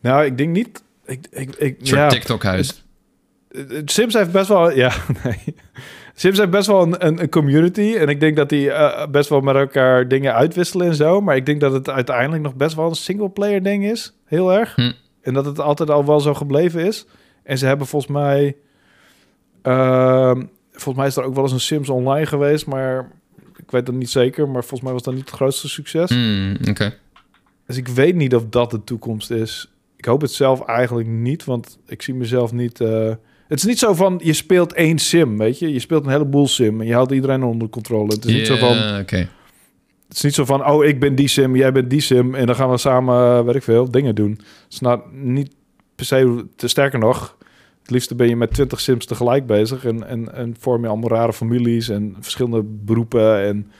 Nou, ik denk niet. Ik, ik, ik, Een soort ja, TikTok-huis. Sims heeft best wel. Ja, nee. Sims heeft best wel een, een, een community. En ik denk dat die eh, best wel met elkaar dingen uitwisselen en zo. Maar ik denk dat het uiteindelijk nog best wel een single-player ding is. Heel erg. Hm. En dat het altijd al wel zo gebleven is. En ze hebben volgens mij. ehm, volgens mij is er ook wel eens een Sims online geweest. Maar ik weet het niet zeker. Maar volgens mij was dat niet het grootste succes. Hmm, Oké. Dus ik weet niet of dat de toekomst is. Ik hoop het zelf eigenlijk niet, want ik zie mezelf niet. eh, Het is niet zo van je speelt één sim, weet je. Je speelt een heleboel sim en je houdt iedereen onder controle. Het is niet zo van. Oké. Het is niet zo van. Oh, ik ben die sim, jij bent die sim en dan gaan we samen, eh, weet ik veel, dingen doen. Het is nou niet per se. Te sterker nog. Het liefste ben je met 20 sims tegelijk bezig en, en, en vorm je allemaal rare families en verschillende beroepen. En,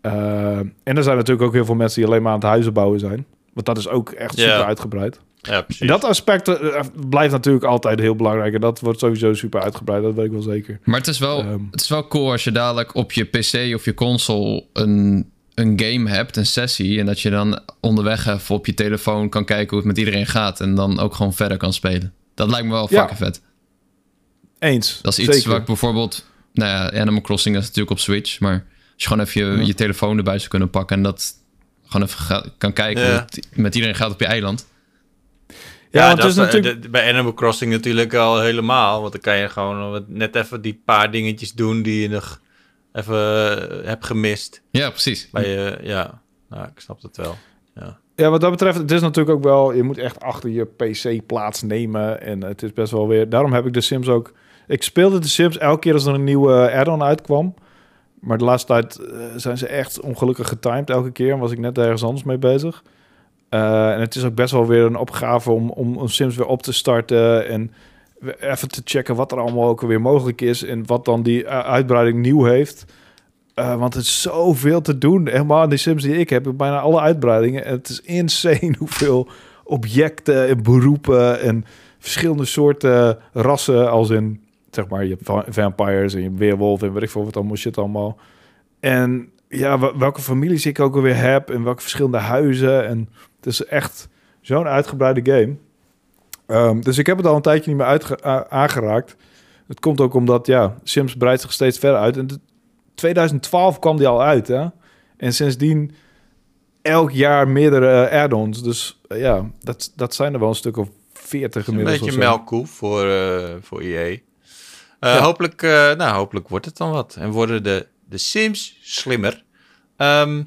eh, en er zijn natuurlijk ook heel veel mensen die alleen maar aan het huizen bouwen zijn. Want dat is ook echt super uitgebreid. Ja, precies. Dat aspect eh, blijft natuurlijk altijd heel belangrijk. En dat wordt sowieso super uitgebreid, dat weet ik wel zeker. Maar het is wel, Ehm. het is wel cool als je dadelijk op je PC of je console een, een game hebt, een sessie. En dat je dan onderweg even op je telefoon kan kijken hoe het met iedereen gaat. En dan ook gewoon verder kan spelen. Dat lijkt me wel Ja. fucking vet. Eens. Dat is iets zeker. waar ik bijvoorbeeld... Nou ja, Animal Crossing is natuurlijk op Switch. Maar als je gewoon even je, Ja. je telefoon erbij zou kunnen pakken... en dat gewoon even ga- kan kijken Ja. hoe het met iedereen gaat op je eiland. Ja, want dat is eh, natuurlijk... de- bij Animal Crossing natuurlijk al helemaal. Want dan kan je gewoon wat- net even die paar dingetjes doen die je nog even eh, hebt gemist. Ja, precies. Bij je, ja, nou, ik snap het wel. Ja. Ja, wat dat betreft, het is natuurlijk ook wel... Je moet echt achter je PC plaatsnemen. En het is best wel weer... Daarom heb ik de Sims ook... Ik speelde de Sims elke keer als er een nieuwe add-on uitkwam. Maar de laatste tijd eh, zijn ze echt ongelukkig getimed elke keer. En was ik net ergens anders mee bezig. Eh, en het is ook best wel weer een opgave om, om, om Sims weer op te starten. En even te checken wat er allemaal ook weer mogelijk is. En wat dan die eh, uitbreiding nieuw heeft. Eh, want het is zoveel te doen. Helemaal in die Sims die ik heb, bijna alle uitbreidingen. En het is insane hoeveel objecten en beroepen en verschillende soorten rassen. Als in, zeg maar, je hebt va- vampires en je hebt weerwolf en weet ik veel wat allemaal shit allemaal. En ja, welke families ik ook alweer heb en welke verschillende huizen. En het is echt zo'n uitgebreide game. Ehm, dus ik heb het al een tijdje niet meer uitge- a- aangeraakt. Het komt ook omdat, ja, Sims breidt zich steeds verder uit. En de- 2012 kwam die al uit, hè? En sindsdien elk jaar meerdere eh, add-ons. Dus eh, ja, dat, dat zijn er wel een stuk of 40 Een inmiddels. beetje of zo. melkkoe voor, eh voor EA. Ja. hopelijk, nou, hopelijk wordt het dan wat. En worden de, de Sims slimmer. Ehm,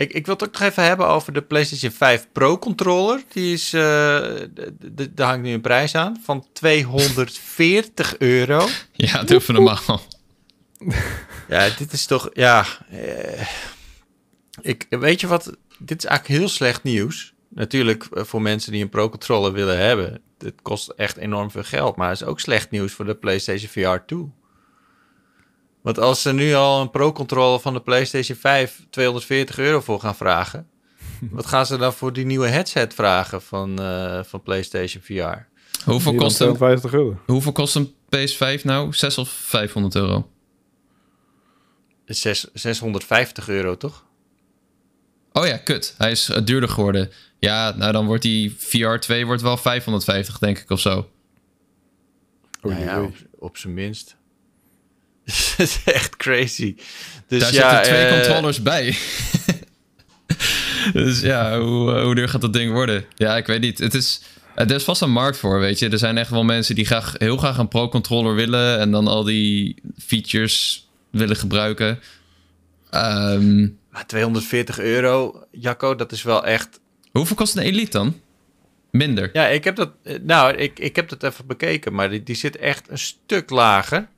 ik, ik wil het ook nog even hebben over de PlayStation 5 Pro controller. Die is, eh, daar hangt nu een prijs aan van 240 euro. Ja, doe even normaal. Ja, dit is toch, ja. eh, ik, weet je wat? Dit is eigenlijk heel slecht nieuws. Natuurlijk eh, voor mensen die een Pro-controller willen hebben. Het kost echt enorm veel geld. Maar het is ook slecht nieuws voor de PlayStation VR 2. Want als ze nu al een Pro-controller van de PlayStation 5 240 euro voor gaan vragen. wat gaan ze dan voor die nieuwe headset vragen van, eh, van PlayStation VR? Hoeveel kost, een, 250 euro. hoeveel kost een PS5 nou? 6 of 500 euro? Zes- 650 euro, toch? Oh ja, kut. Hij is eh, duurder geworden. Ja, nou dan wordt die VR 2 wordt wel 550, denk ik, of zo. Nou ja, op, op zijn minst. Het is echt crazy. Dus Daar ja, zitten twee eh, controllers bij. dus ja, hoe, eh, hoe duur gaat dat ding worden? Ja, ik weet niet. Het is, er is vast een markt voor, weet je. Er zijn echt wel mensen die graag, heel graag een pro-controller willen... en dan al die features willen gebruiken. Ehm, Maar 240 euro, Jacco, dat is wel echt... hoeveel kost een Elite dan? Minder. Ja, ik heb dat... eh, Nou, ik, ik heb dat even bekeken, maar die, die zit echt een stuk lager.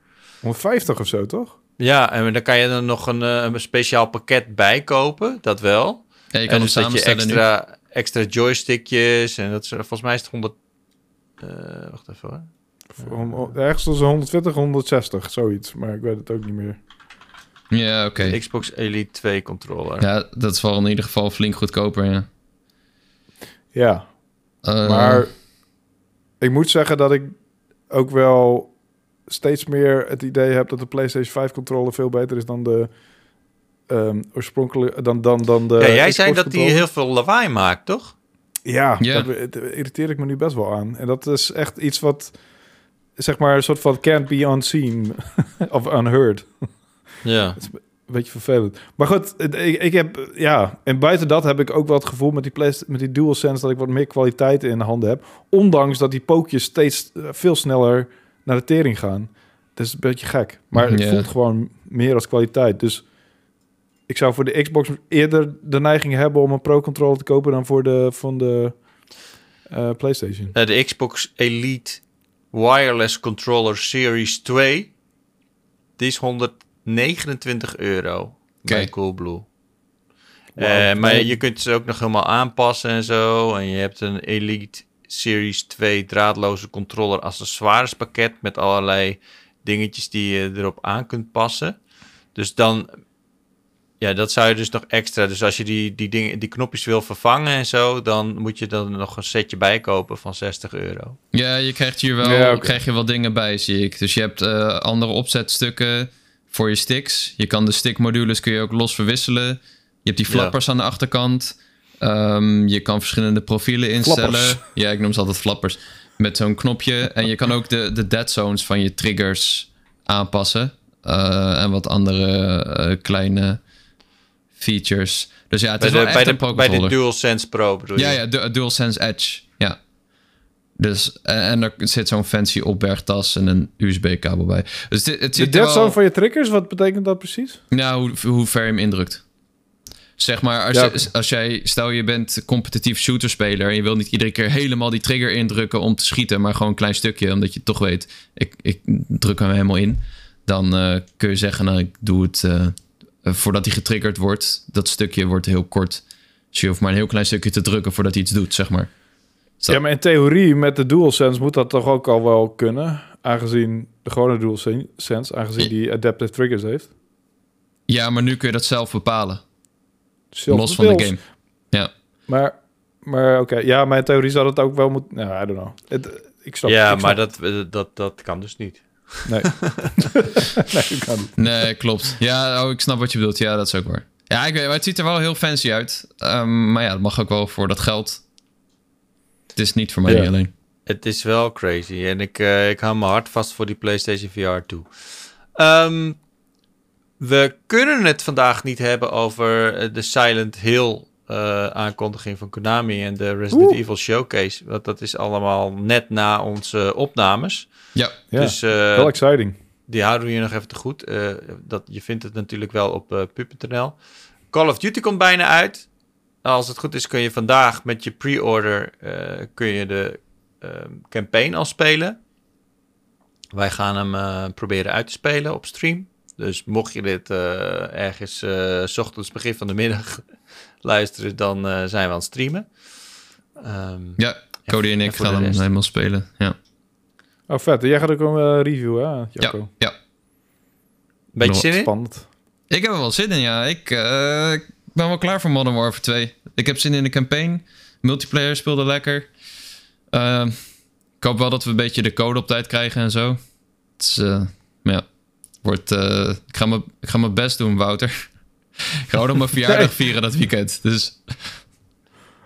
150 of zo, toch? Ja, en dan kan je er nog een, eh, een speciaal pakket bij kopen, dat wel. Ja, je en kan hem dus dat je nu. extra, extra joystickjes en dat is, volgens mij is het 100... eh, wacht even hoor. Om- Ergens tussen 120 160, zoiets. Maar ik weet het ook niet meer. Ja, oké. Xbox Elite 2 controller. Ja, dat is wel in ieder geval flink goedkoper, ja. Ja, Eh, maar ik moet zeggen dat ik ook wel steeds meer het idee heb dat de PlayStation 5 controller veel beter is dan de ehm oorspronkelijke dan dan dan de. ja, jij Xbox zei dat die heel veel lawaai maakt, toch? Ja, Ja. daar daar irriteer ik me nu best wel aan. En dat is echt iets wat zeg maar een soort van can't be unseen of unheard. Ja. Een beetje vervelend. Maar goed, het- ik, ik heb, ja, en buiten dat heb ik ook wel het gevoel met die, Playsta- met die DualSense dat ik wat meer kwaliteit in de handen heb. Ondanks dat die pookjes steeds eh, veel sneller naar de tering gaan. Dat is een beetje gek. Maar het voelt gewoon meer als kwaliteit. Dus ik zou voor de Xbox eerder de neiging hebben om een Pro-controller te kopen dan voor de van de eh, PlayStation. Eh, de Xbox Elite Wireless Controller Series 2. Die is 129 euro bij Coolblue. Eh, maar je kunt ze ook nog helemaal aanpassen en zo. En je hebt een Elite Series 2 draadloze controller accessoirespakket met allerlei dingetjes die je erop aan kunt passen. Dus dan, Ja, dat zou je dus nog extra. Dus als je die, die, dingen, die knopjes wil vervangen en zo, dan moet je dan nog een setje bijkopen van 60 euro. Ja, je krijgt hier wel, Ja, krijg je wel dingen bij, zie ik. Dus je hebt eh, andere opzetstukken voor je sticks. Je kan de stickmodules kun je ook los verwisselen. Je hebt die Ja. flappers aan de achterkant. Ehm, je kan verschillende profielen instellen. Flappers. Ja, ik noem ze altijd flappers. Met zo'n knopje. En je kan ook de, de dead zones van je triggers aanpassen. Eh, en wat andere eh, kleine features. Dus ja, het Bij is de, wel echt bij, de, een bij de. DualSense Pro bedoel je? Ja, ja, du- DualSense Edge. Ja. Dus, en, en er zit zo'n fancy opbergtas en een USB-kabel bij. Dus dit, het De dead wel... zone van je triggers, wat betekent dat precies? Nou, hoe, hoe ver je hem indrukt. Zeg maar, als, Ja, als jij... Stel, je bent competitief shooterspeler... en je wil niet iedere keer helemaal die trigger indrukken om te schieten... maar gewoon een klein stukje, omdat je toch weet... ik, ik druk hem helemaal in. Dan eh, kun je zeggen, nou, ik doe het... eh, voordat hij getriggerd wordt, dat stukje wordt heel kort. Dus je hoeft maar een heel klein stukje te drukken voordat hij iets doet, zeg maar. Ja, maar in theorie met de DualSense moet dat toch ook al wel kunnen, aangezien de gewone DualSense, aangezien die adaptive triggers heeft. Ja, maar nu kun je dat zelf bepalen. Zelfs los van de game. Ja. Maar, maar oké, ja, in theorie zou dat ook wel moeten. Nou, I don't know. Het, ik snap. Ja, ik snap- maar dat, eh, dat, dat kan dus niet. Nee. nee, dat kan niet. Nee, klopt. Ja, oh, ik snap wat je bedoelt. Ja, dat is ook waar. Ja, ik weet, maar het ziet er wel heel fancy uit. Ehm, maar ja, dat mag ook wel voor dat geld. Het is niet voor mij Ja. alleen. Het is wel crazy. En ik, eh, ik hou mijn hart vast voor die PlayStation VR toe. Ehm, we kunnen het vandaag niet hebben over eh, de Silent Hill eh, aankondiging van Konami en de Resident Oeh. Evil Showcase. Want dat is allemaal net na onze opnames. Ja, Ja, Dus eh, wel exciting. die houden we hier nog even te goed. Eh, dat, je vindt het natuurlijk wel op pub.nl. Call of Duty komt bijna uit. Als het goed is kun je vandaag met je pre-order eh, kun je de ehm, campaign al spelen. Wij gaan hem eh, proberen uit te spelen op stream. Dus mocht je dit eh, ergens eh, s ochtends begin van de middag luisteren, dan eh, zijn we aan het streamen. Ehm, ja Cody en en ik gaan hem helemaal spelen. Ja, Oh, vet. Jij gaat ook een review, hè, ja, Jacco? ja. beetje zin in? Spannend. Ik heb er wel zin in, ja. Ik, eh, ik ben wel klaar voor Modern Warfare 2. Ik heb zin in de campaign. Multiplayer speelde lekker. Ehm, ik hoop wel dat we een beetje de code op tijd krijgen en zo. Het is, eh, maar ja, wordt, eh, ik, ga mijn, ik ga mijn best doen, Wouter. ik ga ook nog mijn verjaardag vieren dat weekend. Dus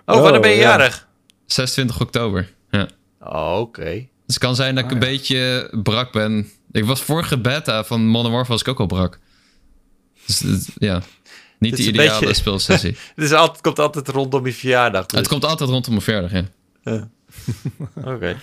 Oh, wanneer ben je Oh, ja. jarig? 26 oktober. Ja. Oh, oké. Dus het kan zijn dat ik Ah, een ja. beetje brak ben. Ik was vorige beta van Modern Warfare was ik ook al brak. Dus het- ja, niet de ideale beetje- speelsessie. Het is altijd, komt altijd rondom je verjaardag. dus- Het komt altijd rondom mijn verjaardag, ja. Oké.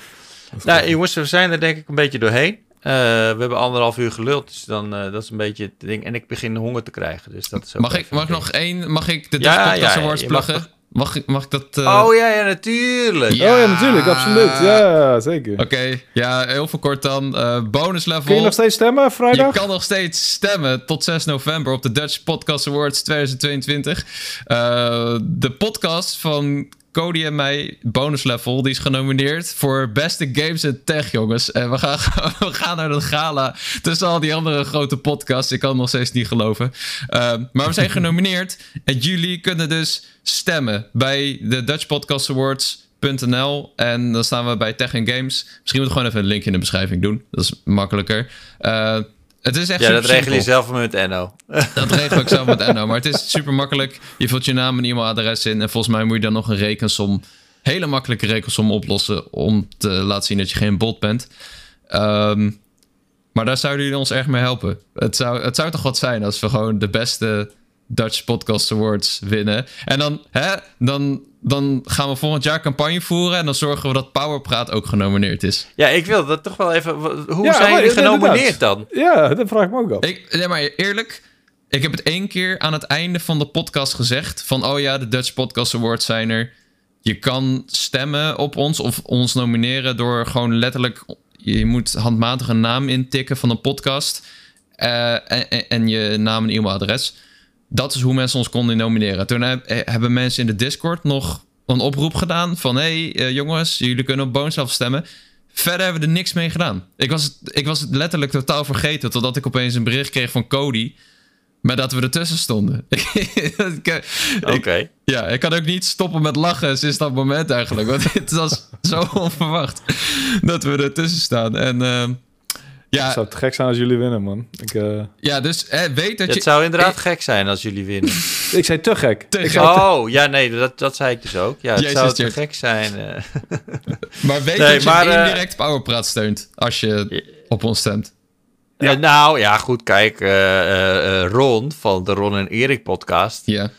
Nou, jongens, we zijn er denk ik een beetje doorheen. Eh, we hebben anderhalf uur geluld, dus dan, eh, dat is een beetje het ding. En ik begin honger te krijgen, dus dat is ook Mag ik, mag nog één... Mag ik de Ja, Dutch Podcast ja, Awards je mag pluggen? Mag, ik, mag ik dat... eh, Oh ja, ja, natuurlijk. Ja. Oh ja, natuurlijk, absoluut. Ja, zeker. Oké, ja, heel veel kort dan. Eh bonus level. Kun je nog steeds stemmen Je vrijdag? kan nog steeds stemmen tot 6 november op de Dutch Podcast Awards 2022. Eh, de podcast van Cody en mij, Bonus Level, die is genomineerd voor beste games en tech, jongens. En we gaan, we gaan naar dat gala tussen al die andere grote podcasts. Ik kan het nog steeds niet geloven. Eh, maar we zijn genomineerd en jullie kunnen dus stemmen bij de Dutch Podcast Awards.nl en dan staan we bij Tech and Games. Misschien moet ik gewoon even een linkje in de beschrijving doen. Dat is makkelijker. Eh, het is echt Ja, dat regel je zelf met NO. Dat regel ik zelf met Enno. Maar het is super makkelijk. Je vult je naam en e-mailadres in. En volgens mij moet je dan nog een rekensom. Hele makkelijke rekensom oplossen. Om te laten zien dat je geen bot bent. Ehm, maar daar zouden jullie ons erg mee helpen. Het zou, het zou toch wat zijn als we gewoon de beste Dutch Podcast Awards winnen. En dan, hè, dan, dan gaan we volgend jaar campagne voeren. En dan zorgen we dat Powerpraat ook genomineerd is. Ja, ik wil dat toch wel even... Hoe Ja, zijn jullie genomineerd dan? Ja, dat vraag ik me ook af. Ik, nee, maar eerlijk, ik heb het één keer aan het einde van de podcast gezegd: van oh ja, de Dutch Podcast Awards zijn er. Je kan stemmen op ons of ons nomineren door gewoon letterlijk. Je moet handmatig een naam intikken van een podcast. eh, en, en- en je naam en e-mailadres. Dat is hoe mensen ons konden nomineren. Toen heb- eh, hebben mensen in de Discord nog een oproep gedaan van... hey, eh, jongens, jullie kunnen op Bones stemmen. Verder hebben we er niks mee gedaan. Ik was, het, ik was het letterlijk totaal vergeten... totdat ik opeens een bericht kreeg van Cody... Maar dat we ertussen stonden. Ik- Oké. ja, ik kan ook niet stoppen met lachen sinds dat moment eigenlijk. Want het was zo onverwacht dat we ertussen staan. En ehm, Het ja, zou te gek zijn als jullie winnen, man. Ik, eh, ja, dus eh, weet dat je... Het zou inderdaad gek zijn als jullie winnen. ik zei te gek. Te Ik gek. Oh, ja, nee, dat, dat zei ik dus ook. Ja, het Jezus, zou te gek zijn. eh. Maar weet Nee, dat je maar, eh, indirect Powerpraat steunt als je op ons stemt. Ja, nou, ja, goed, kijk, eh, eh, eh, Ron van de Ron en Erik podcast, Ja,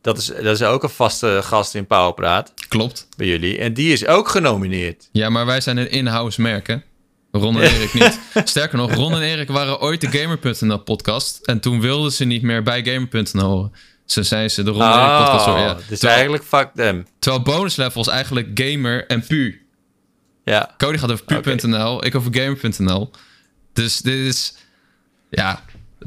dat is, dat is ook een vaste gast in Powerpraat klopt. bij jullie. En die is ook genomineerd. Ja, maar wij zijn een in-house merk, hè? Ron en Erik niet. Sterker nog, Ron en Erik waren ooit de Gamer.nl podcast. En toen wilden ze niet meer bij Gamer.nl horen. Zo zijn ze de Ron en Erik podcast. Oh, hoor, Ja. dus Terwijl, eigenlijk fuck them. terwijl bonus levels eigenlijk gamer en pu. Ja, Cody gaat over pu.nl, ik over gamer.nl. Dus dit is... Ja,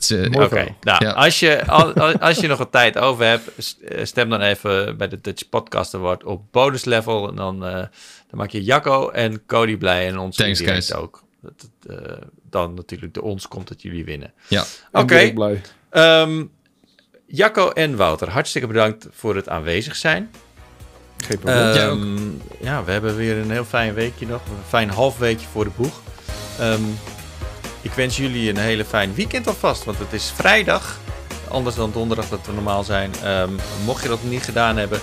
eh, oké. Nou, Ja. als, je, al- al- als je nog een tijd over hebt, eh, stem dan even bij de Dutch Podcast Award op bonus level. En dan, eh, dan maak je Jacco en Cody blij en ons Thanks, guys. ook. Dat het, eh, dan natuurlijk de ons komt dat jullie winnen. ja. Oké. Ehm, Jacco en Wouter, hartstikke bedankt voor het aanwezig zijn. Geen probleem. Ehm, ja, we hebben weer een heel fijn weekje nog. Een fijn half weekje voor de boeg. Ehm, ik wens jullie een hele fijn weekend alvast, want het is vrijdag. Anders dan donderdag dat we normaal zijn. Ehm, mocht je dat niet gedaan hebben,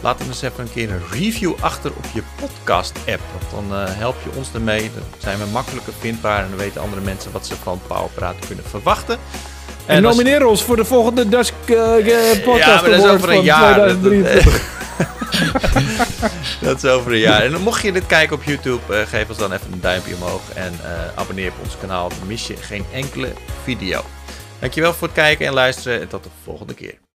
laat dan eens even een keer een review achter op je podcast-app. Want dan eh, help je ons ermee. Dan zijn we makkelijker vindbaar en dan weten andere mensen wat ze van Powerpraat kunnen verwachten. En nomineer ons voor de volgende Dutch eh, Podcast maar dat is Award over een van jaar. 2023. Dat is over een jaar. En mocht je dit kijken op YouTube, eh, geef ons dan even een duimpje omhoog. En eh, abonneer op ons kanaal. Dan mis je geen enkele video. Dankjewel voor het kijken en luisteren. En tot de volgende keer.